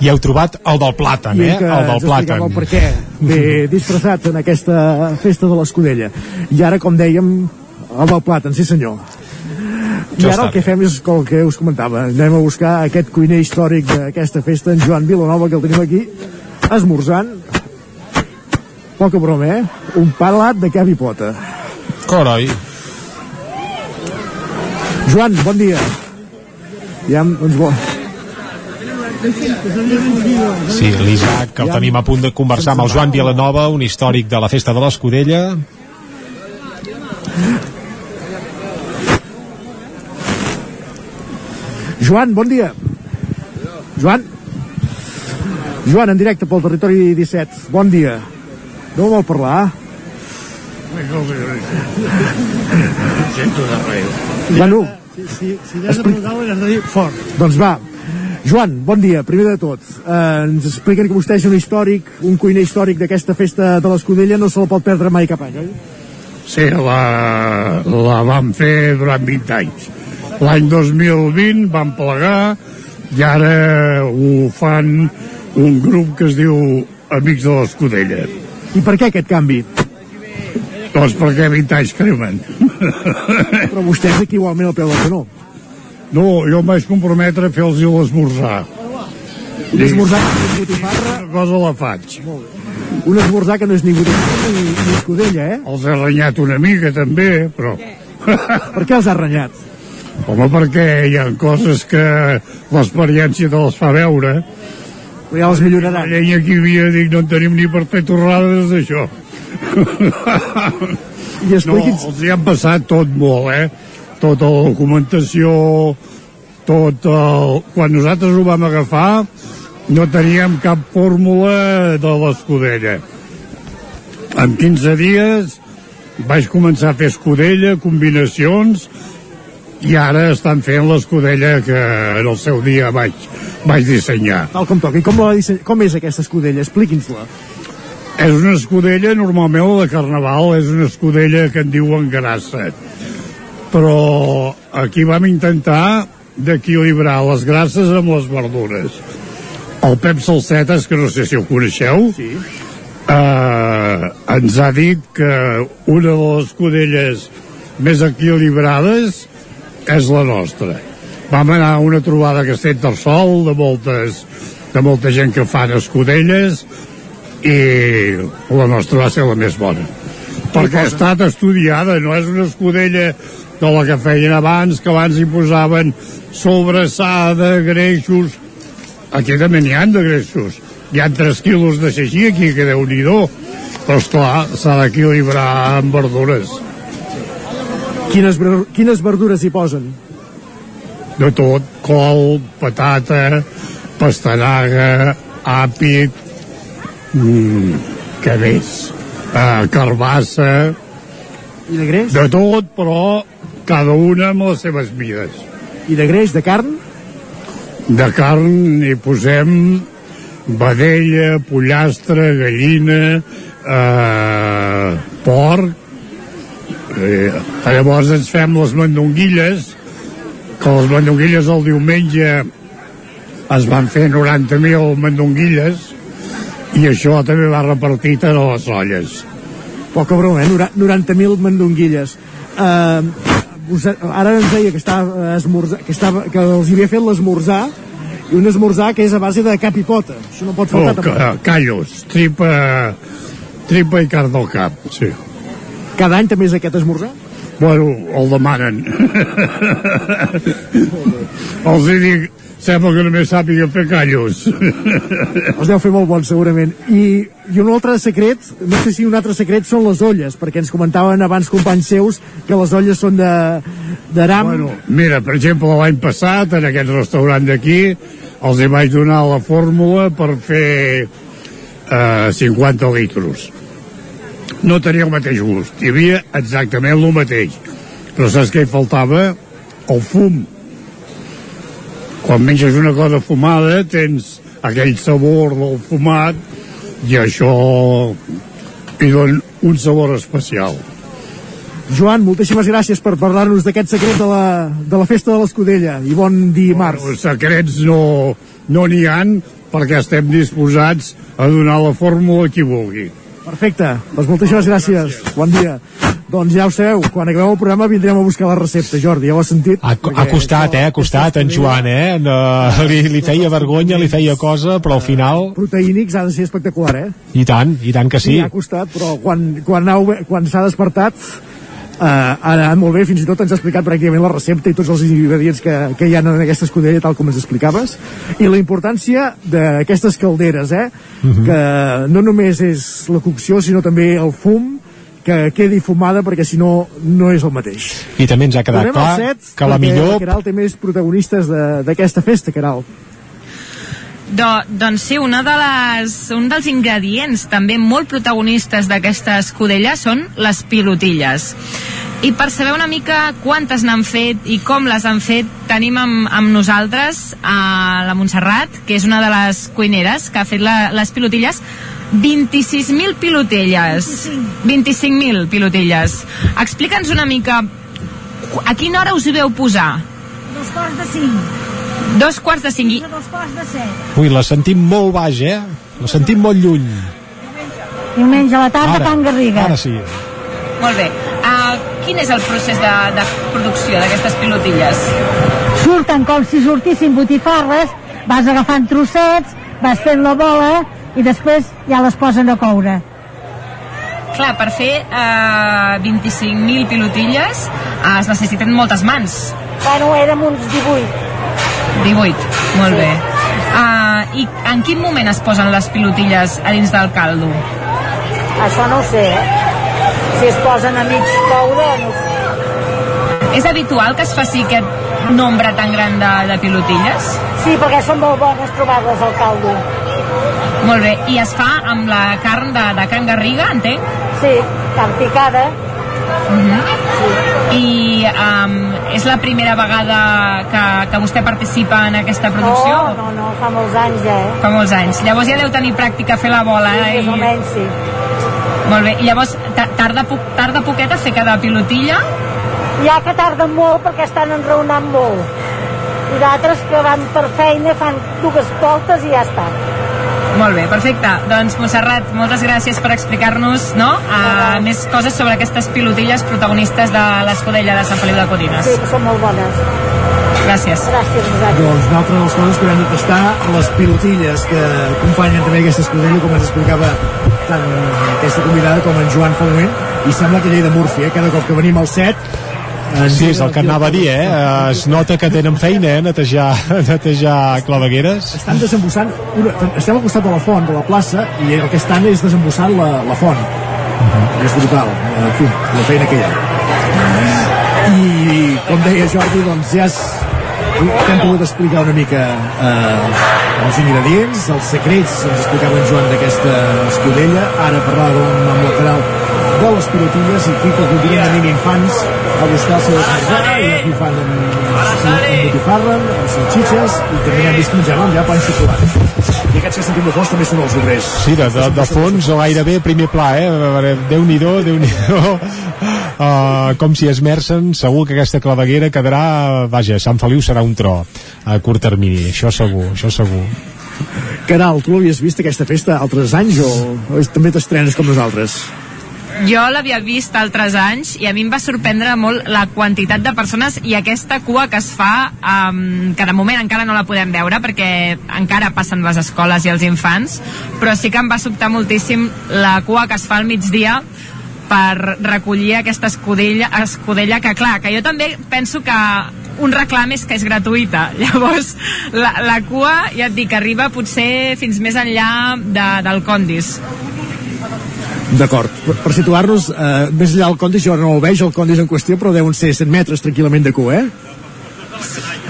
I heu trobat el del plàtan, eh? El del ens plàtan. el per què ve disfressat en aquesta festa de l'Escudella. I ara, com dèiem, el del plàtan, sí senyor. I ara el que fem és el que us comentava. Anem a buscar aquest cuiner històric d'aquesta festa, en Joan Vilanova, que el tenim aquí, esmorzant. Poca broma, eh? Un palat de cap i pota. Coroi. Joan, bon dia. Ja, doncs bo. Sí, l'Isaac, que el tenim a punt de conversar amb el Joan Vilanova, un històric de la festa de l'Escudella. Joan, bon dia. Joan? Joan, en directe pel territori 17. Bon dia. No vol parlar? Sento de res. Bueno, Si, si, si has de preguntar has de dir fort. doncs va. Joan, bon dia, primer de tot. Eh, ens expliquen que vostè és un històric, un cuiner històric d'aquesta festa de l'Escudella, no se la pot perdre mai cap any, oi? Sí, la, la vam fer durant 20 anys. L'any 2020 vam plegar i ara ho fan un grup que es diu Amics de l'Escudella. I per què aquest canvi? Doncs perquè 20 anys cremen. Però vostè és aquí igualment al peu del canó. No, jo em vaig comprometre a fer-los l'esmorzar. Un esmorzar que no és botifarra, Una cosa la faig. un esmorzar que no és ni botifarra ni, ni escudella, eh? Els he renyat una mica també, però... Per què els ha renyat? Home, perquè hi ha coses que l'experiència te les fa veure. Però ja les milloraran. La llenya que hi havia, dic, no en tenim ni per fer torrades d'això. I expliqui'ns... No, els hi han passat tot molt, eh? Tota la documentació, tot el... Quan nosaltres ho vam agafar, no teníem cap fórmula de l'escudella. En 15 dies vaig començar a fer escudella, combinacions, i ara estan fent l'escudella que en el seu dia vaig, vaig dissenyar. Tal com toca. I com, la com és aquesta escudella? Expliqui'ns-la. És una escudella, normalment la de Carnaval, és una escudella que en diuen grassa. Però aquí vam intentar d'equilibrar les grasses amb les verdures. El Pep Salsetes, que no sé si ho coneixeu, sí. eh, ens ha dit que una de les escudelles més equilibrades és la nostra. Vam anar a una trobada a Castellterçol de moltes de molta gent que fan escudelles i la nostra va ser la més bona. Perquè ha estat estudiada no és una escudella de la que feien abans que abans hi posaven sobrassada, greixos. Aquí també n'hi han de greixos. Hi ha 3 quilos de xeixí aquí que déu nhi però esclar s'ha d'equilibrar amb verdures Quines, quines verdures hi posen? de tot, col, patata, pastanaga, àpid, mm, què més? Uh, carbassa, I de greix? de tot, però cada una amb les seves mides. I de greix, de carn? De carn hi posem vedella, pollastre, gallina, eh, porc, eh, llavors ens fem les mandonguilles, que les mandonguilles el diumenge es van fer 90.000 mandonguilles i això també va repartit a les olles. Poca broma, eh? Nora- 90.000 mandonguilles. Uh, us, ara ens deia que, estava, esmorzar, que, estava, que els havia fet l'esmorzar i un esmorzar que és a base de cap i pota. Això no pot Oh, faltar ca, tampoc. callos, tripa, tripa i carn del cap, sí. Cada any també és aquest esmorzar? Bueno, el demanen. Els hi dic, sembla que només sàpiga fer callos. Els deu fer molt bons, segurament. I, I un altre secret, no sé si un altre secret són les olles, perquè ens comentaven abans companys seus que les olles són de d'aram. Bueno, mira, per exemple, l'any passat, en aquest restaurant d'aquí, els hi vaig donar la fórmula per fer eh, 50 litros. No tenia el mateix gust, hi havia exactament el mateix. Però saps què hi faltava? El fum. Quan menges una cosa fumada tens aquell sabor del fumat i això hi dona un sabor especial. Joan, moltíssimes gràcies per parlar-nos d'aquest secret de la, de la festa de l'Escudella i bon dimarts. Els secrets no no n'hi han perquè estem disposats a donar la fórmula a qui vulgui. Perfecte, doncs moltíssimes gràcies. Bon dia. Doncs ja ho sabeu, quan acabem el programa vindrem a buscar la recepta, Jordi, ja ho has sentit? Ha, ha costat, eh? Ha costat, en Joan, eh? No, li, li feia vergonya, li feia cosa, però al final... Proteínics ha de ser espectacular, eh? I tant, i tant que sí. ha costat, però quan, quan, quan s'ha despertat eh, ha anat molt bé, fins i tot ens ha explicat pràcticament la recepta i tots els ingredients que, que hi ha en aquesta escudella, tal com ens explicaves, i la importància d'aquestes calderes, eh? Mhm. que no només és la cocció, sinó també el fum, que quedi fumada perquè si no no és el mateix. I també ens ha quedat clar set, que la millor... La Caral té més protagonistes d'aquesta festa, Caral. Do, doncs sí, una de les, un dels ingredients també molt protagonistes d'aquesta escudella són les pilotilles. I per saber una mica quantes n'han fet i com les han fet, tenim amb, amb nosaltres a la Montserrat, que és una de les cuineres que ha fet la, les pilotilles, 26.000 pilotelles. 25.000 pilotilles. Explica'ns una mica a quina hora us hi veu posar? Dos quarts de cinc. Dos quarts de cinc. I, Dos quarts de set. Ui, la sentim molt baix, eh? La sentim molt lluny. Diumenge a la tarda, Ara, Can Garriga. Ara sí. Molt bé. Uh, quin és el procés de, de producció d'aquestes pilotilles? Surten com si sortissin botifarres, vas agafant trossets, vas fent la bola i després ja les posen a coure. Clar, per fer uh, 25.000 pilotilles uh, es necessiten moltes mans. Bueno, érem uns 18. 18, molt bé. Uh, I en quin moment es posen les pilotilles a dins del caldo? Això no ho sé, eh? Si es posen a mig coure, no sé. És habitual que es faci aquest nombre tan gran de, de pilotilles? Sí, perquè són molt bones trobar-les al caldo. Molt bé. I es fa amb la carn de, de Can Garriga, entenc? Sí, carn picada. Uh -huh. I um, és la primera vegada que, que vostè participa en aquesta producció? No, no, no, fa molts anys ja, eh? Fa molts anys. Llavors ja deu tenir pràctica a fer la bola. Sí, eh? més o menys, sí. Molt bé. I llavors ta- tarda, poc, tarda poquet a fer cada pilotilla? Ha que tarden molt perquè estan enraonant molt. I d'altres que van per feina fan dues voltes i ja està. Molt bé, perfecte. Doncs, Montserrat, moltes gràcies per explicar-nos no? uh, més coses sobre aquestes pilotilles protagonistes de l'Escudella de Sant Feliu de Codines. Sí, són molt bones. Gràcies. Gràcies, vosaltres. Doncs una altra de les coses que haurem de tastar les pilotilles que acompanyen també aquesta escudella com ens explicava tant aquesta convidada com en Joan fa un moment i sembla que llei de Murphy, eh? cada cop que venim al set Sí, és el que anava a dir, eh? Es nota que tenen feina, eh? Netejar, netejar clavegueres. estan desembussant una, estem al costat de la font, de la plaça i el que estan és desembussant la, la font és brutal, en fi, la feina que hi ha i com deia Jordi doncs ja és, hem pogut explicar una mica eh, els ingredients, els secrets ens explicava en Joan d'aquesta escudella ara parlàvem amb la Caral de les pilotilles i aquí que continuen venint infants a buscar el seu esmorzar i aquí fan amb, amb botifarra, amb salxitxes i també hem vist menjant ja pa amb xocolata. I aquests que sentim de fons també són els obrers. Sí, de, de, de fons o gairebé primer pla, eh? Déu-n'hi-do, déu nhi déu uh, com si esmercen, segur que aquesta claveguera quedarà, vaja, Sant Feliu serà un tro a curt termini, això segur, això segur. Caral, tu l'havies vist aquesta festa altres anys o, o és- també t'estrenes com nosaltres? Jo l'havia vist altres anys i a mi em va sorprendre molt la quantitat de persones i aquesta cua que es fa, um, que de moment encara no la podem veure perquè encara passen les escoles i els infants, però sí que em va sobtar moltíssim la cua que es fa al migdia per recollir aquesta escudella, escudella que clar, que jo també penso que un reclam és que és gratuïta. Llavors la, la cua ja et dic, arriba potser fins més enllà de, del Condis D'acord, per, per situar-nos eh, més allà del Condis, jo ara no el veig el Condis en qüestió, però deuen ser 100 metres tranquil·lament de cua, eh?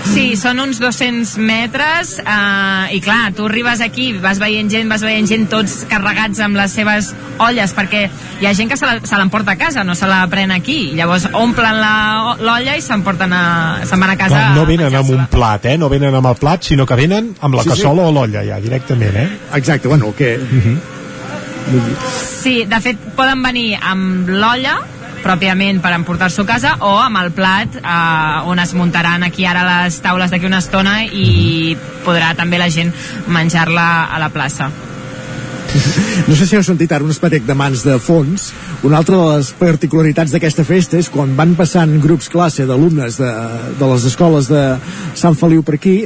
Sí, són uns 200 metres eh, i clar, tu arribes aquí, vas veient gent, vas veient gent tots carregats amb les seves olles, perquè hi ha gent que se la- se l'emporta a casa, no se la pren aquí. Llavors omplen la- l'olla i s'emporten a, se'n van a casa. No, no venen amb un plat, eh? No venen amb el plat, sinó que venen amb la Sí, sí. cassola o l'olla, ja, directament, eh? Exacte, bueno, que... Uh -huh. Sí, de fet, poden venir amb l'olla pròpiament per emportar-s'ho a casa o amb el plat eh, on es muntaran aquí ara les taules d'aquí una estona i podrà també la gent menjar-la a la plaça. No sé si heu sentit ara un espatec de mans de fons. Una altra de les particularitats d'aquesta festa és quan van passant grups classe d'alumnes de, de les escoles de Sant Feliu per aquí,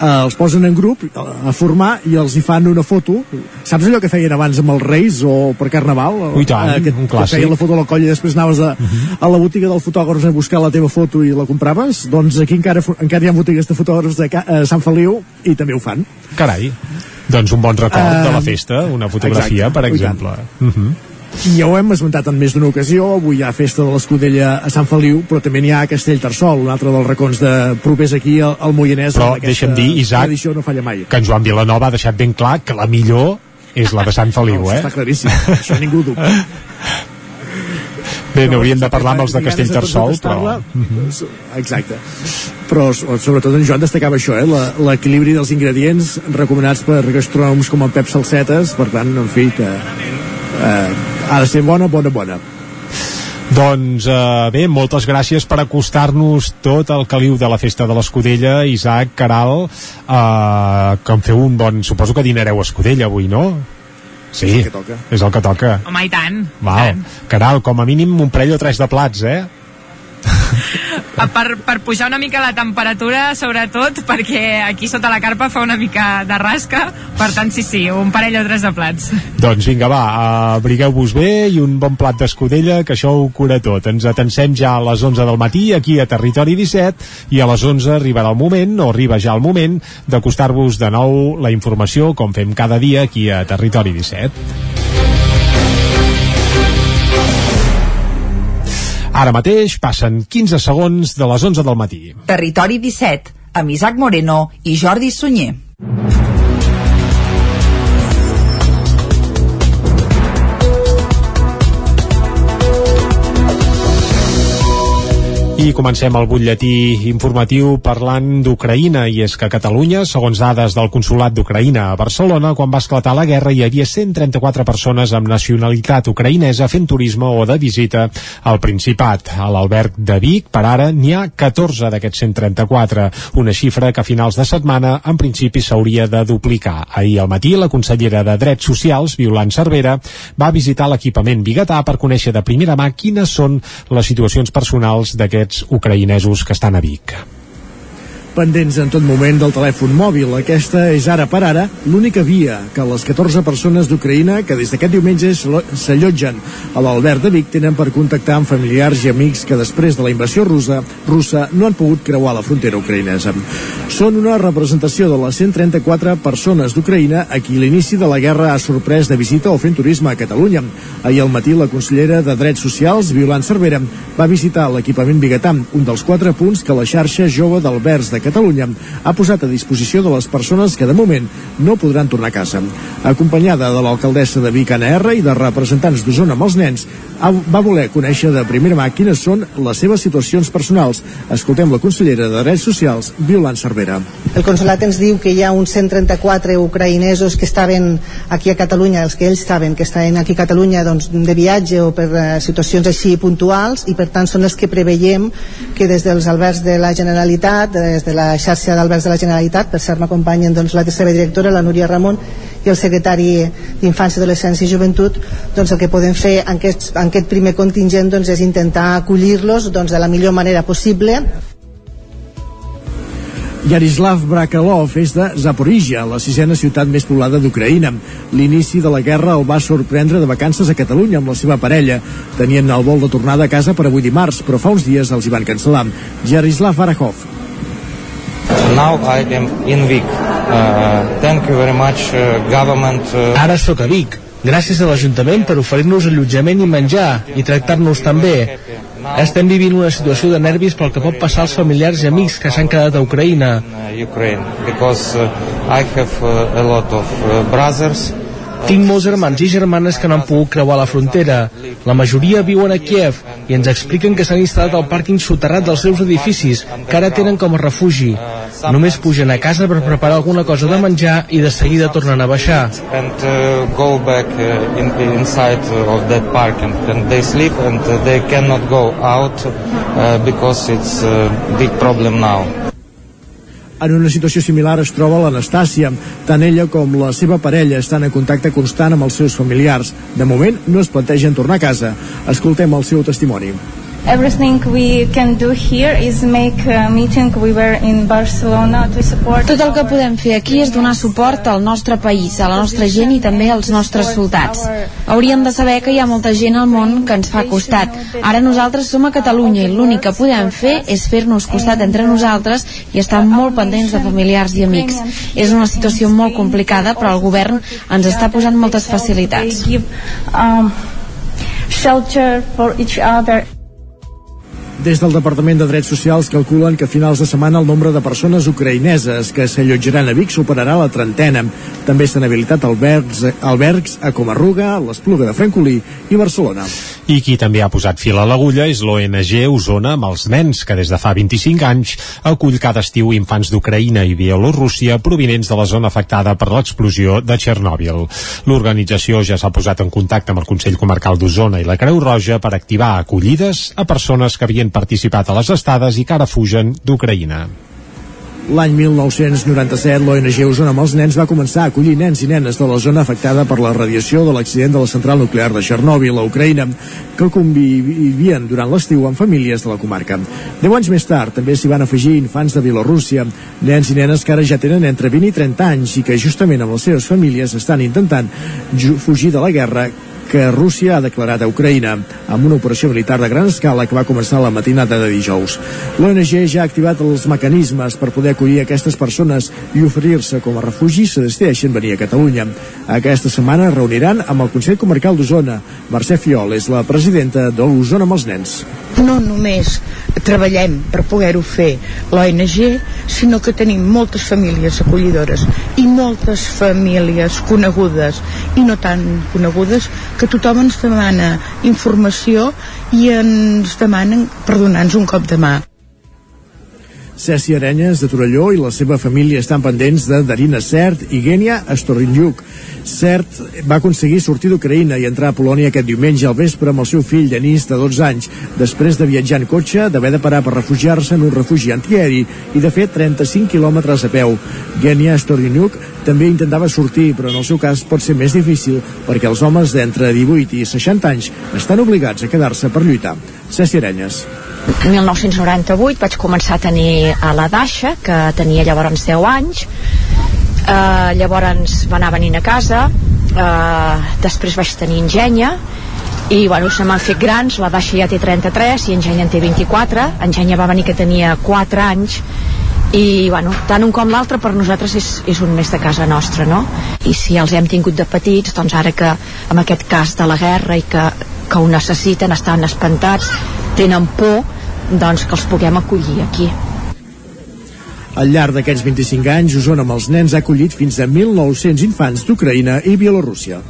eh, els posen en grup a, a formar i els hi fan una foto saps allò que feien abans amb els Reis o per Carnaval? Ui, tant, eh, que, un que clàssic. feien la foto a la colla i després anaves a, uh -huh. a la botiga del fotògraf a buscar la teva foto i la compraves? Doncs aquí encara, encara hi ha botigues de fotògrafs de a Sant Feliu i també ho fan Carai. Doncs un bon record de la Eh, festa, una fotografia, exacte, per exemple. Uh -huh. I ja ho hem esmentat en més d'una ocasió, avui hi ha festa de l'Escudella a Sant Feliu, però també n'hi ha a Castellterçol, un altre dels racons de propers aquí al, al Moianès. Però deixa'm dir, Isaac, no falla mai. que en Joan Vilanova ha deixat ben clar que la millor és la de Sant Feliu, No, eh? Està claríssim, això ningú ho dubta. Bé, n'hauríem de parlar amb els de Castellterçol, però... contrastar-la, Exacte. Però so- sobretot en Joan destacava això, eh? l'equilibri dels ingredients recomanats per gastrònoms com el Pep Salsetes, per tant, en fi, que eh, ha de ser bona, bona, bona. Doncs eh, bé, moltes gràcies per acostar-nos tot el caliu de la festa de l'Escudella, Isaac, Caral, eh, que em feu un bon... Suposo que dinareu a Escudella avui, no? Sí, És el que toca. és el que toca. Home, i tant. Val. Caral, com a mínim un parell o tres de plats, eh? Per, per pujar una mica la temperatura, sobretot, perquè aquí sota la carpa fa una mica de rasca, per tant, sí, sí, un parell o tres de plats. Doncs vinga, va, abrigueu-vos bé i un bon plat d'escudella, que això ho cura tot. Ens atensem ja a les 11 del matí, aquí a Territori 17, i a les 11 arribarà el moment, o arriba ja el moment, d'acostar-vos de nou la informació, com fem cada dia aquí a Territori 17. Ara mateix passen 15 segons de les 11 del matí. Territori 17, amb Isaac Moreno i Jordi Sunyer. I comencem el butlletí informatiu parlant d'Ucraïna i és que a Catalunya, segons dades del Consolat d'Ucraïna a Barcelona, quan va esclatar la guerra hi havia 134 persones amb nacionalitat ucraïnesa fent turisme o de visita al Principat. A l'alberg de Vic, per ara, n'hi ha 14 d'aquests 134, una xifra que a finals de setmana en principi s'hauria de duplicar. Ahir al matí, la consellera de Drets Socials, Violant Cervera, va visitar l'equipament biguetà per conèixer de primera mà quines són les situacions personals d'aquests ucraïnesos que estan a Vic. Pendents en tot moment del telèfon mòbil. Aquesta és ara per ara l'única via que les 14 persones d'Ucraïna que des d'aquest diumenge s'allo- s'allotgen a l'Albert de Vic tenen per contactar amb familiars i amics que després de la invasió russa, russa no han pogut creuar la frontera ucraïnesa. Són una representació de les 134 persones d'Ucraïna a qui l'inici de la guerra ha sorprès de visita o fent turisme a Catalunya. Ahir al matí la consellera de Drets Socials, Violant Cervera, va visitar l'equipament biguetà, un dels quatre punts que la xarxa jove d'Alberts de Catalunya ha posat a disposició de les persones que de moment no podran tornar a casa. Acompanyada de l'alcaldessa de Vic, Anna R, i de representants d'Osona amb els nens, va voler conèixer de primera mà quines són les seves situacions personals. Escoltem la consellera de Drets Socials, Violant Cervera. El consolat ens diu que hi ha uns 134 ucraïnesos que estaven aquí a Catalunya, els que ells saben que estaven aquí a Catalunya doncs, de viatge o per eh, situacions així puntuals i per tant són els que preveiem que des dels albergs de la Generalitat, des de la xarxa d'albergs de la Generalitat, per cert m'acompanyen doncs, la seva directora, la Núria Ramon, i el secretari d'Infància, Adolescència i Joventut, doncs el que podem fer en aquest, en aquest primer contingent doncs, és intentar acollir-los doncs, de la millor manera possible Yarislav Brakalov és de Zaporizhia, la sisena ciutat més poblada d'Ucraïna. L'inici de la guerra el va sorprendre de vacances a Catalunya amb la seva parella. Tenien el vol de tornada a casa per avui dimarts, però fa uns dies els hi van cancel·lar. Yarislav Barakov. Ara sóc a Vic. Gràcies a l'Ajuntament per oferir-nos allotjament i menjar i tractar-nos tan bé. Estem vivint una situació de nervis pel que pot passar als familiars i amics que s'han quedat a Ucraïna. uh, Ukraine because uh, I have uh, a lot of brothers. Tinc molts germans i germanes que no han pogut creuar la frontera. La majoria viuen a Kiev i ens expliquen que s'han instal·lat al pàrquing soterrat dels seus edificis, que ara tenen com a refugi. Només pugen a casa per preparar alguna cosa de menjar i de seguida tornen a baixar. and uh, En una situació similar es troba l'Anastàcia. Tant ella com la seva parella estan en contacte constant amb els seus familiars. De moment no es plantegen tornar a casa. Escoltem el seu testimoni. Everything we can do here is make a meeting. We were in Barcelona to support. Tot el que podem fer aquí és donar suport al nostre país, a la nostra gent i també als nostres soldats. Hauríem de saber que hi ha molta gent al món que ens fa costat. Ara nosaltres som a Catalunya i l'únic que podem fer és fer-nos costat entre nosaltres i estar molt pendents de familiars i amics. És una situació molt complicada, però el govern ens està posant moltes facilitats. Um, shelter for each other. Des del Departament de Drets Socials calculen que a finals de setmana el nombre de persones ucraïneses que s'allotjaran a Vic superarà la trentena. També s'han habilitat albergs, albergs a Comarruga, l'Espluga de Francolí i Barcelona. I qui també ha posat fil a l'agulla és l'ONG Osona amb els nens, que des de fa 25 anys acull cada estiu infants d'Ucraïna i Bielorússia provinents de la zona afectada per l'explosió de Txernòbil. L'organització ja s'ha posat en contacte amb el Consell Comarcal d'Osona i la Creu Roja per activar acollides a persones que havien participat a les estades i que ara fugen d'Ucraïna. L'any 1997, l'ONG Osona amb els nens va començar a acollir nens i nenes de la zona afectada per la radiació de l'accident de la central nuclear de Chernobyl a Ucraïna, que convivien durant l'estiu amb famílies de la comarca. Deu anys més tard també s'hi van afegir infants de Bielorússia, nens i nenes que ara ja tenen entre 20 i 30 anys i que justament amb les seves famílies estan intentant fugir de la guerra que Rússia ha declarat a Ucraïna amb una operació militar de gran escala que va començar la matinada de dijous. L'ONG ja ha activat els mecanismes per poder acollir aquestes persones i oferir-se com a refugis si decideixen venir a Catalunya. Aquesta setmana es reuniran amb el Consell Comarcal d'Osona. Mercè Fiol és la presidenta d'Osona amb els nens. No només treballem per poder-ho fer l'ONG, sinó que tenim moltes famílies acollidores i moltes famílies conegudes i no tan conegudes que tothom ens demana informació i ens demanen per donar-nos un cop de mà. Ceci Arenyes de Torelló i la seva família estan pendents de Darina Cert i Genia Astorrinjuk. Cert va aconseguir sortir d'Ucraïna i entrar a Polònia aquest diumenge al vespre amb el seu fill Denis de 12 anys, després de viatjar en cotxe, d'haver de parar per refugiar-se en un refugi antiaeri i de fer 35 quilòmetres a peu. Genia Astorrinjuk també intentava sortir, però en el seu cas pot ser més difícil perquè els homes d'entre 18 i 60 anys estan obligats a quedar-se per lluitar. Ceci Arenyes. 1998 vaig començar a tenir a la Dasha, que tenia llavors 10 anys, uh, llavors va anar venint a casa, uh, després vaig tenir Ingenya, i bueno, se m'han fet grans, la Dasha ja té 33 i Engenya en té 24, Engenya va venir que tenia 4 anys, i bueno, tant un com l'altre per nosaltres és, és un més de casa nostra no? i si els hem tingut de petits doncs ara que amb aquest cas de la guerra i que, que ho necessiten, estan espantats tenen por doncs que els puguem acollir aquí al llarg d'aquests 25 anys, Osona amb els nens ha acollit fins a 1.900 infants d'Ucraïna i Bielorússia.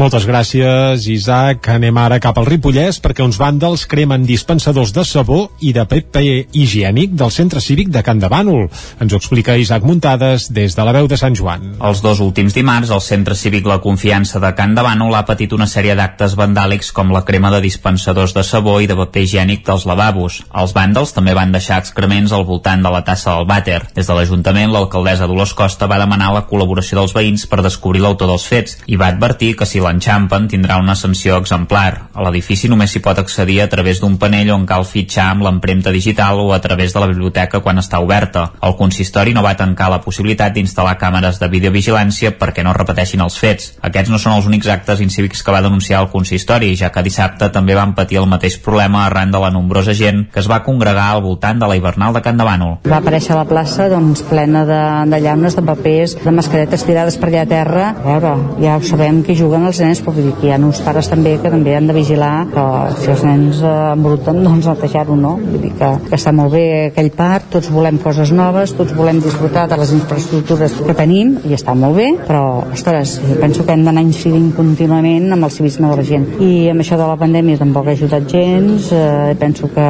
Moltes gràcies, Isaac. Anem ara cap al Ripollès perquè uns vàndals cremen dispensadors de sabó i de paper higiènic del centre cívic de Can de Bànol. Ens ho explica Isaac Muntades des de la veu de Sant Joan. Els dos últims dimarts, el centre cívic La Confiança de Can de Bànol ha patit una sèrie d'actes vandàlics com la crema de dispensadors de sabó i de paper higiènic dels lavabos. Els vàndals també van deixar excrements al voltant de la tassa del vàter. Des de l'Ajuntament, l'alcaldessa Dolors Costa va demanar la col·laboració dels veïns per descobrir l'autor dels fets i va advertir que si l'enxampen tindrà una sanció exemplar. A l'edifici només s'hi pot accedir a través d'un panell on cal fitxar amb l'empremta digital o a través de la biblioteca quan està oberta. El consistori no va tancar la possibilitat d'instal·lar càmeres de videovigilància perquè no repeteixin els fets. Aquests no són els únics actes incívics que va denunciar el consistori, ja que dissabte també van patir el mateix problema arran de la nombrosa gent que es va congregar al voltant de la hivernal de Can de Bànol. Va aparèixer a la plaça doncs, plena de, de llaunes, de papers, de mascaretes tirades per allà a terra. A veure, ja ho sabem que juguen els nens, però vull dir que hi ha uns pares també que també han de vigilar que si els nens eh, embruten, doncs netejar-ho, no? Vull dir que, que està molt bé aquell parc, tots volem coses noves, tots volem disfrutar de les infraestructures que tenim i està molt bé, però, ostres, penso que hem d'anar incidint contínuament amb el civisme de la gent. I amb això de la pandèmia tampoc ha ajudat gens, eh, penso que,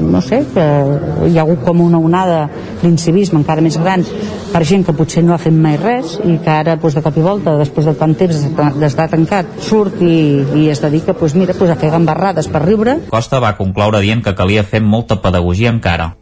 no sé, que hi ha hagut com una onada d'incivisme encara més gran per gent que potser no ha fet mai res i que ara doncs, de cop i volta, després de tant temps d'estar tancat, surt i, i es dedica doncs, mira, doncs, a fer gambarrades per riure. Costa va concloure dient que calia fer molta pedagogia encara.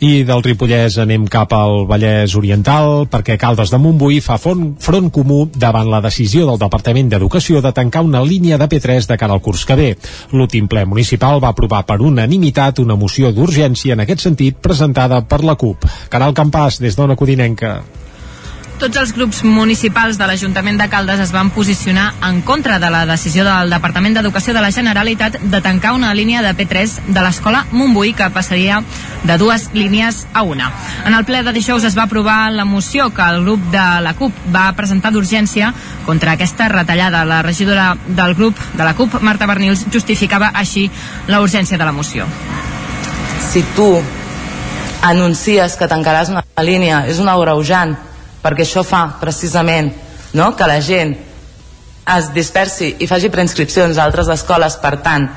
I del Ripollès anem cap al Vallès Oriental perquè Caldes de Montbui fa front, front comú davant la decisió del Departament d'Educació de tancar una línia de P3 de cara al curs que ve. L'últim ple municipal va aprovar per unanimitat una moció d'urgència en aquest sentit presentada per la CUP. Caral Campàs, des d'Ona Codinenca. Tots els grups municipals de l'Ajuntament de Caldes es van posicionar en contra de la decisió del Departament d'Educació de la Generalitat de tancar una línia de P3 de l'escola Montbui que passaria de dues línies a una. En el ple de dijous es va aprovar la moció que el grup de la CUP va presentar d'urgència contra aquesta retallada. La regidora del grup de la CUP, Marta Bernils, justificava així la urgència de la moció. Si tu anuncies que tancaràs una línia, és un agreujant perquè això fa precisament no? que la gent es dispersi i faci preinscripcions a altres escoles, per tant,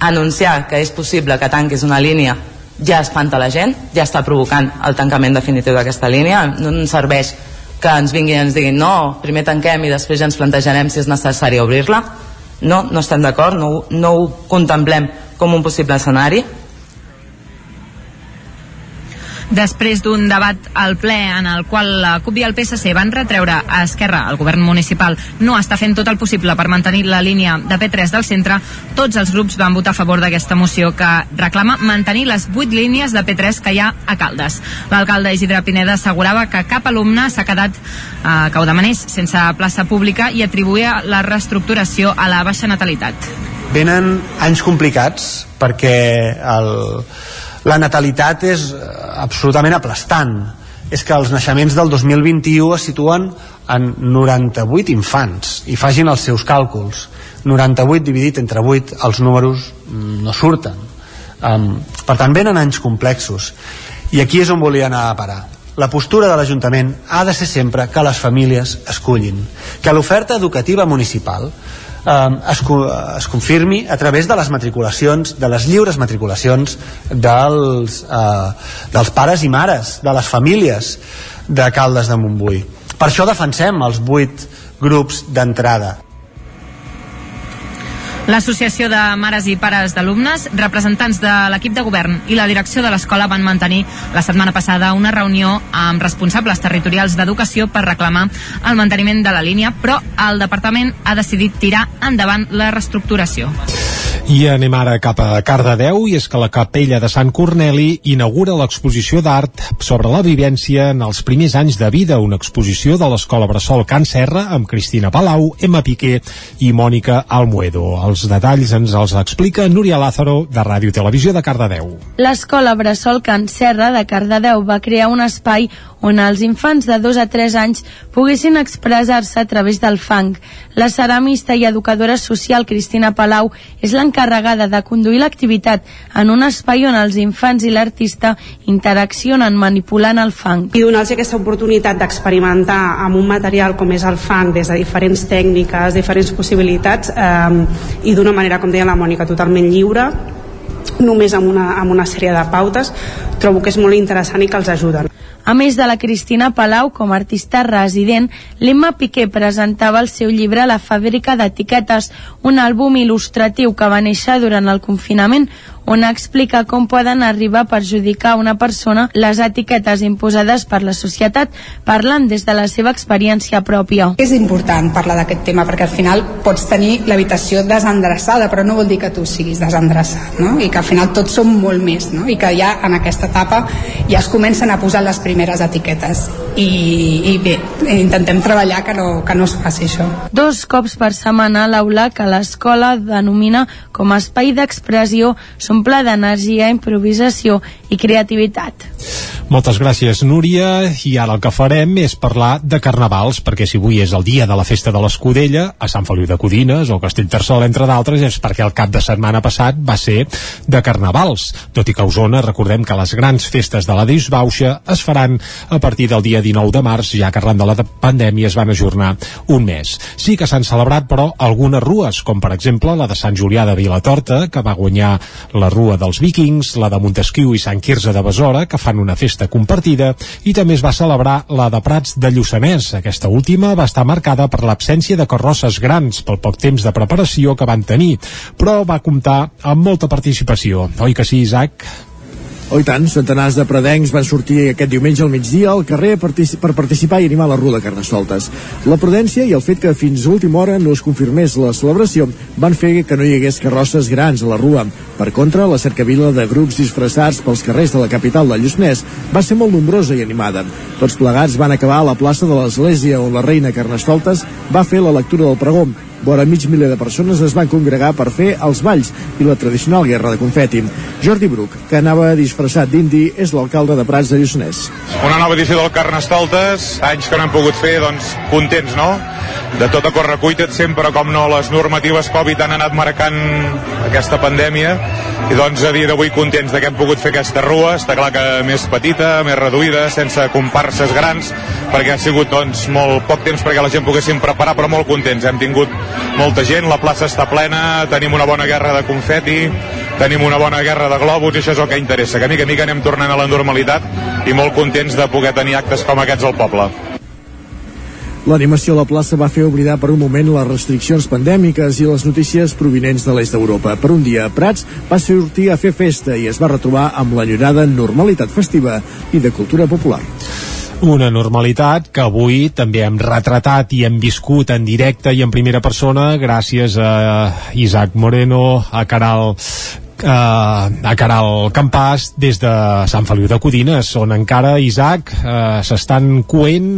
anunciar que és possible que tanquis una línia ja espanta la gent, ja està provocant el tancament definitiu d'aquesta línia, no ens serveix que ens vinguin i ens diguin no, primer tanquem i després ja ens plantejarem si és necessari obrir-la no, no estem d'acord, no, no ho contemplem com un possible escenari després d'un debat al ple en el qual la CUP i el PSC van retreure a Esquerra, el govern municipal, no està fent tot el possible per mantenir la línia de P3 del centre, tots els grups van votar a favor d'aquesta moció que reclama mantenir les 8 línies de P3 que hi ha a Caldes. L'alcalde Isidre Pineda assegurava que cap alumne s'ha quedat eh, que ho demanés sense plaça pública i atribuïa la reestructuració a la baixa natalitat. Venen anys complicats perquè el, la natalitat és eh, absolutament aplastant. És que els naixements del 2021 es situen en 98 infants i fagin els seus càlculs. 98 dividit entre 8 els números no surten. Um, per tant venen anys complexos. I aquí és on volia anar a parar. La postura de l'Ajuntament ha de ser sempre que les famílies escullin que l'oferta educativa municipal es, es confirmi a través de les matriculacions, de les lliures matriculacions dels, eh, dels pares i mares, de les famílies de Caldes de Montbui. Per això defensem els vuit grups d'entrada. L'Associació de Mares i Pares d'Alumnes, representants de l'equip de govern i la direcció de l'escola van mantenir la setmana passada una reunió amb responsables territorials d'educació per reclamar el manteniment de la línia, però el departament ha decidit tirar endavant la reestructuració. I anem ara cap a Cardedeu i és que la capella de Sant Corneli inaugura l'exposició d'art sobre la vivència en els primers anys de vida, una exposició de l'Escola Bressol Can Serra amb Cristina Palau, Emma Piqué i Mònica Almuedo. Els detalls ens els explica Núria Lázaro de Ràdio Televisió de Cardedeu. L'Escola Bressol Can Serra de Cardedeu va crear un espai on els infants de 2 a 3 anys poguessin expressar-se a través del fang. La ceramista i educadora social Cristina Palau és l'encarregada de conduir l'activitat en un espai on els infants i l'artista interaccionen manipulant el fang. I donar-los aquesta oportunitat d'experimentar amb un material com és el fang des de diferents tècniques, diferents possibilitats eh, i d'una manera, com deia la Mònica, totalment lliure només amb una, amb una sèrie de pautes trobo que és molt interessant i que els ajuden a més de la Cristina Palau com a artista resident, l'Emma Piqué presentava el seu llibre La fàbrica d'etiquetes, un àlbum il·lustratiu que va néixer durant el confinament, on explica com poden arribar a perjudicar una persona les etiquetes imposades per la societat, parlant des de la seva experiència pròpia. És important parlar d'aquest tema perquè al final pots tenir l'habitació desendreçada, però no vol dir que tu siguis desendreçat, no? i que al final tots som molt més, no? i que ja en aquesta etapa ja es comencen a posar les primeres etiquetes. i, i bé, intentem treballar que no, que no es faci això. Dos cops per setmana l'aula que l'escola denomina com a espai d'expressió s'omple d'energia, improvisació i creativitat. Moltes gràcies, Núria. I ara el que farem és parlar de carnavals, perquè si avui és el dia de la festa de l'Escudella, a Sant Feliu de Codines o Castellterçol, entre d'altres, és perquè el cap de setmana passat va ser de carnavals. Tot i que a Osona, recordem que les grans festes de la Disbauxa es faran a partir del dia 19 de març, ja que arran de la pandèmia es van ajornar un mes. Sí que s'han celebrat, però, algunes rues, com per exemple la de Sant Julià de Vilatorta, que va guanyar la Rua dels Vikings, la de Montesquieu i Sant Quirze de Besora, que fan una festa compartida, i també es va celebrar la de Prats de Lluçanès. Aquesta última va estar marcada per l'absència de carrosses grans pel poc temps de preparació que van tenir, però va comptar amb molta participació. Oi que sí, Isaac? Oh, i tant, centenars de predencs van sortir aquest diumenge al migdia al carrer per participar i animar la Rua de Carnestoltes. La prudència i el fet que fins a última hora no es confirmés la celebració van fer que no hi hagués carrosses grans a la Rua. Per contra, la cercavila de grups disfressats pels carrers de la capital de Lluçanès va ser molt nombrosa i animada. Tots plegats van acabar a la plaça de l'Església on la reina Carnestoltes va fer la lectura del pregó vora mig miler de persones es van congregar per fer els balls i la tradicional guerra de confeti. Jordi Bruc, que anava disfressat d'indi, és l'alcalde de Prats de Lluçanès. Una nova edició del Carnestoltes, anys que no hem pogut fer, doncs contents, no? De tot a correcuita, sempre com no, les normatives Covid han anat marcant aquesta pandèmia i doncs a dia d'avui contents de que hem pogut fer aquesta rua, està clar que més petita, més reduïda, sense comparses grans, perquè ha sigut doncs molt poc temps perquè la gent poguessin preparar, però molt contents. Hem tingut molta gent, la plaça està plena, tenim una bona guerra de confeti, tenim una bona guerra de globus i això és el que interessa, que a mica a mica anem tornant a la normalitat i molt contents de poder tenir actes com aquests al poble. L'animació a la plaça va fer oblidar per un moment les restriccions pandèmiques i les notícies provinents de l'est d'Europa. Per un dia, Prats va sortir a fer festa i es va retrobar amb l'enyorada normalitat festiva i de cultura popular. Una normalitat que avui també hem retratat i hem viscut en directe i en primera persona gràcies a Isaac Moreno, a Caral eh, a Caral Campàs des de Sant Feliu de Codines on encara, Isaac, eh, s'estan coent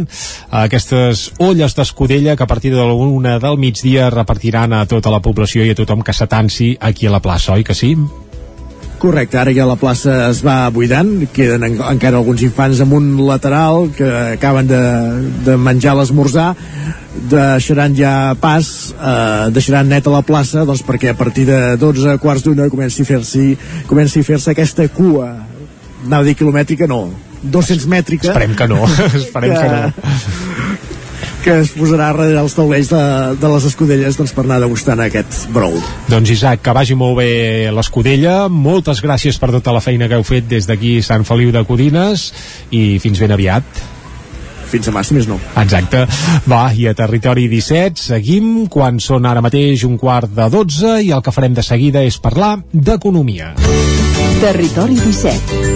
aquestes olles d'escudella que a partir de l'una del migdia repartiran a tota la població i a tothom que s'atansi aquí a la plaça, oi que sí? Correcte, ara ja la plaça es va buidant, queden en, encara alguns infants amb un lateral que acaben de, de menjar l'esmorzar, deixaran ja pas, eh, deixaran neta la plaça doncs perquè a partir de 12 quarts d'una comenci a fer-se comenci a fer-se aquesta cua. Anava a dir quilomètrica, no. 200 mètrica. Esperem que no, esperem que, que no que es posarà darrere els taulells de, de les escudelles doncs, per anar degustant aquest brou. Doncs Isaac, que vagi molt bé l'escudella, moltes gràcies per tota la feina que heu fet des d'aquí Sant Feliu de Codines i fins ben aviat fins demà, si més no. Exacte. Va, i a Territori 17 seguim quan són ara mateix un quart de 12 i el que farem de seguida és parlar d'economia. Territori 17.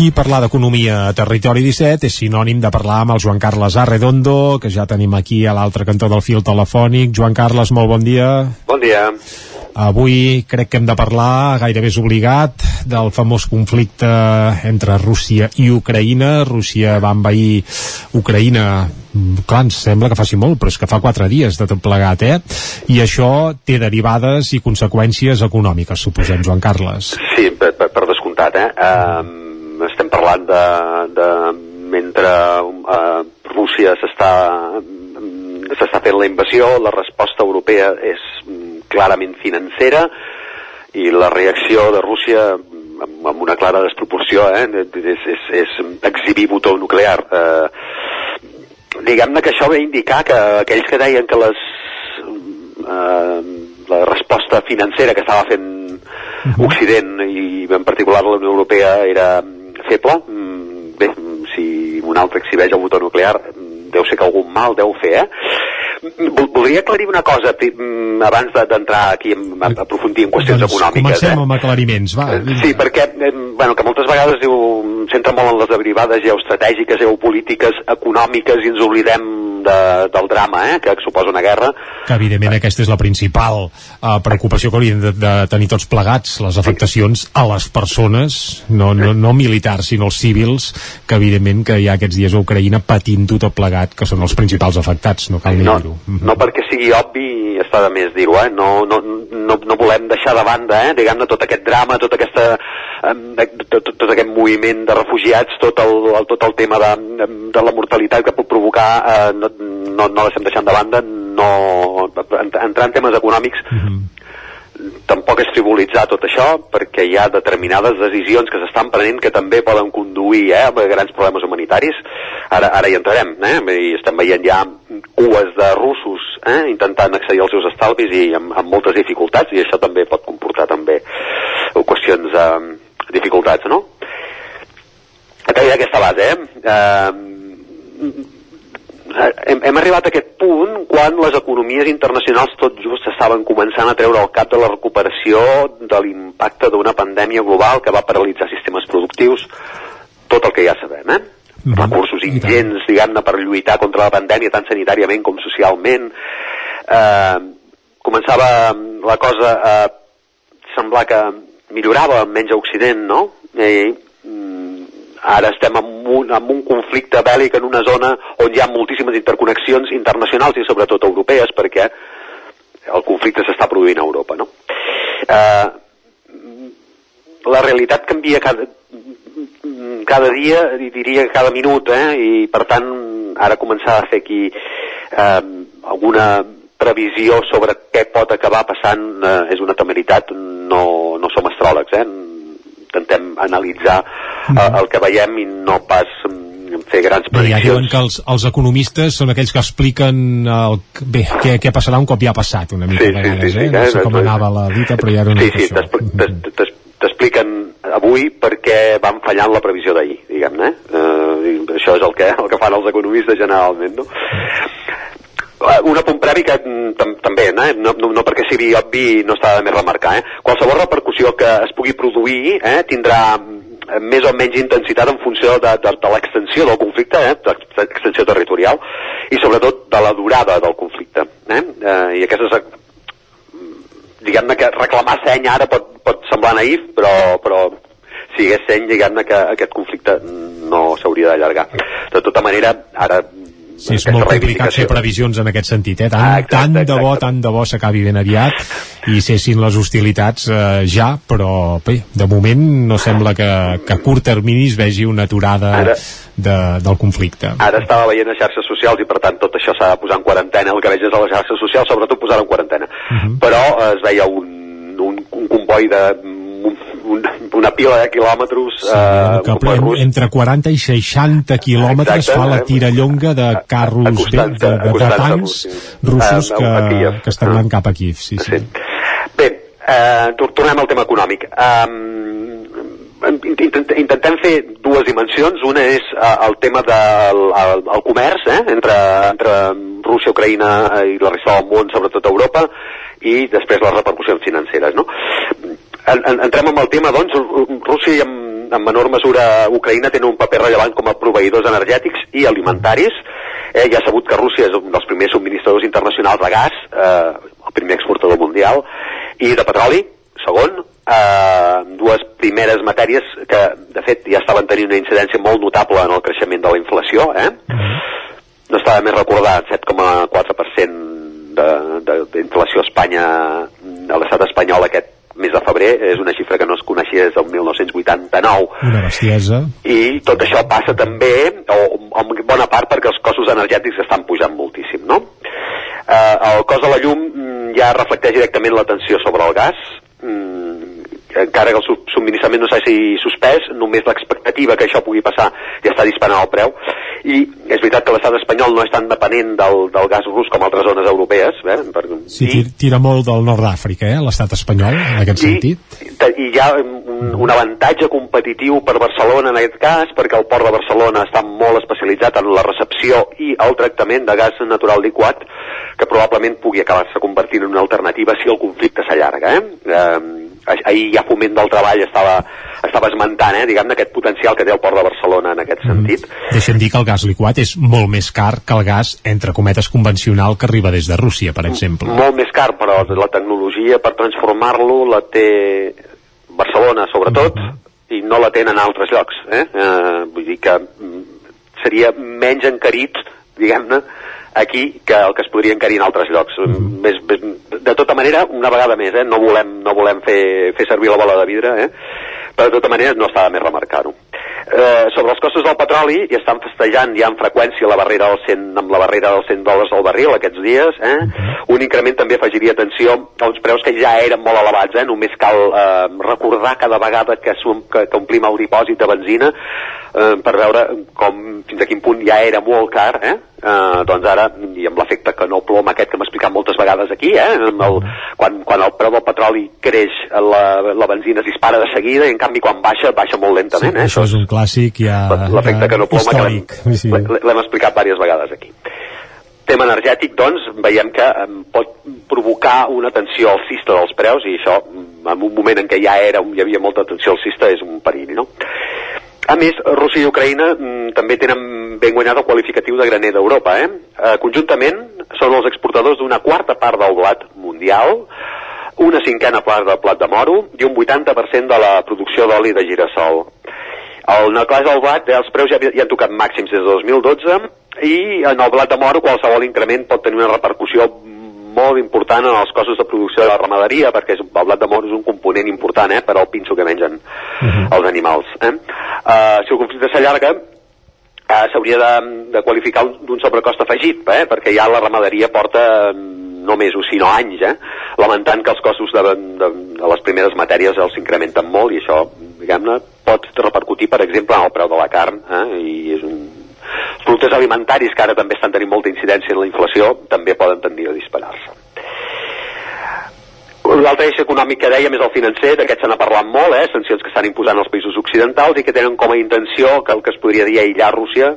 I parlar d'economia a Territori 17 és sinònim de parlar amb el Joan Carles Arredondo, que ja tenim aquí a l'altre cantó del fil telefònic. Joan Carles, molt bon dia. Bon dia. Avui crec que hem de parlar, gairebé és obligat, del famós conflicte entre Rússia i Ucraïna. Rússia va envair Ucraïna clar, ens sembla que faci molt, però és que fa quatre dies de tot plegat, eh? I això té derivades i conseqüències econòmiques, suposem, Joan Carles. Sí, per, per, per descomptat, eh? Um, estem parlant de, de mentre uh, Rússia s'està s'està fent la invasió, la resposta europea és clarament financera i la reacció de Rússia amb, amb una clara desproporció eh, és, és, és exhibir botó nuclear. Eh, diguem-ne que això ve a indicar que aquells que deien que les, eh, la resposta financera que estava fent Occident i en particular la Unió Europea era mm, feble mm, bé, mm, si un altre exhibeix el botó nuclear mm, deu ser que algun mal deu fer eh? Vol- Voldria aclarir una cosa mm, abans de- d'entrar aquí a, aprofundir en qüestions doncs econòmiques. comencem Eh? amb aclariments, va. Sí, perquè eh, bueno, que moltes vegades diu, centra molt en les derivades geoestratègiques, geopolítiques, econòmiques i ens oblidem de, del drama eh, que suposa una guerra. que evidentment aquesta és la principal uh, preocupació que hauríem de, de tenir tots plegats, les afectacions a les persones, no, no, no militars, sinó els civils, que evidentment que hi ha aquests dies a Ucraïna patint-ho tot plegat, que són els principals afectats, no cal ni No, dir-ho. No perquè sigui obvi està de més dir-ho, eh? no, no, no, no volem deixar de banda eh? diguem-ne tot aquest drama, tot, aquesta, de- tot, tot, tot aquest moviment de refugiats, tot el, el, tot el tema de, de la mortalitat que pot provocar eh, no, no, no deixem deixant de banda no, en- entrar en temes econòmics tampoc és frivolitzar tot això perquè hi ha determinades decisions que s'estan prenent que també poden conduir eh, a grans problemes humanitaris ara, ara hi entrarem eh? i estem veient ja cues de russos eh? intentant accedir als seus estalvis i amb, amb moltes dificultats i això també pot comportar també qüestions eh, dificultats no? a través d'aquesta base eh? Eh, hem, hem arribat a aquest punt quan les economies internacionals tot just estaven començant a treure el cap de la recuperació de l'impacte d'una pandèmia global que va paralitzar sistemes productius, tot el que ja sabem, eh? recursos ingents, diguem-ne, per lluitar contra la pandèmia tant sanitàriament com socialment. Eh, començava la cosa a semblar que millorava menys a Occident, no? I, ara estem en un, en un conflicte bèl·lic en una zona on hi ha moltíssimes interconnexions internacionals i sobretot europees perquè el conflicte s'està produint a Europa no? eh, la realitat canvia cada, cada dia i diria cada minut eh? i per tant ara començar a fer aquí eh, alguna previsió sobre què pot acabar passant eh, és una temeritat no, no som astròlegs eh? Intentem analitzar eh, el que veiem i no pas mm, fer grans Bé, ja diuen prediccions. que els, els economistes són aquells que expliquen el, bé, què, què passarà un cop ja ha passat una mica Sí, a sí, vegades, sí, sí, eh? No eh, sé com doncs- anava la dita, però ja era una Sí, sí, això. t'es- t'es- t'expliquen avui perquè van fallant la previsió d'ahir, diguem-ne. Eh, i això és el que, el que fan els economistes generalment, no? Eh, Un apunt previ que mm, tam també, eh? no, no, no perquè sigui obvi no està de més remarcar, eh? qualsevol repercussió que es pugui produir eh? tindrà mm, més o menys intensitat en funció de, de, de l'extensió del conflicte, eh? de l'extensió territorial, i sobretot de la durada del conflicte. Eh? Eh, I aquesta és diguem-ne que reclamar seny ara pot, pot semblar naïf, però, però si hi hagués seny, diguem-ne que aquest conflicte no s'hauria d'allargar. De tota manera, ara Sí, és molt complicat fer previsions en aquest sentit, eh? Tant, Ah, exacte, tant de bo, exacte. tant de bo s'acabi ben aviat i cessin les hostilitats eh, ja, però bé, de moment no sembla que, que a curt termini es vegi una aturada Ara- de, del conflicte. Ara estava veient a xarxes socials i per tant tot això s'ha de posar en quarantena, el que veig és a les xarxes socials, sobretot posar en quarantena. Mhm. Però eh, es veia un, un, un comboi de un, un, una pila de quilòmetres Sí, eh, que en- rus entre 40 i 60 quilòmetres Exacte, fa la eh? tirallonga de carros de, de, de a tancs russos que, a Kíev. que estan anant cap a Kiev. Sí, sí. Bé, eh, tor- tornem al tema econòmic. Um, intent, intentem fer dues dimensions. Una és uh, el tema del el, el comerç eh, entre, entre Rússia, Ucraïna eh, i la resta del món, sobretot Europa, i després les repercussions financeres. No? En, en, entrem en el tema, doncs, Rússia i en, en menor mesura Ucraïna tenen un paper rellevant com a proveïdors energètics i alimentaris. Eh, ja ha sabut que Rússia és un dels primers subministradors internacionals de gas, eh, el primer exportador mundial, i de petroli, segon, eh, dues primeres matèries que, de fet, ja estaven tenint una incidència molt notable en el creixement de la inflació, eh? no està de més recordar 7,4% de- de- d'inflació a Espanya a l'estat espanyol aquest mes de febrer és una xifra que no es coneixia des del 1989 Una bestiesa. i tot això passa també o, en bona part perquè els costos energètics estan pujant moltíssim no? eh, el cost de la llum mm, ja reflecteix directament la tensió sobre el gas mm, encara que el sub- subministrament no s'hagi suspès, només l'expectativa que això pugui passar ja està disparant el preu. I és veritat que l'estat espanyol no és tan dependent del, del gas rus com altres zones europees, eh? per, Sí, tira, tira molt del nord d'Àfrica, eh, l'estat espanyol, en aquest sentit. I hi ha un, un avantatge competitiu per Barcelona en aquest cas, perquè el port de Barcelona està molt especialitzat en la recepció i el tractament de gas natural liquat, que probablement pugui acabar-se convertint en una alternativa si el conflicte s'allarga. Eh? Eh, ahir ja Foment del Treball estava, estava esmentant, eh, diguem-ne, aquest potencial que té el port de Barcelona en aquest sentit. Deixa'm dir que el gas liquat és molt més car que el gas, entre cometes, convencional que arriba des de Rússia, per exemple. molt més car, però la tecnologia per transformar-lo la té Barcelona, sobretot, i no la tenen a altres llocs. Eh? Eh, vull dir que mm, seria menys encarit, diguem-ne, aquí que el que es podria encarir en altres llocs. Mm. Més, més, de tota manera, una vegada més, eh? no volem, no volem fer, fer servir la bola de vidre, eh? però de tota manera no està de més remarcar-ho. Eh, sobre els costos del petroli i estan festejant ja amb freqüència la barrera del 100, amb la barrera dels 100 dòlars al barril aquests dies eh? un increment també afegiria atenció a uns preus que ja eren molt elevats eh? només cal eh, recordar cada vegada que, sum, que, que omplim el dipòsit de benzina eh, per veure com fins a quin punt ja era molt car eh? Eh, doncs ara, i amb l'efecte que no plom aquest que hem explicat moltes vegades aquí, eh? amb el, quan, quan el preu del petroli creix, la, la benzina es dispara de seguida i en canvi quan baixa, baixa molt lentament. eh? Això és un clàssic ja, L'efecte que no ploma l'hem històric. Sí, sí. l'he- l'hem explicat diverses vegades aquí. Tema energètic, doncs, veiem que pot provocar una tensió alcista dels preus i això, mm, en un moment en què ja era, hi havia molta tensió alcista, és un perill, no? A més, Rússia i Ucraïna mm, també tenen ben guanyat el qualificatiu de graner d'Europa. Eh? Eh, conjuntament són els exportadors d'una quarta part del blat mundial, una cinquena part del plat de moro i un 80% de la producció d'oli de girassol. El cas del blat, eh, els preus ja, ja han tocat màxims des de 2012 i en el blat de moro qualsevol increment pot tenir una repercussió molt important en els costos de producció de la ramaderia perquè és, el blat de moro és un component important eh, per al pinso que mengen els animals. Eh? Uh, si el conflicte s'allarga, eh, s'hauria de, de qualificar un- d'un sobrecost afegit, eh? perquè ja la ramaderia porta mm, no mesos, sinó anys, eh? lamentant que els costos de, de, de les primeres matèries els incrementen molt i això, diguem-ne, pot repercutir, per exemple, en el preu de la carn eh? i és un... Productes alimentaris que ara també estan tenint molta incidència en la inflació també poden tendir a disparar-se. L'altre eix econòmic que dèiem és el financer, d'aquest se n'ha parlat molt, eh? sancions que estan imposant els països occidentals i que tenen com a intenció que el que es podria dir aïllar Rússia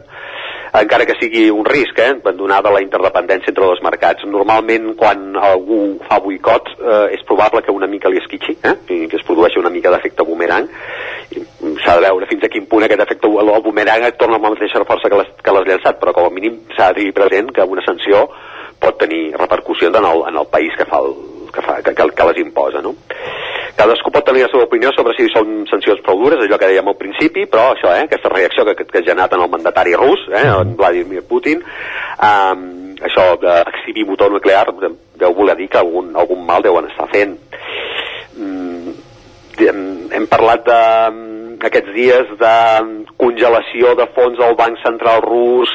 encara que sigui un risc, eh, donada la interdependència entre dos mercats. Normalment, quan algú fa boicot, eh, és probable que una mica li esquitxi, eh, que es produeixi una mica d'efecte boomerang. Mm, S'ha de veure fins a quin punt aquest efecte el boomerang et torna amb la mateixa força que l'has llançat, però com a mínim s'ha de present que una sanció pot tenir repercussions en el, en el país que fa, el, que, fa que, que, que les imposa, no? Cadascú pot tenir la seva opinió sobre si són sancions prou dures, allò que dèiem al principi, però això, eh, aquesta reacció que, que, ha generat en el mandatari rus, eh, en Vladimir Putin, um, això d'exhibir motor nuclear deu voler dir que algun, algun mal deuen estar fent. Mm, hem, hem parlat de, aquests dies de congelació de fons al Banc Central Rus,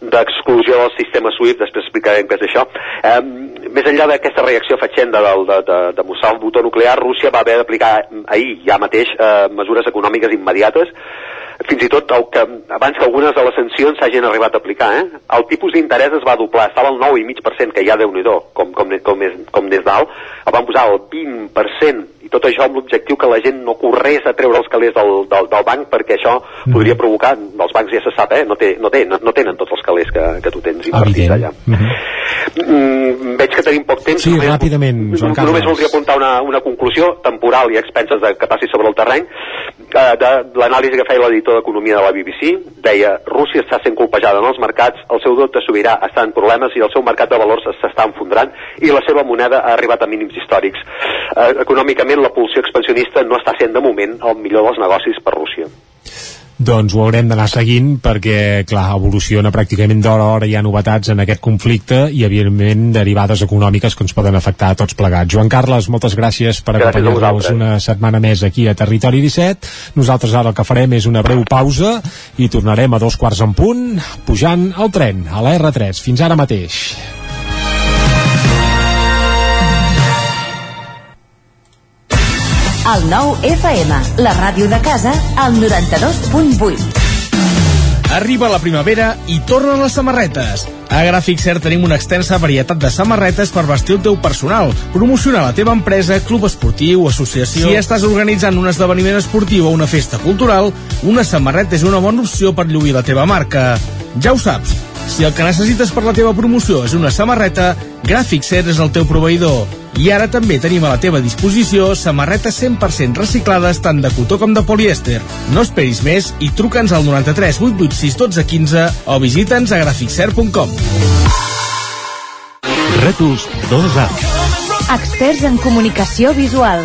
d'exclusió del sistema SWIFT, després explicarem què és això. Eh, més enllà d'aquesta reacció fatxenda del, de, de, de mostrar el botó nuclear, Rússia va haver d'aplicar ahir, ja mateix, eh, mesures econòmiques immediates, fins i tot el que, abans que algunes de les sancions s'hagin arribat a aplicar. Eh? El tipus d'interès es va doblar, estava al 9,5%, que ja déu nhi com, com, com, és, com des dalt, el van posar al 20%, i tot això amb l'objectiu que la gent no corrés a treure els calés del, del, del banc, perquè això Mm. podria provocar, els bancs ja se sap, eh? no, té, no, té, no, no tenen tots els calés que, que tu tens invertits allà. Mm, veig que tenim poc temps. Sí, ràpidament, Joan Només Carles. voldria apuntar una, una conclusió temporal i expenses de que passi sobre el terreny de l'anàlisi que feia l'editor d'Economia de la BBC deia Rússia està sent colpejada en els mercats el seu deute sobirà està en problemes i el seu mercat de valors s'està enfondrant i la seva moneda ha arribat a mínims històrics. Eh, econòmicament la pulsió expansionista no està sent de moment el millor dels negocis per Rússia Doncs ho haurem d'anar seguint perquè, clar, evoluciona pràcticament d'hora a hora, hi ha novetats en aquest conflicte i, evidentment, derivades econòmiques que ens poden afectar a tots plegats. Joan Carles, moltes gràcies per acompanyar-nos una setmana més aquí a Territori 17. Nosaltres ara el que farem és una breu pausa i tornarem a dos quarts en punt pujant al tren, a la R3. Fins ara mateix. El nou FM, la ràdio de casa, al 92.8. Arriba la primavera i tornen les samarretes. A Gràfic Cert tenim una extensa varietat de samarretes per vestir el teu personal, promocionar la teva empresa, club esportiu, associació... Si estàs organitzant un esdeveniment esportiu o una festa cultural, una samarreta és una bona opció per lluir la teva marca. Ja ho saps, si el que necessites per la teva promoció és una samarreta, Gràfic Cert és el teu proveïdor. I ara també tenim a la teva disposició samarretes 100% reciclades tant de cotó com de polièster. No esperis més i truca'ns al 93 886 12 15 o visita'ns a graficcert.com. Rètols 2A. Experts en comunicació visual.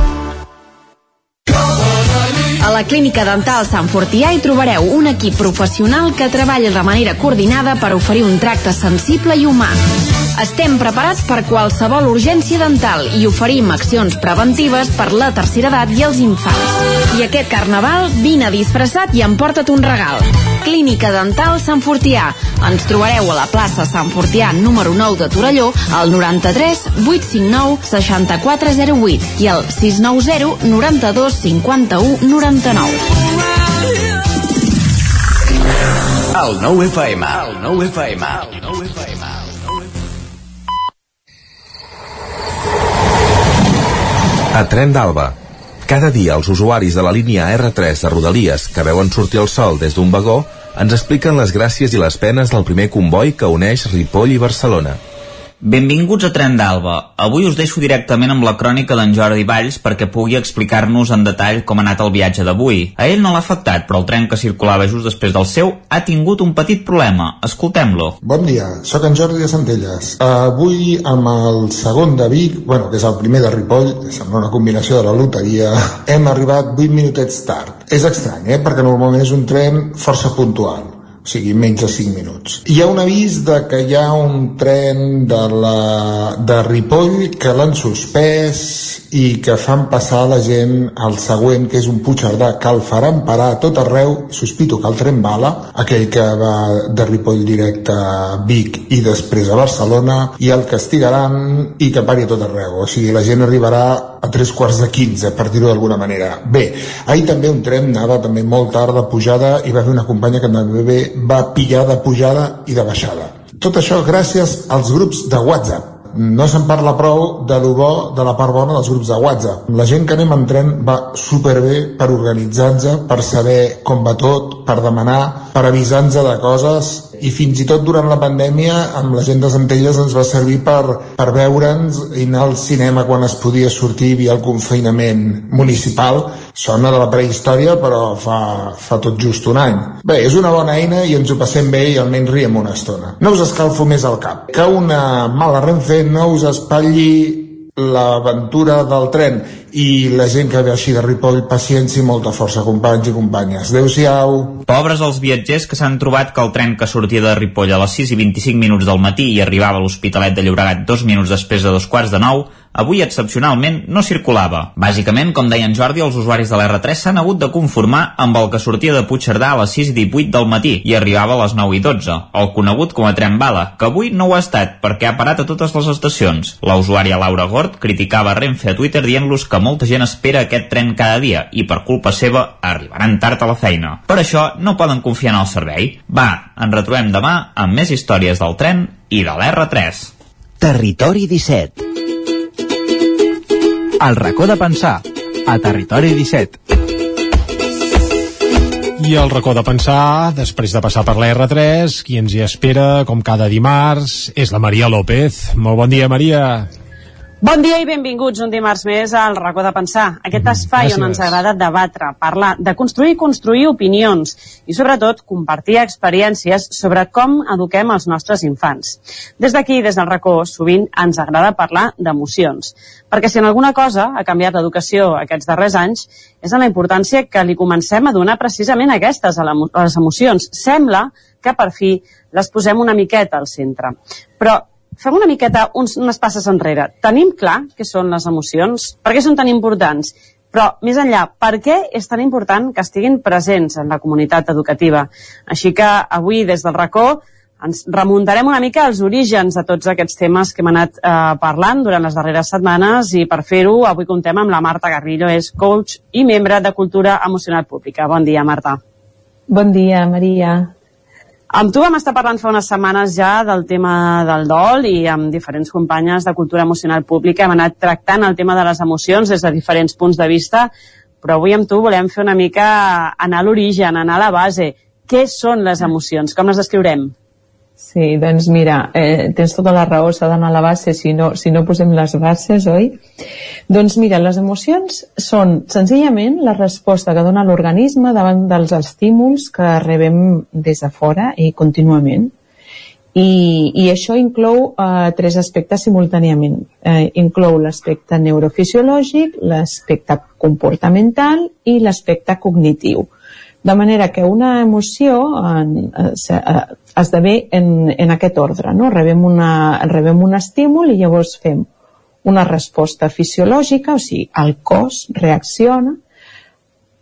La Clínica Dental Sant Fortià hi trobareu un equip professional que treballa de manera coordinada per oferir un tracte sensible i humà. Estem preparats per qualsevol urgència dental i oferim accions preventives per la tercera edat i els infants. I aquest carnaval, vine disfressat i emporta't un regal. Clínica Dental Sant Fortià. Ens trobareu a la plaça Sant Fortià número 9 de Torelló al 93 859 6408 i al 690 92 51 99. El 9 FM. El 9 FM. El 9 FM. A Tren d'Alba. Cada dia els usuaris de la línia R3 de Rodalies que veuen sortir el sol des d'un vagó ens expliquen les gràcies i les penes del primer comboi que uneix Ripoll i Barcelona. Benvinguts a Tren d'Alba. Avui us deixo directament amb la crònica d'en Jordi Valls perquè pugui explicar-nos en detall com ha anat el viatge d'avui. A ell no l'ha afectat, però el tren que circulava just després del seu ha tingut un petit problema. Escoltem-lo. Bon dia, sóc en Jordi de Centelles. Avui amb el segon de Vic, bueno, que és el primer de Ripoll, sembla una combinació de la loteria, hem arribat 8 minutets tard. És estrany, eh? perquè normalment és un tren força puntual o sigui, menys de 5 minuts. Hi ha un avís de que hi ha un tren de, la, de Ripoll que l'han suspès i que fan passar la gent al següent, que és un Puigcerdà, que el faran parar a tot arreu, sospito que el tren bala, aquell que va de Ripoll directe a Vic i després a Barcelona, i el castigaran i que pari a tot arreu. O sigui, la gent arribarà a tres quarts de 15, per dir-ho d'alguna manera. Bé, ahir també un tren anava també molt tard de pujada i va fer una companya que també va pillar de pujada i de baixada. Tot això gràcies als grups de WhatsApp. No se'n parla prou de lo bo, de la part bona dels grups de WhatsApp. La gent que anem en tren va superbé per organitzar-nos, per saber com va tot, per demanar, per avisar-nos de coses i fins i tot durant la pandèmia amb la gent de Centelles ens va servir per, per veure'ns i anar al cinema quan es podia sortir via el confinament municipal sona de la prehistòria però fa, fa tot just un any bé, és una bona eina i ens ho passem bé i almenys riem una estona no us escalfo més al cap que una mala renfe no us espatlli l'aventura del tren i la gent que ve així de Ripoll, paciència i molta força, companys i companyes. Adéu-siau. Pobres els viatgers que s'han trobat que el tren que sortia de Ripoll a les 6 i 25 minuts del matí i arribava a l'Hospitalet de Llobregat dos minuts després de dos quarts de nou avui excepcionalment no circulava. Bàsicament, com deia en Jordi, els usuaris de l'R3 s'han hagut de conformar amb el que sortia de Puigcerdà a les 6 i 18 del matí i arribava a les 9 i 12, el conegut com a tren bala, que avui no ho ha estat perquè ha parat a totes les estacions. La usuària Laura Gort criticava Renfe a Twitter dient-los que molta gent espera aquest tren cada dia i per culpa seva arribaran tard a la feina. Per això no poden confiar en el servei. Va, ens retrobem demà amb més històries del tren i de l'R3. Territori 17 el racó de pensar, a Territori 17. I el racó de pensar, després de passar per la R3, qui ens hi espera, com cada dimarts, és la Maria López. Molt bon dia, Maria. Bon dia i benvinguts un dimarts més al racó de pensar. Aquest espai gràcies. on ens agrada debatre, parlar, de construir i construir opinions i sobretot compartir experiències sobre com eduquem els nostres infants. Des d'aquí, des del racó, sovint ens agrada parlar d'emocions. Perquè si en alguna cosa ha canviat l'educació aquests darrers anys és en la importància que li comencem a donar precisament aquestes a, a les emocions. Sembla que per fi les posem una miqueta al centre. Però fem una miqueta uns, unes passes enrere. Tenim clar què són les emocions? Per què són tan importants? Però, més enllà, per què és tan important que estiguin presents en la comunitat educativa? Així que avui, des del racó, ens remuntarem una mica als orígens de tots aquests temes que hem anat eh, parlant durant les darreres setmanes i per fer-ho avui contem amb la Marta Garrillo, és coach i membre de Cultura Emocional Pública. Bon dia, Marta. Bon dia, Maria. Amb tu vam estar parlant fa unes setmanes ja del tema del dol i amb diferents companyes de cultura emocional pública hem anat tractant el tema de les emocions des de diferents punts de vista, però avui amb tu volem fer una mica anar a l'origen, anar a la base. Què són les emocions? Com les descriurem? Sí, doncs mira, eh, tens tota la raó, s'ha d'anar a la base si no, si no posem les bases, oi? Doncs mira, les emocions són senzillament la resposta que dona l'organisme davant dels estímuls que rebem des de fora i contínuament. I, i això inclou eh, tres aspectes simultàniament. Eh, inclou l'aspecte neurofisiològic, l'aspecte comportamental i l'aspecte cognitiu. De manera que una emoció en, eh, eh, esdevé en, en aquest ordre. No? Rebem, una, rebem un estímul i llavors fem una resposta fisiològica, o sigui, el cos reacciona,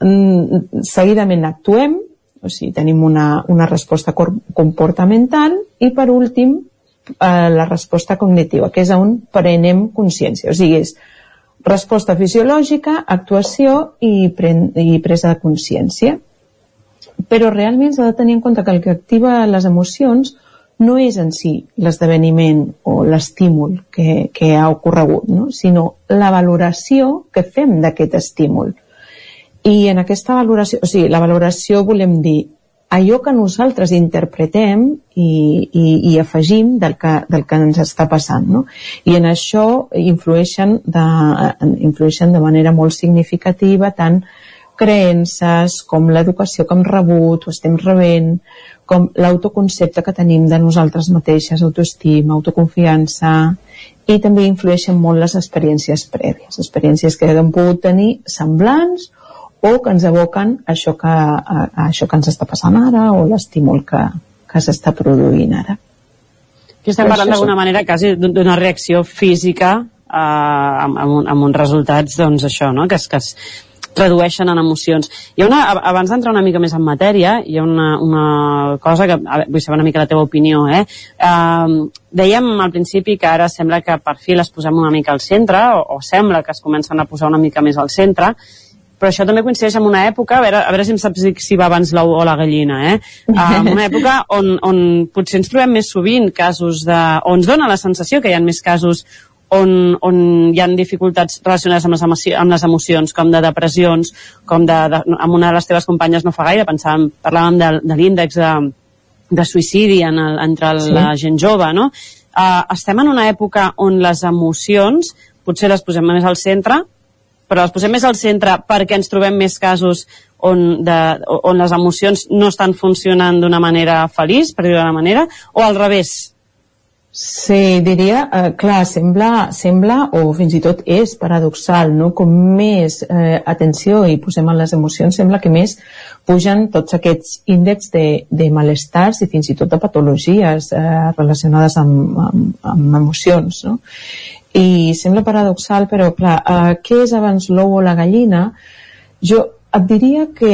mm, seguidament actuem, o sigui, tenim una, una resposta comportamental i per últim eh, la resposta cognitiva, que és on prenem consciència. O sigui, és resposta fisiològica, actuació i, pren, i presa de consciència. Però realment s'ha de tenir en compte que el que activa les emocions no és en si l'esdeveniment o l'estímul que, que ha ocorregut, no? sinó la valoració que fem d'aquest estímul. I en aquesta valoració, o sigui, la valoració volem dir allò que nosaltres interpretem i, i, i afegim del que, del que ens està passant. No? I en això influeixen de, influeixen de manera molt significativa tant creences, com l'educació que hem rebut o estem rebent, com l'autoconcepte que tenim de nosaltres mateixes, autoestima, autoconfiança, i també influeixen molt les experiències prèvies, experiències que hem pogut tenir semblants o que ens evoquen això que, a, a això que ens està passant ara o l'estímul que, que s'està produint ara. Aquí estem parlant d'alguna manera quasi d'un- d'una reacció física eh, amb, amb, un, amb uns resultats, doncs això, no? que, es, que es tradueixen en emocions. Hi ha una, ab- abans d'entrar una mica més en matèria, hi ha una, una cosa que a vull saber una mica la teva opinió. Eh? Uh, dèiem al principi que ara sembla que per fi les posem una mica al centre, o, o sembla que es comencen a posar una mica més al centre, però això també coincideix amb una època, a veure, a veure si em saps si va abans l'ou o la gallina, eh? Uh, una època on, on potser ens trobem més sovint casos de... o ens dona la sensació que hi ha més casos on, on hi ha dificultats relacionades amb les, emoci amb les emocions, com de depressions, com de, de... amb una de les teves companyes no fa gaire, pensàvem, parlàvem de, de l'índex de, de suïcidi en el, entre el, sí. la gent jove, no? Uh, estem en una època on les emocions potser les posem més al centre, però les posem més al centre perquè ens trobem més casos on, de, on les emocions no estan funcionant d'una manera feliç, per dir-ho d'una manera, o al revés? Sí, diria, eh, clar, sembla, sembla, o fins i tot és paradoxal, no? Com més eh, atenció hi posem a les emocions, sembla que més pugen tots aquests índexs de, de malestars i fins i tot de patologies eh, relacionades amb, amb, amb emocions, no? I sembla paradoxal, però clar, eh, què és abans l'ou o la gallina? Jo et diria que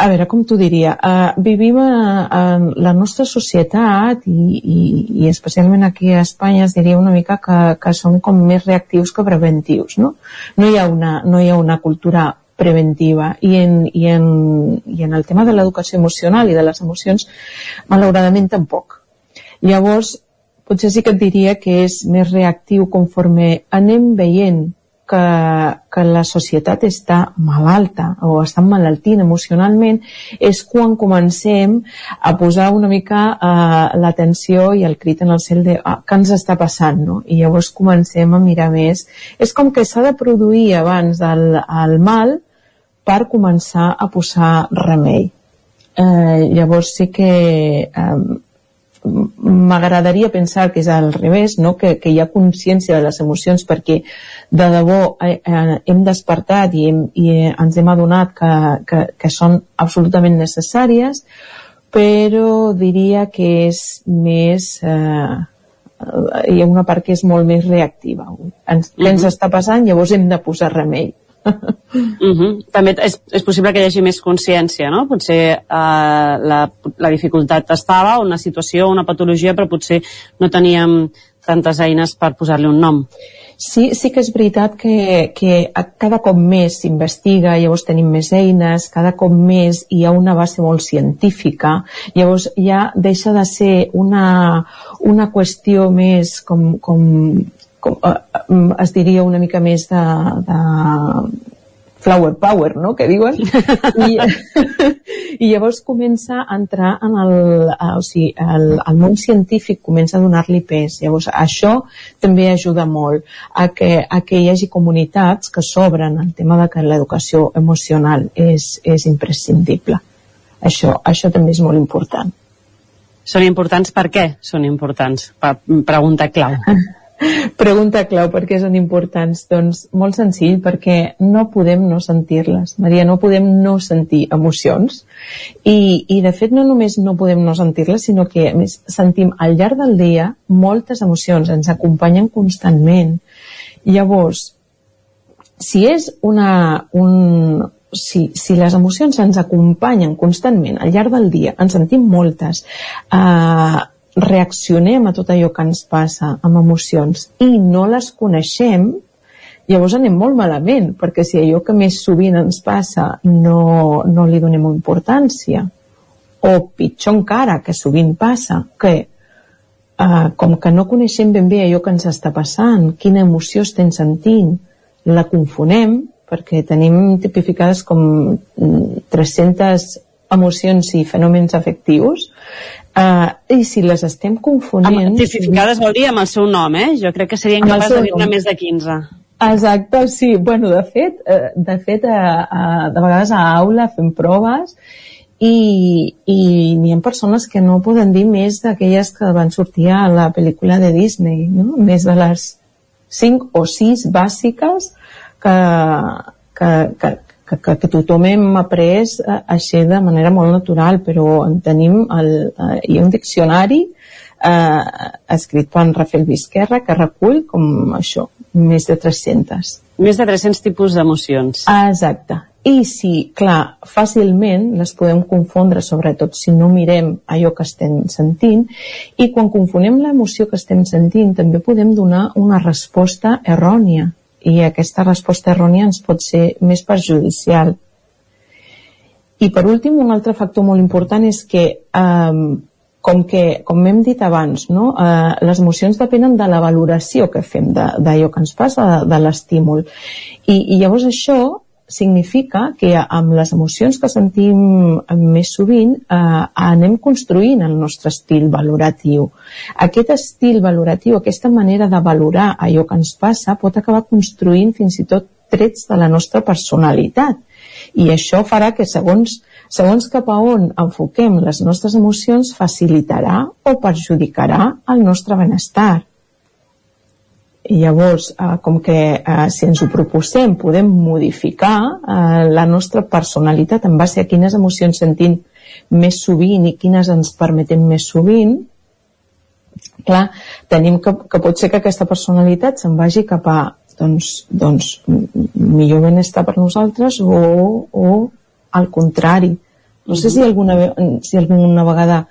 a veure, com t'ho diria, uh, vivim en la nostra societat i, i, i especialment aquí a Espanya es diria una mica que, que som com més reactius que preventius, no? No hi ha una, no hi ha una cultura preventiva i en, i en, i en el tema de l'educació emocional i de les emocions malauradament tampoc. Llavors, potser sí que et diria que és més reactiu conforme anem veient que, que la societat està malalta o està malaltint emocionalment és quan comencem a posar una mica uh, l'atenció i el crit en el cel de ah, què ens està passant, no? I llavors comencem a mirar més. És com que s'ha de produir abans el, el mal per començar a posar remei. Eh, llavors sí que eh, m'agradaria pensar que és al revés, no? que, que hi ha consciència de les emocions perquè de debò eh, eh, hem despertat i, hem, i ens hem adonat que, que, que són absolutament necessàries, però diria que és més... Eh, hi ha una part que és molt més reactiva. Ens. Què ens està passant? Llavors hem de posar remei Uh -huh. També és, és possible que hi hagi més consciència, no? Potser eh, la, la dificultat estava, una situació, una patologia, però potser no teníem tantes eines per posar-li un nom. Sí, sí que és veritat que, que cada cop més s'investiga, llavors tenim més eines, cada cop més hi ha una base molt científica, llavors ja deixa de ser una, una qüestió més com, com com, uh, es diria una mica més de, de flower power, no?, que diuen, i, i llavors comença a entrar en el, o sigui, el, el món científic comença a donar-li pes. Llavors, això també ajuda molt a que, a que hi hagi comunitats que s'obren el tema de que l'educació emocional és, és imprescindible. Això, això també és molt important. Són importants per què són importants? Pregunta clau. Pregunta clau, per què són importants? Doncs molt senzill, perquè no podem no sentir-les. Maria, no podem no sentir emocions. I, I, de fet, no només no podem no sentir-les, sinó que, a més, sentim al llarg del dia moltes emocions, ens acompanyen constantment. Llavors, si és una, un, si, si les emocions ens acompanyen constantment al llarg del dia, en sentim moltes, eh, reaccionem a tot allò que ens passa amb emocions i no les coneixem, llavors anem molt malament, perquè si allò que més sovint ens passa no, no li donem importància, o pitjor encara, que sovint passa, que eh, com que no coneixem ben bé allò que ens està passant, quina emoció estem sentint, la confonem, perquè tenim tipificades com 300 emocions i fenòmens afectius Uh, I si les estem confonent... Certificades vol dir amb el seu nom, eh? Jo crec que serien capaç de dir-ne més de 15. Exacte, sí. Bueno, de fet, eh, de fet a, a, de vegades a aula fem proves i, i n'hi ha persones que no poden dir més d'aquelles que van sortir a la pel·lícula de Disney, no? Més de les 5 o 6 bàsiques que, que, que, que, que, que tothom hem après eh, així de manera molt natural, però en tenim el, eh, hi ha un diccionari eh, escrit per Rafael Vizquerra que recull com això, més de 300. Més de 300 tipus d'emocions. Exacte. I si, clar, fàcilment les podem confondre, sobretot si no mirem allò que estem sentint, i quan confonem l'emoció que estem sentint també podem donar una resposta errònia i aquesta resposta errònia ens pot ser més perjudicial. I per últim, un altre factor molt important és que, eh, com que, com hem dit abans, no? eh, les emocions depenen de la valoració que fem d'allò que ens passa, de, de l'estímul. I, I llavors això significa que amb les emocions que sentim més sovint eh, anem construint el nostre estil valoratiu. Aquest estil valoratiu, aquesta manera de valorar allò que ens passa pot acabar construint fins i tot trets de la nostra personalitat. i això farà que segons, segons cap a on enfoquem les nostres emocions facilitarà o perjudicarà el nostre benestar llavors, eh, com que eh, si ens ho proposem podem modificar eh, la nostra personalitat en base a quines emocions sentim més sovint i quines ens permetem més sovint, clar, tenim que, que pot ser que aquesta personalitat se'n vagi cap a doncs, doncs millor benestar per nosaltres o, o al contrari. No sé si alguna, si alguna vegada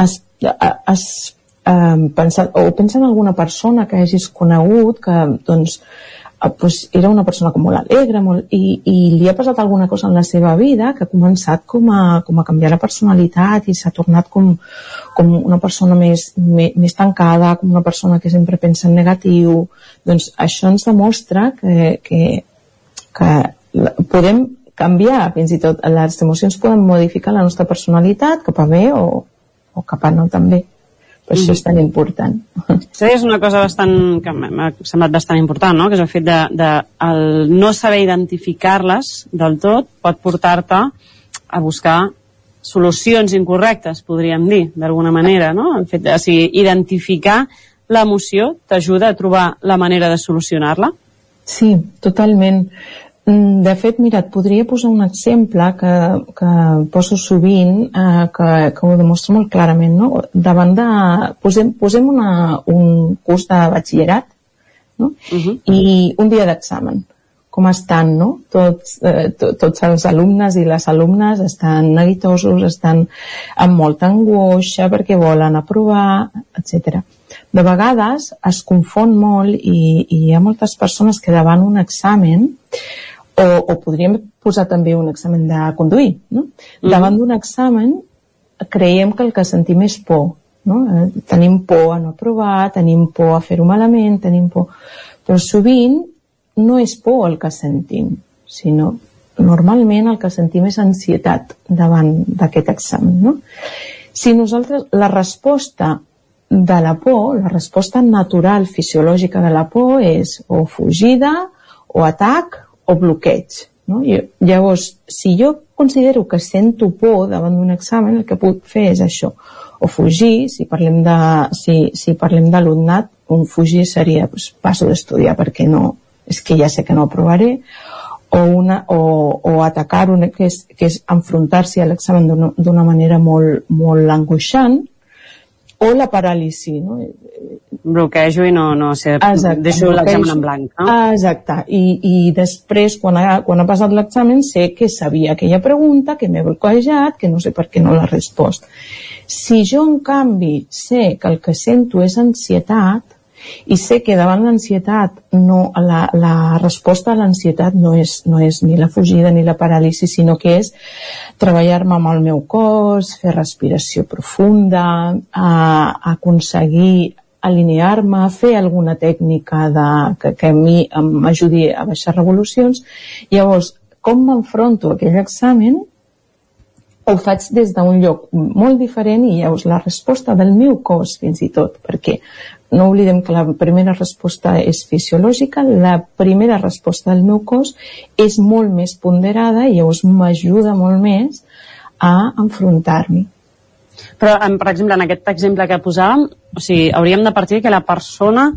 has, has eh, o pensa en alguna persona que hagis conegut que doncs, eh, pues, era una persona com molt alegre molt, i, i li ha passat alguna cosa en la seva vida que ha començat com a, com a canviar la personalitat i s'ha tornat com, com una persona més, més, més tancada, com una persona que sempre pensa en negatiu. Doncs això ens demostra que, que, que podem canviar, fins i tot les emocions poden modificar la nostra personalitat cap a bé o, o cap a no també per això és tan important. Sí, és una cosa bastant, que m'ha semblat bastant important, no? que és el fet de, de el no saber identificar-les del tot pot portar-te a buscar solucions incorrectes, podríem dir, d'alguna manera, no? El fet de, o sigui, identificar l'emoció t'ajuda a trobar la manera de solucionar-la? Sí, totalment. Mm, de fet, mira, et podria posar un exemple que, que poso sovint, eh, que, que ho demostra molt clarament, no? Davant de... Posem, posem una, un curs de batxillerat, no? Uh -huh. I un dia d'examen. Com estan, no? Tots, eh, to, tots els alumnes i les alumnes estan neguitosos, estan amb molta angoixa perquè volen aprovar, etc. De vegades es confon molt i, i hi ha moltes persones que davant un examen o, o podríem posar també un examen de conduir. No? Mm. Davant d'un examen creiem que el que sentim és por. No? Eh, tenim por a no aprovar, tenim por a fer-ho malament, tenim por... Però sovint no és por el que sentim, sinó normalment el que sentim és ansietat davant d'aquest examen. No? Si nosaltres, la resposta de la por, la resposta natural fisiològica de la por és o fugida, o atac, o bloqueig. No? I, llavors, si jo considero que sento por davant d'un examen, el que puc fer és això, o fugir, si parlem de, si, si parlem d'alumnat, un fugir seria pues, passo d'estudiar perquè no, és que ja sé que no aprovaré, o, una, o, o atacar una, que és, que és enfrontar-s'hi a l'examen d'una manera molt, molt angoixant, o la paràlisi, no? Bloquejo i no, no sé, Exacte, deixo l'examen en blanc, no? Exacte, i, i després, quan ha, quan ha passat l'examen, sé que sabia aquella pregunta, que m'he bloquejat, que no sé per què no l'ha respost. Si jo, en canvi, sé que el que sento és ansietat, i sé que davant l'ansietat no, la, la resposta a l'ansietat no, és, no és ni la fugida ni la paràlisi sinó que és treballar-me amb el meu cos, fer respiració profunda, a, aconseguir alinear-me, fer alguna tècnica de, que, que a mi m'ajudi a baixar revolucions. Llavors, com m'enfronto a aquell examen? Ho faig des d'un lloc molt diferent i llavors la resposta del meu cos fins i tot, perquè no oblidem que la primera resposta és fisiològica, la primera resposta del meu cos és molt més ponderada i llavors m'ajuda molt més a enfrontar-m'hi. Però, per exemple, en aquest exemple que posàvem, o sigui, hauríem de partir que la persona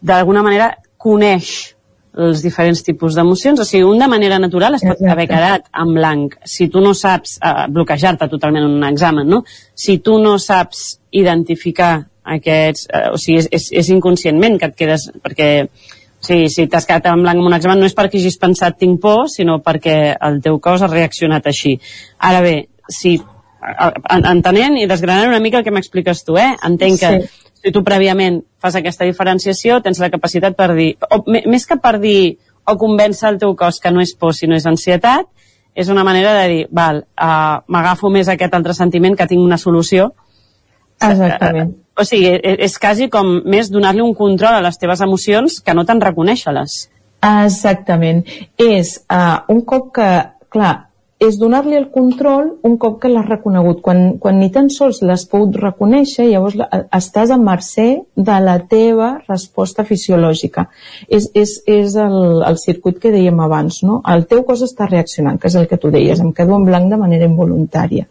d'alguna manera coneix els diferents tipus d'emocions, o sigui, un de manera natural es pot Exacte. haver quedat en blanc. Si tu no saps eh, bloquejar-te totalment en un examen, no? Si tu no saps identificar aquests, eh, o sigui, és, és, és inconscientment que et quedes, perquè o sigui, si t'has quedat en blanc en un examen no és perquè hagis pensat tinc por, sinó perquè el teu cos ha reaccionat així. Ara bé, si entenent i desgranant una mica el que m'expliques tu, eh? Entenc que sí. si tu prèviament fas aquesta diferenciació, tens la capacitat per dir, o més que per dir o convèncer el teu cos que no és por, sinó és ansietat, és una manera de dir, val, uh, m'agafo més aquest altre sentiment que tinc una solució. Exactament. Uh, o sigui, és, és quasi com més donar-li un control a les teves emocions que no te'n reconèixer-les. Exactament. És uh, un cop que, clar, és donar-li el control un cop que l'has reconegut. Quan, quan ni tan sols l'has pogut reconèixer, llavors la, estàs a mercè de la teva resposta fisiològica. És, és, és el, el circuit que dèiem abans, no? El teu cos està reaccionant, que és el que tu deies, em quedo en blanc de manera involuntària.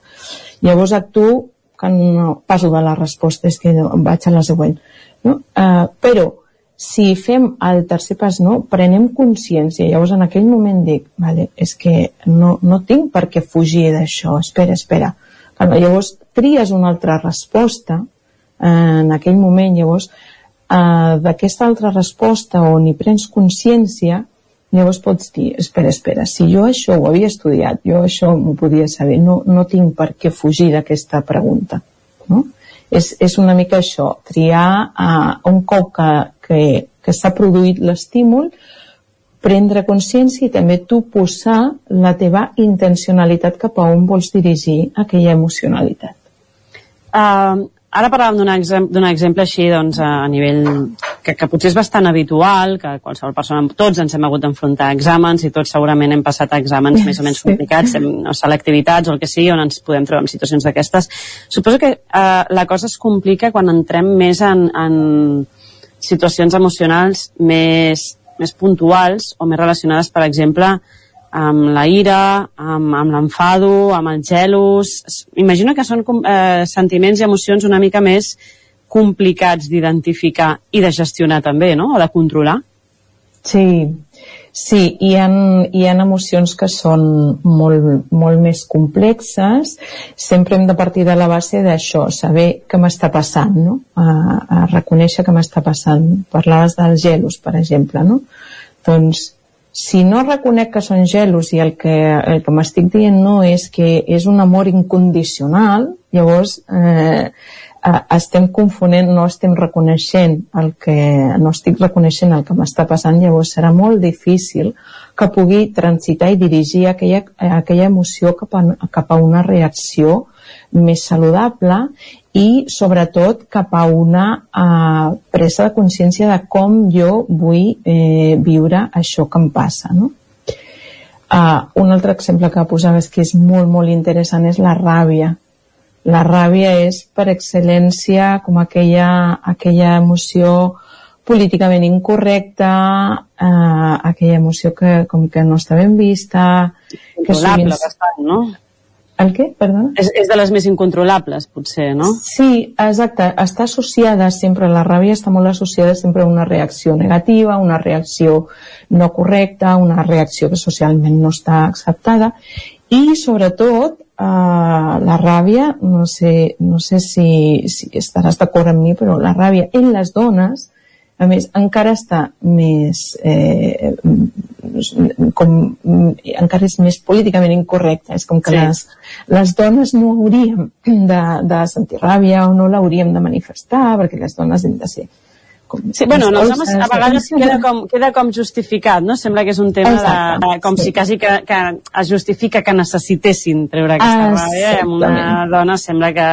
Llavors actuo que no passo de la resposta, és que vaig a la següent. No? Uh, però si fem el tercer pas no, prenem consciència, llavors en aquell moment dic, vale, és que no, no tinc per què fugir d'això, espera, espera. Calma, llavors tries una altra resposta eh, en aquell moment, llavors eh, d'aquesta altra resposta on hi prens consciència, llavors pots dir, espera, espera, si jo això ho havia estudiat, jo això m'ho podia saber, no, no tinc per què fugir d'aquesta pregunta. No? És, és una mica això, triar uh, un cop que, que, que s'ha produït l'estímul, prendre consciència i també tu posar la teva intencionalitat cap a on vols dirigir aquella emocionalitat. Uh, ara parlàvem d'un exemple, exemple així doncs, a nivell que, que potser és bastant habitual, que qualsevol persona, tots ens hem hagut d'enfrontar a exàmens i tots segurament hem passat a exàmens més o menys complicats, hem, no, selectivitats o el que sigui, on ens podem trobar en situacions d'aquestes. Suposo que eh, la cosa es complica quan entrem més en, en situacions emocionals més, més puntuals o més relacionades, per exemple, amb la ira, amb, amb l'enfado, amb els gelos... Imagino que són eh, sentiments i emocions una mica més complicats d'identificar i de gestionar també, no? O de controlar. Sí, sí, hi ha, hi ha emocions que són molt, molt més complexes. Sempre hem de partir de la base d'això, saber què m'està passant, no? A, a reconèixer què m'està passant. Parlaves dels gelos, per exemple, no? Doncs si no reconec que són gelos i el que, el que m'estic dient no és que és un amor incondicional, llavors eh, eh, estem confonent, no estem reconeixent el que, no estic reconeixent el que m'està passant, llavors serà molt difícil que pugui transitar i dirigir aquella, aquella emoció cap a, cap a una reacció més saludable i sobretot cap a una eh, presa de consciència de com jo vull eh, viure això que em passa no? Uh, un altre exemple que posaves que és molt molt interessant és la ràbia la ràbia és per excel·lència com aquella, aquella emoció políticament incorrecta, eh, aquella emoció que com que no està ben vista... Que sovint... bastant, no? El què? Perdona? És, és de les més incontrolables, potser, no? Sí, exacte. Està associada sempre, la ràbia està molt associada sempre a una reacció negativa, una reacció no correcta, una reacció que socialment no està acceptada i, sobretot, eh, la ràbia, no sé, no sé si, si estaràs d'acord amb mi, però la ràbia en les dones a més, encara està més... Eh, com, encara és més políticament incorrecte. És com que sí. les, les dones no hauríem de, de sentir ràbia o no l'hauríem de manifestar, perquè les dones hem de ser com sí, bueno, els homes a vegades queda com, queda com justificat, no? Sembla que és un tema Exacte, de, de, com sí. si quasi que, que es justifica que necessitessin treure aquesta ràbia i amb una dona sembla que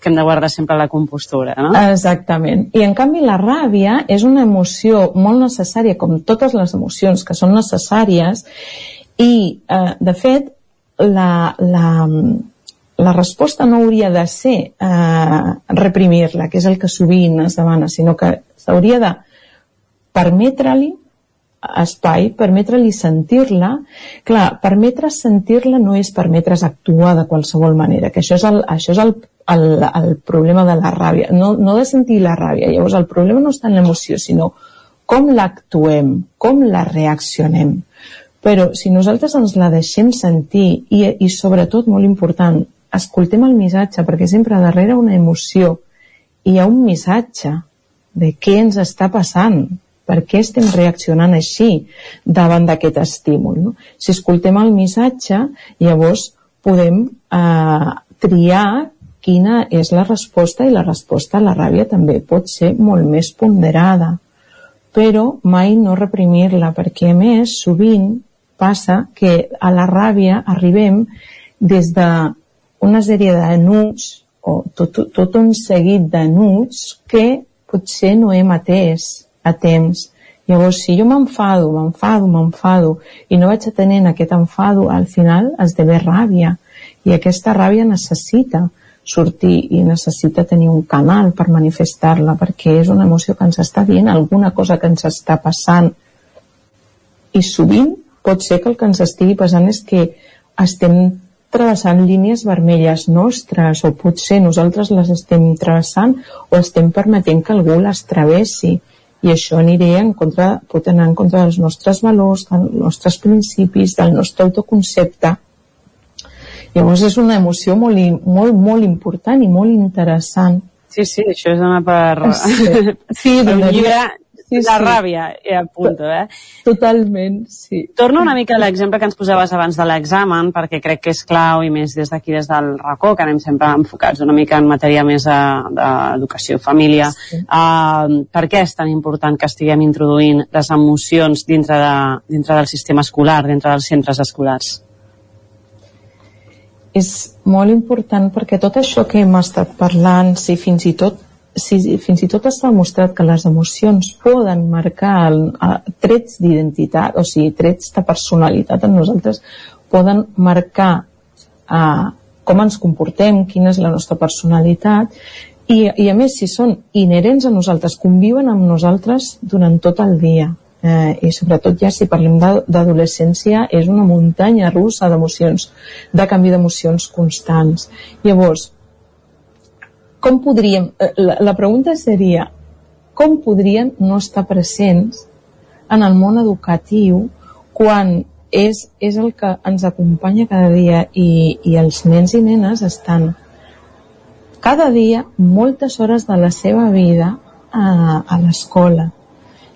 que hem de guardar sempre la compostura, no? Exactament. I en canvi la ràbia és una emoció molt necessària, com totes les emocions que són necessàries, i eh, de fet la, la, la resposta no hauria de ser eh, reprimir-la, que és el que sovint es demana, sinó que s'hauria de permetre-li espai, permetre-li sentir-la. Clar, permetre sentir-la no és permetre's actuar de qualsevol manera, que això és el, això és el, el, el problema de la ràbia, no, no de sentir la ràbia. Llavors, el problema no està en l'emoció, sinó com l'actuem, com la reaccionem. Però si nosaltres ens la deixem sentir i, i sobretot, molt important, escoltem el missatge, perquè sempre darrere una emoció hi ha un missatge de què ens està passant, per què estem reaccionant així davant d'aquest estímul. No? Si escoltem el missatge, llavors podem eh, triar quina és la resposta i la resposta a la ràbia també pot ser molt més ponderada però mai no reprimir-la perquè a més sovint passa que a la ràbia arribem des de una sèrie de nuts o tot, tot un seguit de nuts que potser no hem atès a temps Llavors, si jo m'enfado, m'enfado, m'enfado i no vaig atenent aquest enfado, al final esdevé ràbia. I aquesta ràbia necessita sortir i necessita tenir un canal per manifestar-la perquè és una emoció que ens està dient alguna cosa que ens està passant i sovint pot ser que el que ens estigui passant és que estem travessant línies vermelles nostres o potser nosaltres les estem travessant o estem permetent que algú les travessi. I això aniré en contra, pot anar en contra dels nostres valors, dels nostres principis, del nostre autoconcepte. Llavors és una emoció molt, molt, molt important i molt interessant. Sí, sí, això és anar per... Sí, sí per un llibre sí, la sí. ràbia, i a punto, eh? Totalment, sí. Torno una mica a l'exemple que ens posaves abans de l'examen, perquè crec que és clau, i més des d'aquí, des del racó, que anem sempre enfocats una mica en matèria més eh, d'educació, família. Sí. Uh, per què és tan important que estiguem introduint les emocions dintre, de, dintre del sistema escolar, dintre dels centres escolars? és molt important perquè tot això que hem estat parlant, si fins i tot si fins i tot s'ha demostrat que les emocions poden marcar el, a, trets d'identitat, o sigui, trets de personalitat en nosaltres, poden marcar a, com ens comportem, quina és la nostra personalitat, i, i a més, si són inherents a nosaltres, conviuen amb nosaltres durant tot el dia eh, i sobretot ja si parlem d'adolescència és una muntanya russa d'emocions, de canvi d'emocions constants. Llavors, com podríem, eh, la, la pregunta seria, com podríem no estar presents en el món educatiu quan és, és el que ens acompanya cada dia i, i els nens i nenes estan cada dia moltes hores de la seva vida a, a l'escola?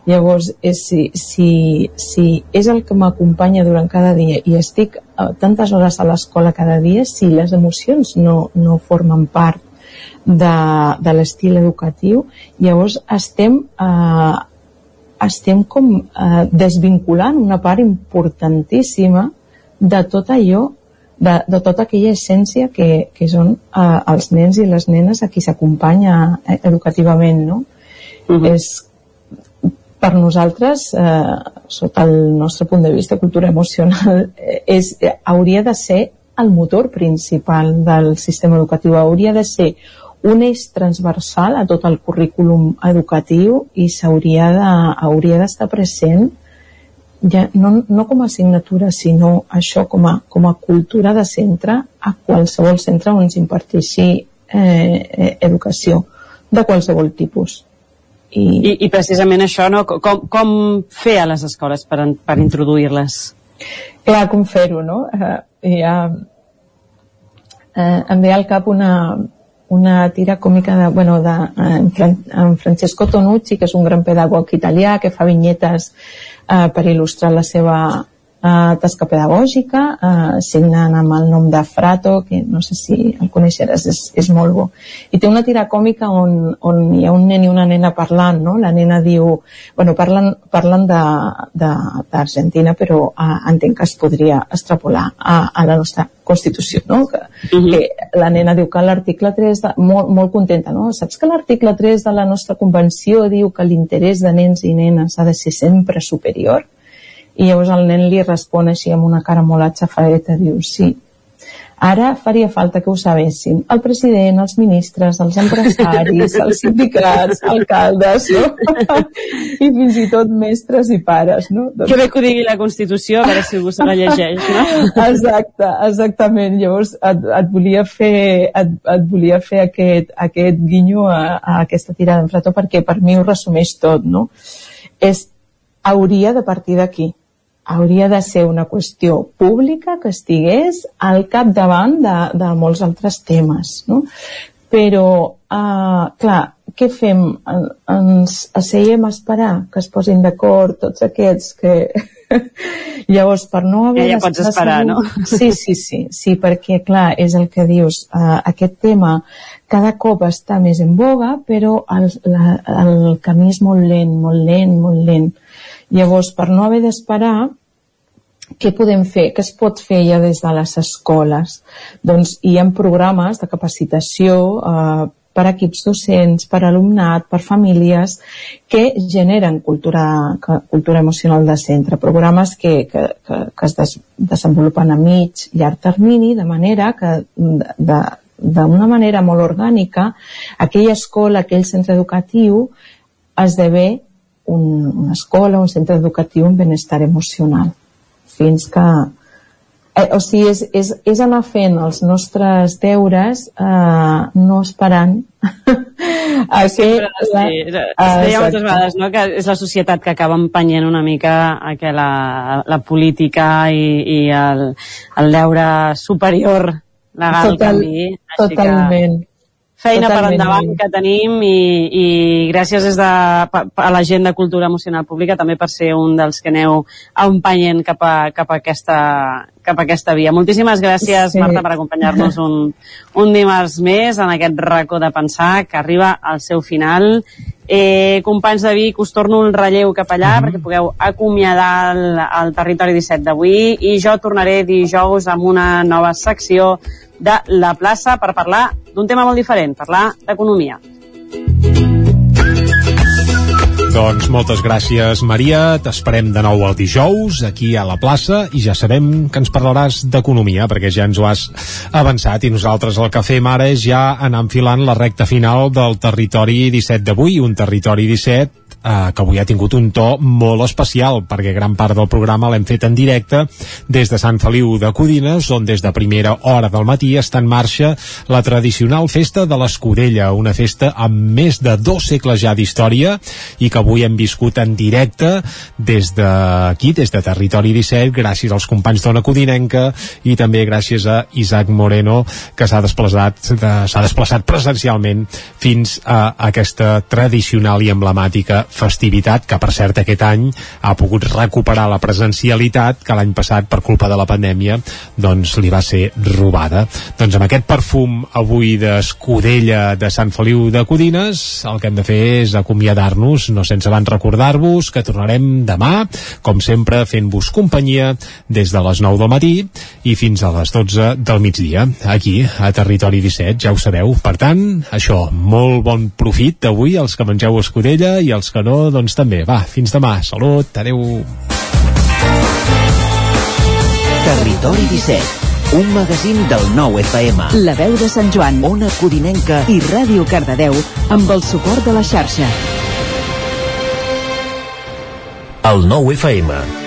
Llavors, és, si, si, si és el que m'acompanya durant cada dia i estic uh, tantes hores a l'escola cada dia, si les emocions no, no formen part de, de l'estil educatiu, llavors estem, uh, estem com uh, desvinculant una part importantíssima de tot allò de, de tota aquella essència que, que són uh, els nens i les nenes a qui s'acompanya eh, educativament, no? Uh -huh. És per nosaltres, eh, sota el nostre punt de vista cultura emocional, eh, és, eh, hauria de ser el motor principal del sistema educatiu, hauria de ser un eix transversal a tot el currículum educatiu i s'hauria de, hauria d'estar present ja, no, no com a assignatura, sinó això com a, com a cultura de centre a qualsevol centre on s'imparteixi eh, eh, educació de qualsevol tipus. I, I, i precisament això, no? com, com fer a les escoles per, per introduir-les? Clar, com fer-ho, no? Eh, ja, eh, em ve al cap una, una tira còmica de, bueno, de, eh, en, Francesco Tonucci, que és un gran pedagog italià que fa vinyetes eh, per il·lustrar la seva eh, tasca pedagògica, eh, signant amb el nom de Frato, que no sé si el coneixeràs, és, és molt bo. I té una tira còmica on, on hi ha un nen i una nena parlant, no? La nena diu... Bueno, parlen, parlen d'Argentina, però eh, entenc que es podria extrapolar a, a la nostra Constitució, no? Que, uh -huh. que la nena diu que l'article 3, de, molt, molt contenta, no? Saps que l'article 3 de la nostra convenció diu que l'interès de nens i nenes ha de ser sempre superior? I llavors el nen li respon així amb una cara molt atxafadeta, diu, sí, ara faria falta que ho sabéssim. El president, els ministres, els empresaris, els sindicats, alcaldes, no? I fins i tot mestres i pares, no? Doncs... Que bé que ho digui la Constitució, a veure si algú se la llegeix, no? Exacte, exactament. Llavors et, et volia fer, et, et volia fer aquest, aquest guinyo a, a aquesta tirada en frató perquè per mi ho resumeix tot, no? És, hauria de partir d'aquí hauria de ser una qüestió pública que estigués al capdavant de, de molts altres temes. No? Però, uh, clar, què fem? Ens asseiem a esperar que es posin d'acord tots aquests que... Llavors, per no haver... Ja, ja pots esperar, no? Sí, sí, sí, sí, perquè, clar, és el que dius, uh, aquest tema cada cop està més en boga, però el, la, el camí és molt lent, molt lent, molt lent. Llavors, per no haver d'esperar, què podem fer? Què es pot fer ja des de les escoles? Doncs hi ha programes de capacitació eh, per equips docents, per alumnat, per famílies, que generen cultura, cultura emocional de centre, programes que, que, que, que es des, desenvolupen a mig, llarg termini, de manera que de, d'una manera molt orgànica, aquella escola, aquell centre educatiu esdevé un, una escola, un centre educatiu amb benestar emocional. Fins que... Eh, o sigui, és, és, és anar fent els nostres deures eh, no esperant a que... Sí, la, sí. Es deia moltes vegades no? que és la societat que acaba empenyent una mica a que la, la política i, i el, el deure superior legal Total, canvi. Totalment. Que feina Totalment. per endavant que tenim i, i gràcies des de, a la gent de Cultura Emocional Pública també per ser un dels que aneu empenyent cap a, cap a, aquesta, cap a aquesta via. Moltíssimes gràcies, sí. Marta, per acompanyar-nos un, un dimarts més en aquest racó de pensar que arriba al seu final. Eh, companys de Vic, us torno el relleu cap allà mm -hmm. perquè pugueu acomiadar el, el territori 17 d'avui i jo tornaré dijous amb una nova secció de la plaça per parlar d'un tema molt diferent, parlar d'economia. Doncs moltes gràcies, Maria. T'esperem de nou el dijous aquí a la plaça i ja sabem que ens parlaràs d'economia perquè ja ens ho has avançat i nosaltres el que fem ara és ja anar enfilant la recta final del territori 17 d'avui, un territori 17 eh, que avui ha tingut un to molt especial perquè gran part del programa l'hem fet en directe des de Sant Feliu de Codines on des de primera hora del matí està en marxa la tradicional festa de l'Escudella, una festa amb més de dos segles ja d'història i que avui hem viscut en directe des d'aquí, des de Territori 17 gràcies als companys d'Ona Codinenca i també gràcies a Isaac Moreno que s'ha desplaçat s'ha desplaçat presencialment fins a aquesta tradicional i emblemàtica festivitat que per cert aquest any ha pogut recuperar la presencialitat que l'any passat per culpa de la pandèmia doncs li va ser robada. Doncs amb aquest perfum avui d'escudella de Sant Feliu de Codines el que hem de fer és acomiadar-nos no sense abans recordar-vos que tornarem demà com sempre fent-vos companyia des de les 9 del matí i fins a les 12 del migdia aquí a Territori 17 ja ho sabeu. Per tant això molt bon profit avui els que mengeu escudella i els que no, doncs també. Va, fins demà. Salut, adeu. Territori 17 un magazín del nou FM. La veu de Sant Joan, Ona Codinenca i Ràdio Cardedeu amb el suport de la xarxa. El nou FM